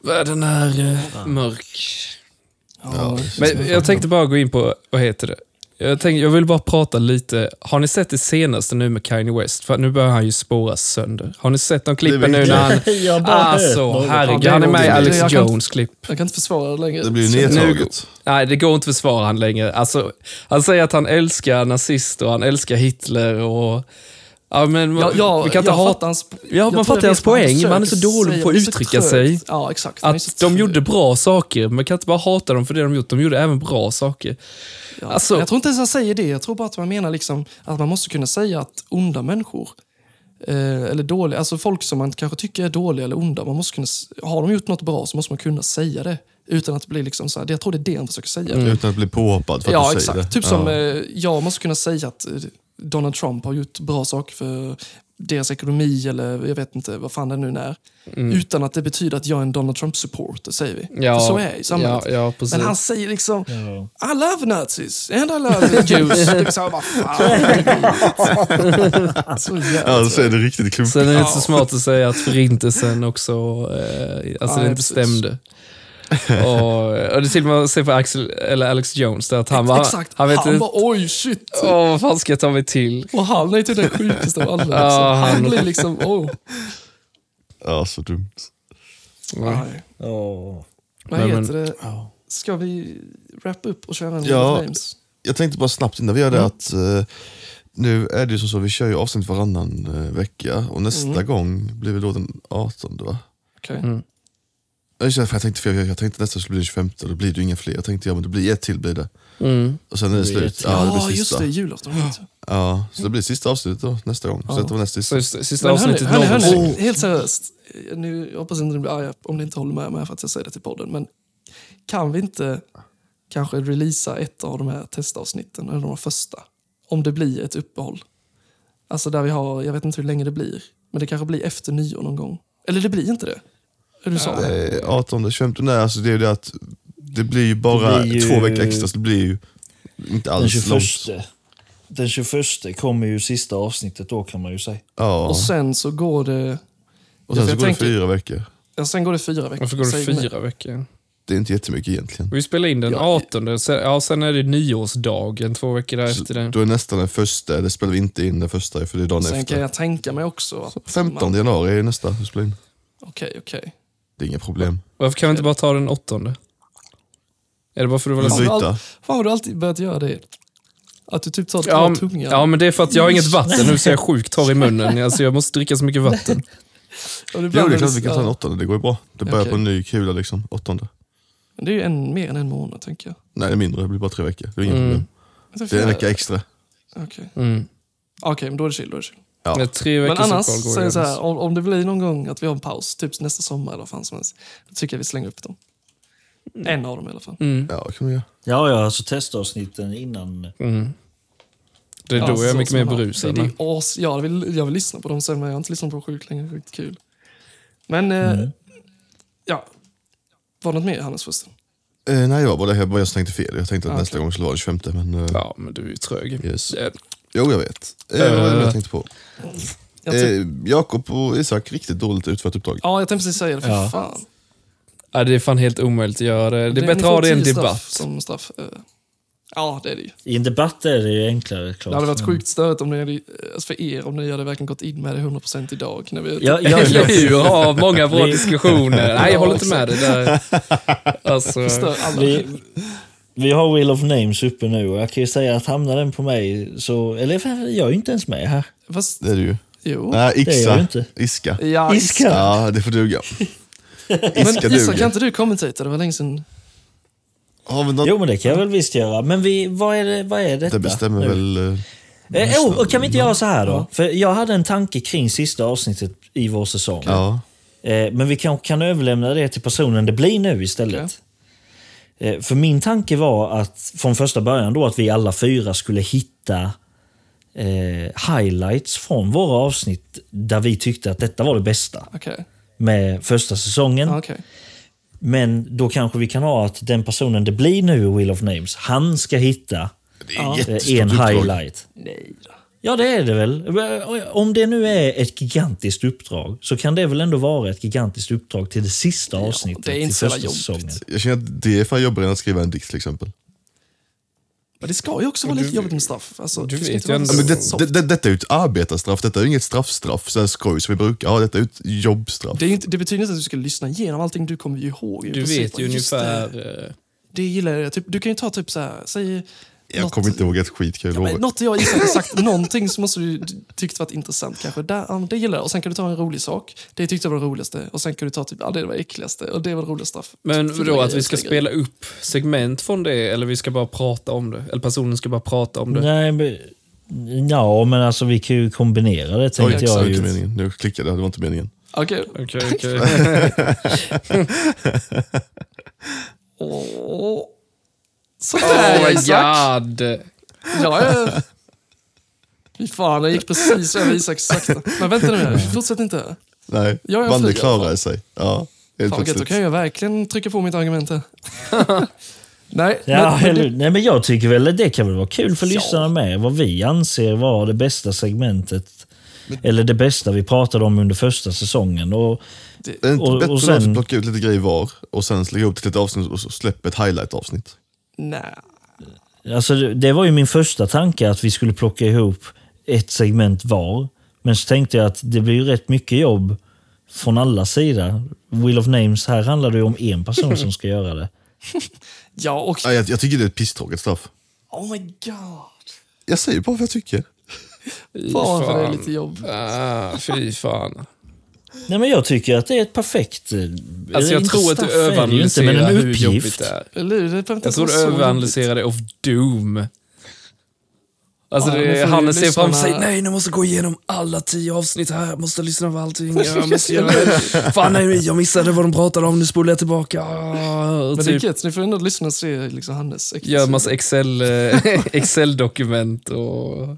världen är eh, mörk. Ja, Men jag tänkte bara gå in på, vad heter det? Jag, tänkte, jag vill bara prata lite. Har ni sett det senaste nu med Kanye West? För nu börjar han ju spåras sönder. Har ni sett de klippen nu när han... [laughs] Jag bara Alltså, herregud. Han är med i Alex jag kan- Jones klipp. jag kan inte försvara det längre. Det blir ju nedtaget. Nej, det går inte att försvara han längre. Alltså, han säger att han älskar nazister och han älskar Hitler och... Ja, men Ja, ja, vi kan inte jag hata... fattar hans, Ja, jag man fattar jag hans poäng, men han är så dålig säga. på att uttrycka trögt. sig. Ja, exakt. Att de gjorde bra saker, man kan inte bara hata dem för det de gjort. De gjorde även bra saker. Ja. Alltså- jag tror inte ens han säger det. Jag tror bara att man menar liksom att man måste kunna säga att onda människor, eh, eller dåliga, alltså folk som man kanske tycker är dåliga eller onda, man måste kunna, har de gjort något bra så måste man kunna säga det. Utan att blir liksom så här, jag tror det är det han försöker säga. Utan att bli påhoppad för att Ja, du exakt. säger det. Typ ja. som eh, jag måste kunna säga att eh, Donald Trump har gjort bra saker för deras ekonomi eller jag vet inte vad fan det nu är. Utan att det betyder att jag är en Donald Trump-supporter, säger vi. Ja, för så är det i samhället. Ja, ja. Men han säger liksom Ja. I love nazis and I love Jews. [laughs] [laughs] Det är så vad fan. så jävla Ja, så är trött. det riktigt klokt. Sen är det inte så smart att säga att förintelsen också, eh, alltså det inte precis. stämde. Och, och det är till och med att se på Axel, eller Alex Jones, där att han var... Exakt. Han vet inte, bara, oj shit. åh vad fan ska jag ta mig till? Och han är typ den sjukaste av alla. Liksom. Ja, han... han- blir liksom, oh. Ja, så dumt. Nej. Ja. Vad Men- heter det? Ska vi wrap upp och köra en Ja. Flames? Jag tänkte bara snabbt innan vi gör det Mm. att eh, nu är det ju som så, vi kör ju avsnitt varannan eh, vecka och nästa Mm. gång blir väl då den 18 va? Okej. Mm. Jag, tänkte, för jag, jag tänkte nästa skulle bli den 25, då blir det ju inga fler. Jag tänkte ja men det blir ett till blir det. Mm. Och sen är det Det slut. Ja, det blir just sista. det. Julafton. Ja, så det blir sista avsnittet då nästa gång. Så Ja. detta var näst sista. just- sista hörni, avsnittet hörni, någonsin. hörni, helt seriöst. Nu, jag hoppas inte ni blir arga om ni inte håller med mig för att jag säger det till podden. Men kan vi inte kanske releasa ett av de här testavsnitten, eller de första. Om det blir ett uppehåll. Alltså där vi har, jag vet inte hur länge det blir, men det kanske blir efter nyår någon gång. Eller det blir inte det. Är du sa? Eh, 18, 25, nej alltså det är ju det att det blir ju bara Det blir ju- två veckor extra, så det blir ju inte Den alls 21, långt. den 21 kommer ju sista avsnittet då kan man ju säga. Ja. Och sen så går det... Och sen så går det tänker- fyra veckor. Ja, sen går det fyra veckor. Varför går det fyra veckor? Det är inte jättemycket egentligen. Vi spelar in den Ja. 18. Sen, ja, sen är det nyårsdagen, två veckor därefter. det. Då är nästan den första, det spelar vi inte in den första för det är dagen Sen kan efter. jag tänka mig också att... 15 man- januari är nästa vi spelar in. Okej, okej. Det är inga problem. Varför kan vi inte bara ta den åttonde? Är det bara för att du Vill Fan, byta? Fan vad du alltid börjat göra det. Att du typ tar ett Ja, par m- tunga. ja, men det är för att jag har inget vatten nu så jag är sjukt torr i [laughs] munnen. Alltså, jag måste dricka så mycket vatten. Jo, det är klart vi kan ta den åttonde, det går ju bra. Det börjar Okej. på en ny kula liksom, åttonde. Men Det är ju en, mer än en månad, tänker jag. Nej, det är mindre, det blir bara tre veckor. Det är inga Mm. problem. Det är en vecka extra. Okej, Mm. Okej, men då är det chill. Då är det chill. Ja. tre Men veckors annars, så är så här, om, om det blir någon gång att vi har en paus, typ nästa sommar eller vad fan som helst, då tycker jag vi slänger upp dem. En av dem i alla fall. Mm. Ja, kan vi göra. Ja, ja, alltså testavsnitten innan. Mm. Det är då Ja, jag är mycket mer berusad. Det, det men- är as, jag, vill, jag vill lyssna på dem sen, men jag har inte lyssnat på sjukt länge. Sjukt kul. Men, eh, Mm. ja. Var det något mer, Hannes, förresten? Eh, nej, jag var det. Jag bara jag tänkte fel. Jag tänkte att Ah, nästa gång skulle vara den 25, men... Eh, Ja, men du är ju trög. Yes. Eh, Jo, jag vet. Eh, vad var det Eh. jag tänkte på? Jag Eh, Jakob och Isak, riktigt dåligt utfört uppdrag. ja, jag tänkte precis säga det. För Ja. fan. Ja, det är fan helt omöjligt att göra det. Det är ni bättre att får ha det i en tio straff debatt. Som straff. eh. Ja, det är det ju. I en debatt är det ju enklare klart. Det hade varit sjukt störigt om ni hade, alltså för er om ni hade verkligen gått in med det 100% idag. När vi, Ja, ja, Eller ja. hur? Ha många bra Vi- diskussioner. Nej, jag håller inte Ja, med dig där. [laughs] Alltså, förstör alla. Vi, vi har Wheel of Names uppe nu och jag kan ju säga att hamnar den på mig så... Eller jag är ju inte ens med här. Fast, Det är det ju. jo. Nej, det är jag Ixa. ju inte. Iska. Ja, Iska. Ja, det får duga. [laughs] Men Iska Isak, kan inte du commentata? Det var länge sedan. Har vi något? Jo, men det kan jag väl visst göra. Men vi, vad, är det, vad är detta? Det bestämmer nu? väl... eh, Eh, oh, och kan vi inte göra så här då? För jag hade en tanke kring sista avsnittet i vår säsong. Ja. Eh, men vi kanske kan överlämna det till personen det blir nu istället. Eh, för min tanke var att från första början då att vi alla fyra skulle hitta eh, highlights från våra avsnitt där vi tyckte att detta var det bästa Okej. med första säsongen. Ja, okej. Men då kanske vi kan ha att den personen det blir nu i Wheel of Names, han ska hitta eh, en highlight. Nej då. Ja, det är det väl. Om det nu är ett gigantiskt uppdrag så kan det väl ändå vara ett gigantiskt uppdrag till det sista Ja, avsnittet det är inte i första jobbigt. säsongen. Jag känner att det är fan jobbigare än att skriva en dikt till exempel. Men det ska ju också vara Du- lite jobbigt med straff. Alltså, du vet inte ju ändå- Ja, men det, det, det, detta är ju ett arbetarstraff, detta är ju inget straffstraff. Så här skoj som vi brukar ha. Detta är ju ett jobbstraff. Det, inte, det betyder inte att du ska lyssna igenom allting. Du kommer ju ihåg. du vet ju ungefär... Det, eh, det gillar jag. Typ, du kan ju ta typ så här, säg... Jag något- kommer inte ihåg ett skit kan jag Ja, lova. något jag har sagt, [laughs] någonting som måste du tyckt varit intressant kanske. Där, ja, det gillar jag. Och sen kan du ta en rolig sak. Det tyckte jag var det roligaste. Och sen kan du ta typ, ja det var det äckligaste. Och det var det roligaste. Men vadå, att vi ska spela upp segment från det eller vi ska bara prata om det? Eller personen ska bara prata om det? Nej, men, ja, men alltså vi kan ju kombinera det Oj, tänkte det var jag inte meningen. Nu klickade jag, det var inte meningen. Okej. Okej, okej. [laughs] Åh. Sådär Oh my god! Ja, ja. Fy fan, det gick precis över Isak sakta. Men vänta nu, fortsätt inte. Nej, Ja, jag Bande flyger. klarade sig. Ja, helt Fan gött, då plötsligt. kan jag verkligen trycka på mitt argument här. [laughs] Nej, Ja, men, men nej, men jag tycker väl att det kan väl vara kul för Ja. lyssnarna med vad vi anser vara det bästa segmentet. Eller det bästa vi pratade om under första säsongen. Och, Det är inte Och- bättre och då att sen- plocka ut lite grejer var och sen lägga ihop till ett avsnitt och släppa ett highlight-avsnitt. Nej. alltså, det- var ju min första tanke att vi skulle plocka ihop ett segment var. Men så tänkte jag att det blir ju rätt mycket jobb från alla sidor. Wheel of Names, här handlar det ju om en person som ska göra det. [laughs] Ja, och... Ja, jag, jag tycker det är ett pisstråkigt straff. Oh my god. Jag säger bara vad jag tycker. Fan för det är fan. lite jobb. Ah, fy fan. Nej, men jag tycker att det är ett perfekt... eh, Alltså jag tror att du det överanalyserar hur jobbigt det är. Eller? Det Jag tror du överanalyserar det of doom. Alltså Ja, det, han ser framför sig, nej nu måste jag gå igenom alla tio avsnitt här, måste lyssna på allting. Jag [laughs] måste göra det. Fan nej, jag missade vad de pratade om, nu spolar jag tillbaka. Men det typ, är gött, ni får ändå lyssna och se liksom Hannes gör sida. massa Excel, eh, [laughs] Excel-dokument och...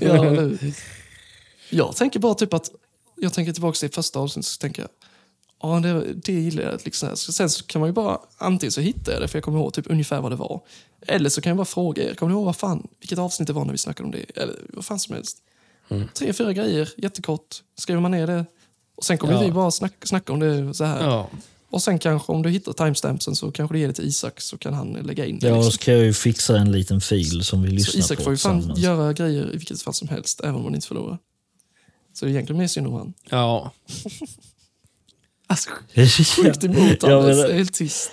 Ja? Jag tänker bara typ att, jag tänker tillbaka till första avsnittet så tänker jag, ja det, det gillar jag. Liksom. Så Sen så kan man ju bara, antingen så hittar jag det för jag kommer ihåg typ ungefär vad det var. Eller så kan jag bara fråga er, kommer ni ihåg vad fan, vilket avsnitt det var när vi snackade om det? Eller vad fan som helst. Tre, fyra grejer, jättekort. Skriver man ner det. Och sen kommer Ja. vi bara snacka, snacka om det så här. Ja. Och sen kanske om du hittar timestampsen så kanske du ger det till Isak så kan han lägga in det. Ja, liksom. så kan jag ju fixa en liten fil som vi Så lyssnar Isak på får ju fan göra grejer i vilket fall som helst, även om man inte förlorar. Så det är egentligen mer synd om han. ja. Alltså, sjukt emot Ja, Anders. Det är helt tyst.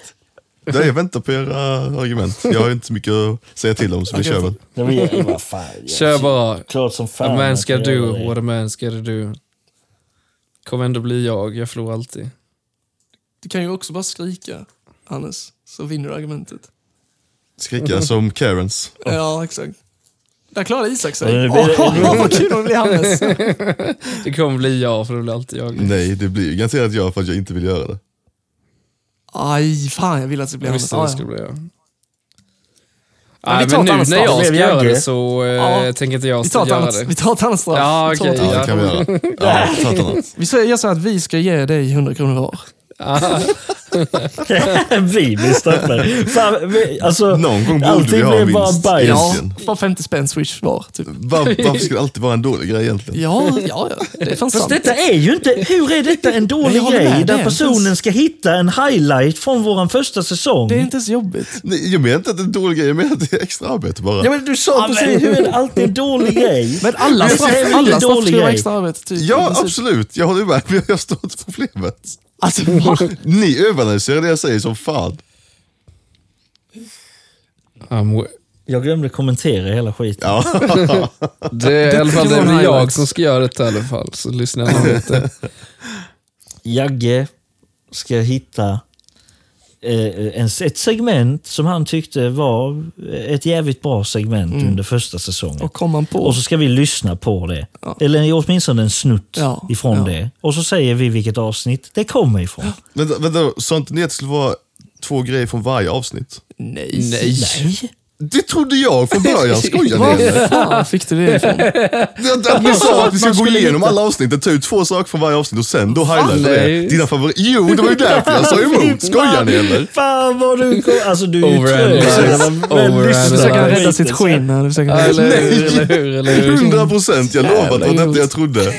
Nej, jag väntar på era argument. Jag har inte så mycket att säga till om, så vi kör väl. Ja, men jag- vad fan, jag- Kör bara. Klart som fan. A man ska do det. what a man ska do. Kommer ändå bli jag, jag förlorar alltid. Du kan ju också bara skrika, Hannes, så vinner du argumentet. Skrika som Karens. Ja, exakt. Där klarade Isak sig. Åh, vad kul om det blir Hannes. [laughs] Det kommer bli jag, för det blir alltid jag. Nej, det blir ju garanterat jag för att jag inte vill göra det. Aj, fan jag vill att det blir Jag Hannes. visste det skulle bli jag. Men Nej, vi tar men nu när jag Det ska göra det så eh, Ja. tänker inte jag Vi tar, ett göra det. vi tar ett annat straff. Ja, Vi tar ett okej. Ja, det kan vi göra. Ja. Vi säger gör så att vi ska ge dig 100 kronor var. [laughs] vi blir straffade. Fan, vi, alltså, Någon gång borde vi ha en blev bara vinst. bajs. Ja, Egentligen. bara 50 spänn swish var. Typ. Var, varför ska det alltid vara en dålig grej egentligen? Ja, ja, ja. Det är fan Fast sant. detta är ju inte... Hur är detta en dålig jag håller med, grej det är där personen ska hitta en highlight från vår första säsong? Det är inte ens jobbigt. Nej, jag menar inte att det är en dålig grej, jag menar att det är extra arbete bara. Ja, men du sa precis, hur är det alltid en dålig [laughs] grej? Men alla är straff, alla dålig ska vara grej. extra arbete. Typ, i Ja, princip. absolut. Jag håller med, men jag står inte på problemet. Alltså, va? Ni överanalyserar det jag säger som fan. Um, Jag glömde kommentera hela skiten. Ja. [laughs] det är i alla fall Det det är jag som ska göra detta i alla fall, så lyssnar jag lite. [laughs] Jagge ska hitta ett segment som han tyckte var ett jävligt bra segment under första säsongen. Mm. Och kom man på... Och så ska vi lyssna på det. Ja. Eller åtminstone en snutt Ja, ifrån ja. det. Och så säger vi vilket avsnitt det kommer ifrån. Vänta, vänta, sa inte ni att det skulle vara två grejer från varje avsnitt? Nej. Nej. Nej. Det trodde jag från början, [laughs] skojar ni eller? Var fan fick du det ifrån? Att- Att ni sa att vi ska gå igenom alla avsnitt, ta ut två saker från varje avsnitt och sen då highlighta det. Dina favoriter. Jo, det var ju därför jag sa [laughs] emot. Skojar ni eller? Fan vad du kom... Alltså du är ju Nu försöker han rädda sitt skinn. Eller Nej. hur, eller? 100 procent, jag lovar att det var detta jag trodde.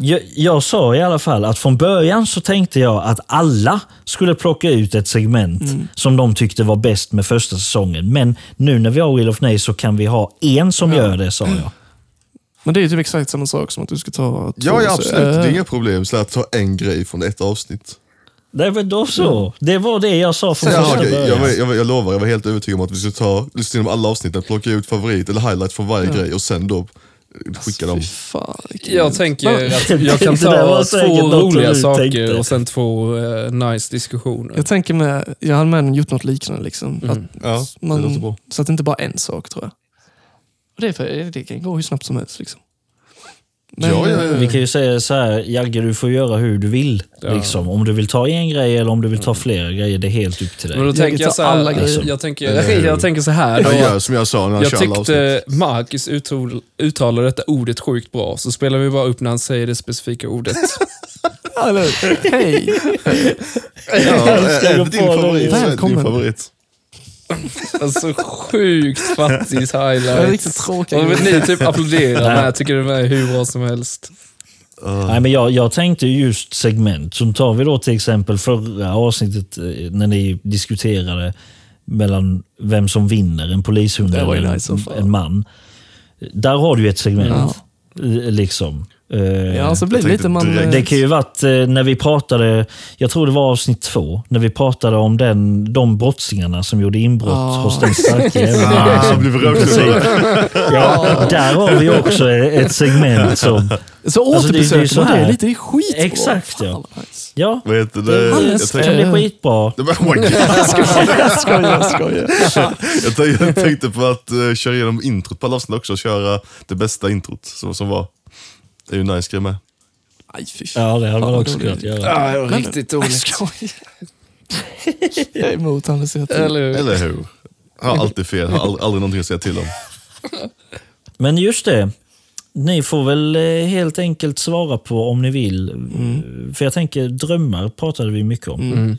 Jag, jag sa i alla fall att från början så tänkte jag att alla skulle plocka ut ett segment Mm. som de tyckte var bäst med första säsongen. Men nu när vi har Wheel of Nay så kan vi ha en som gör det, sa jag. [clears throat] Men det är ju typ exakt samma sak som att du ska ta två. Ja, ja absolut. Det är eh, inga problem. Så att ta en grej från ett avsnitt. Nej, men då så. Det var det jag sa från Ja, första början. jag, jag, var- jag lovar, jag var helt övertygad om att vi skulle ta, lyssna igenom alla avsnitten, plocka ut favorit eller highlight från varje grej och sen då skicka dem. Jag tänker att jag [laughs] kan ta två roliga saker och sen två eh, nice diskussioner. Jag tänker med, jag hade med gjort något liknande. Liksom. Att Ja, man, så att det inte bara är en sak tror jag. Och det, är för, det kan gå hur snabbt som helst. Liksom. Men, Ja, ja, ja. Vi kan ju säga så här, Jagge du får göra hur du vill. Ja. Liksom. Om du vill ta en grej eller om du vill ta flera grejer, det är helt upp till dig. Men då Jag tänker jag så här, alla grejer. jag, tänker, Eller [laughs] hur? jag tänker så här. Då, Jag gör som jag sa när jag, jag tyckte. Marcus uttal, uttalade detta ordet sjukt bra, så spelar vi bara upp när han säger det specifika ordet. [laughs] Hej! Ja, få din favorit det din Välkommen. favorit. Alltså sjukt fattigt Det är highlight. riktigt tråkigt. Och ni typ applåderar med, tycker det är hur bra som helst. Nej, men jag, jag tänkte just segment. Som tar vi då till exempel förra avsnittet eh, när ni diskuterade mellan vem som vinner, en polishund eller nice som en, fan. en man. Där har du ett segment. Eh, Liksom. Eh, Ja, så blir det lite tänkte man... direkt- Det kan ju varit eh, när vi pratade, jag tror det var avsnitt två, när vi pratade om den, de brottslingarna som gjorde inbrott Ah. hos den starka [laughs] jäveln. Ah, blev rökrulle. Ja, där har vi också ett segment som... Så Alltså, det- det är återbesöker så man här. det lite, det är skitbra. Exakt, ja. Ja, Vad heter Det det? är Jag alldeles det kan tänkte, bli skitbra. [laughs] det var, oh my God. [laughs] Jag skojar, jag skojar, jag skojar. jag tänkte, tänkte på att köra igenom introt på alla avsnitt också och köra det bästa introt som, som var. Det är ju nice grej med. Aj, fy Ja, det hade man fan, också kunnat göra. Ja, det var Men- riktigt [laughs] Jag dåligt. skojar. Jag är emot initiativ. Eller hur? Eller hur? Har alltid fel, har aldrig, aldrig någonting att säga till om. Men just det, ni får väl eh, helt enkelt svara på om ni vill. För jag tänker, drömmar pratade vi mycket om.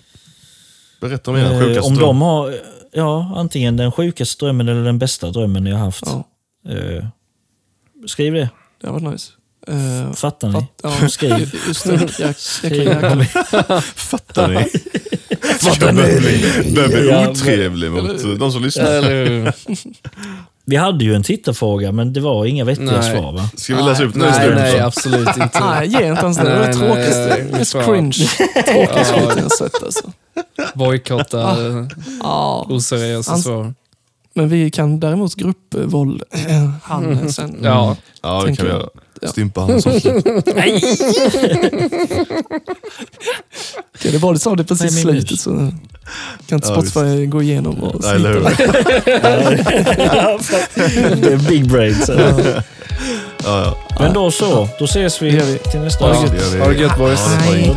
Berätta om era Eh, sjukaste om dröm. de har, ja, antingen den sjukaste drömmen eller den bästa drömmen ni har haft. Ja, Eh, skriv det. det varit nice. Uh, Fattar ni? ja, [laughs] Skriv. Just det, jäk, Skriv. jäkla jäklar. Fattar ni? Fattar ni? Börjar bli otrevlig mot de som lyssnar. Vi hade ju en tittarfråga, men det var inga vettiga Nej. svar va? Ska vi läsa upp den Nej, nej, absolut inte. [laughs] Nej, ge inte ens det. Det var det tråkigaste. Mest cringe. Tråkigaste skiten jag sett alltså. Bojkotta Ja. oseriösa Ans- svar. Men vi kan däremot gruppvåld han sen. Ja, Ja, det kan vi jag. göra. Ja. Stympa han som Okej, det var det sa det precis i Nej, slutet så kan inte Ja, Spotify gå igenom och Nej, eller hur? [laughs] det. är big brain. Så. Ja, ja. Men då så, då ses vi vi. till nästa gött. Ha det gött boys. Hej.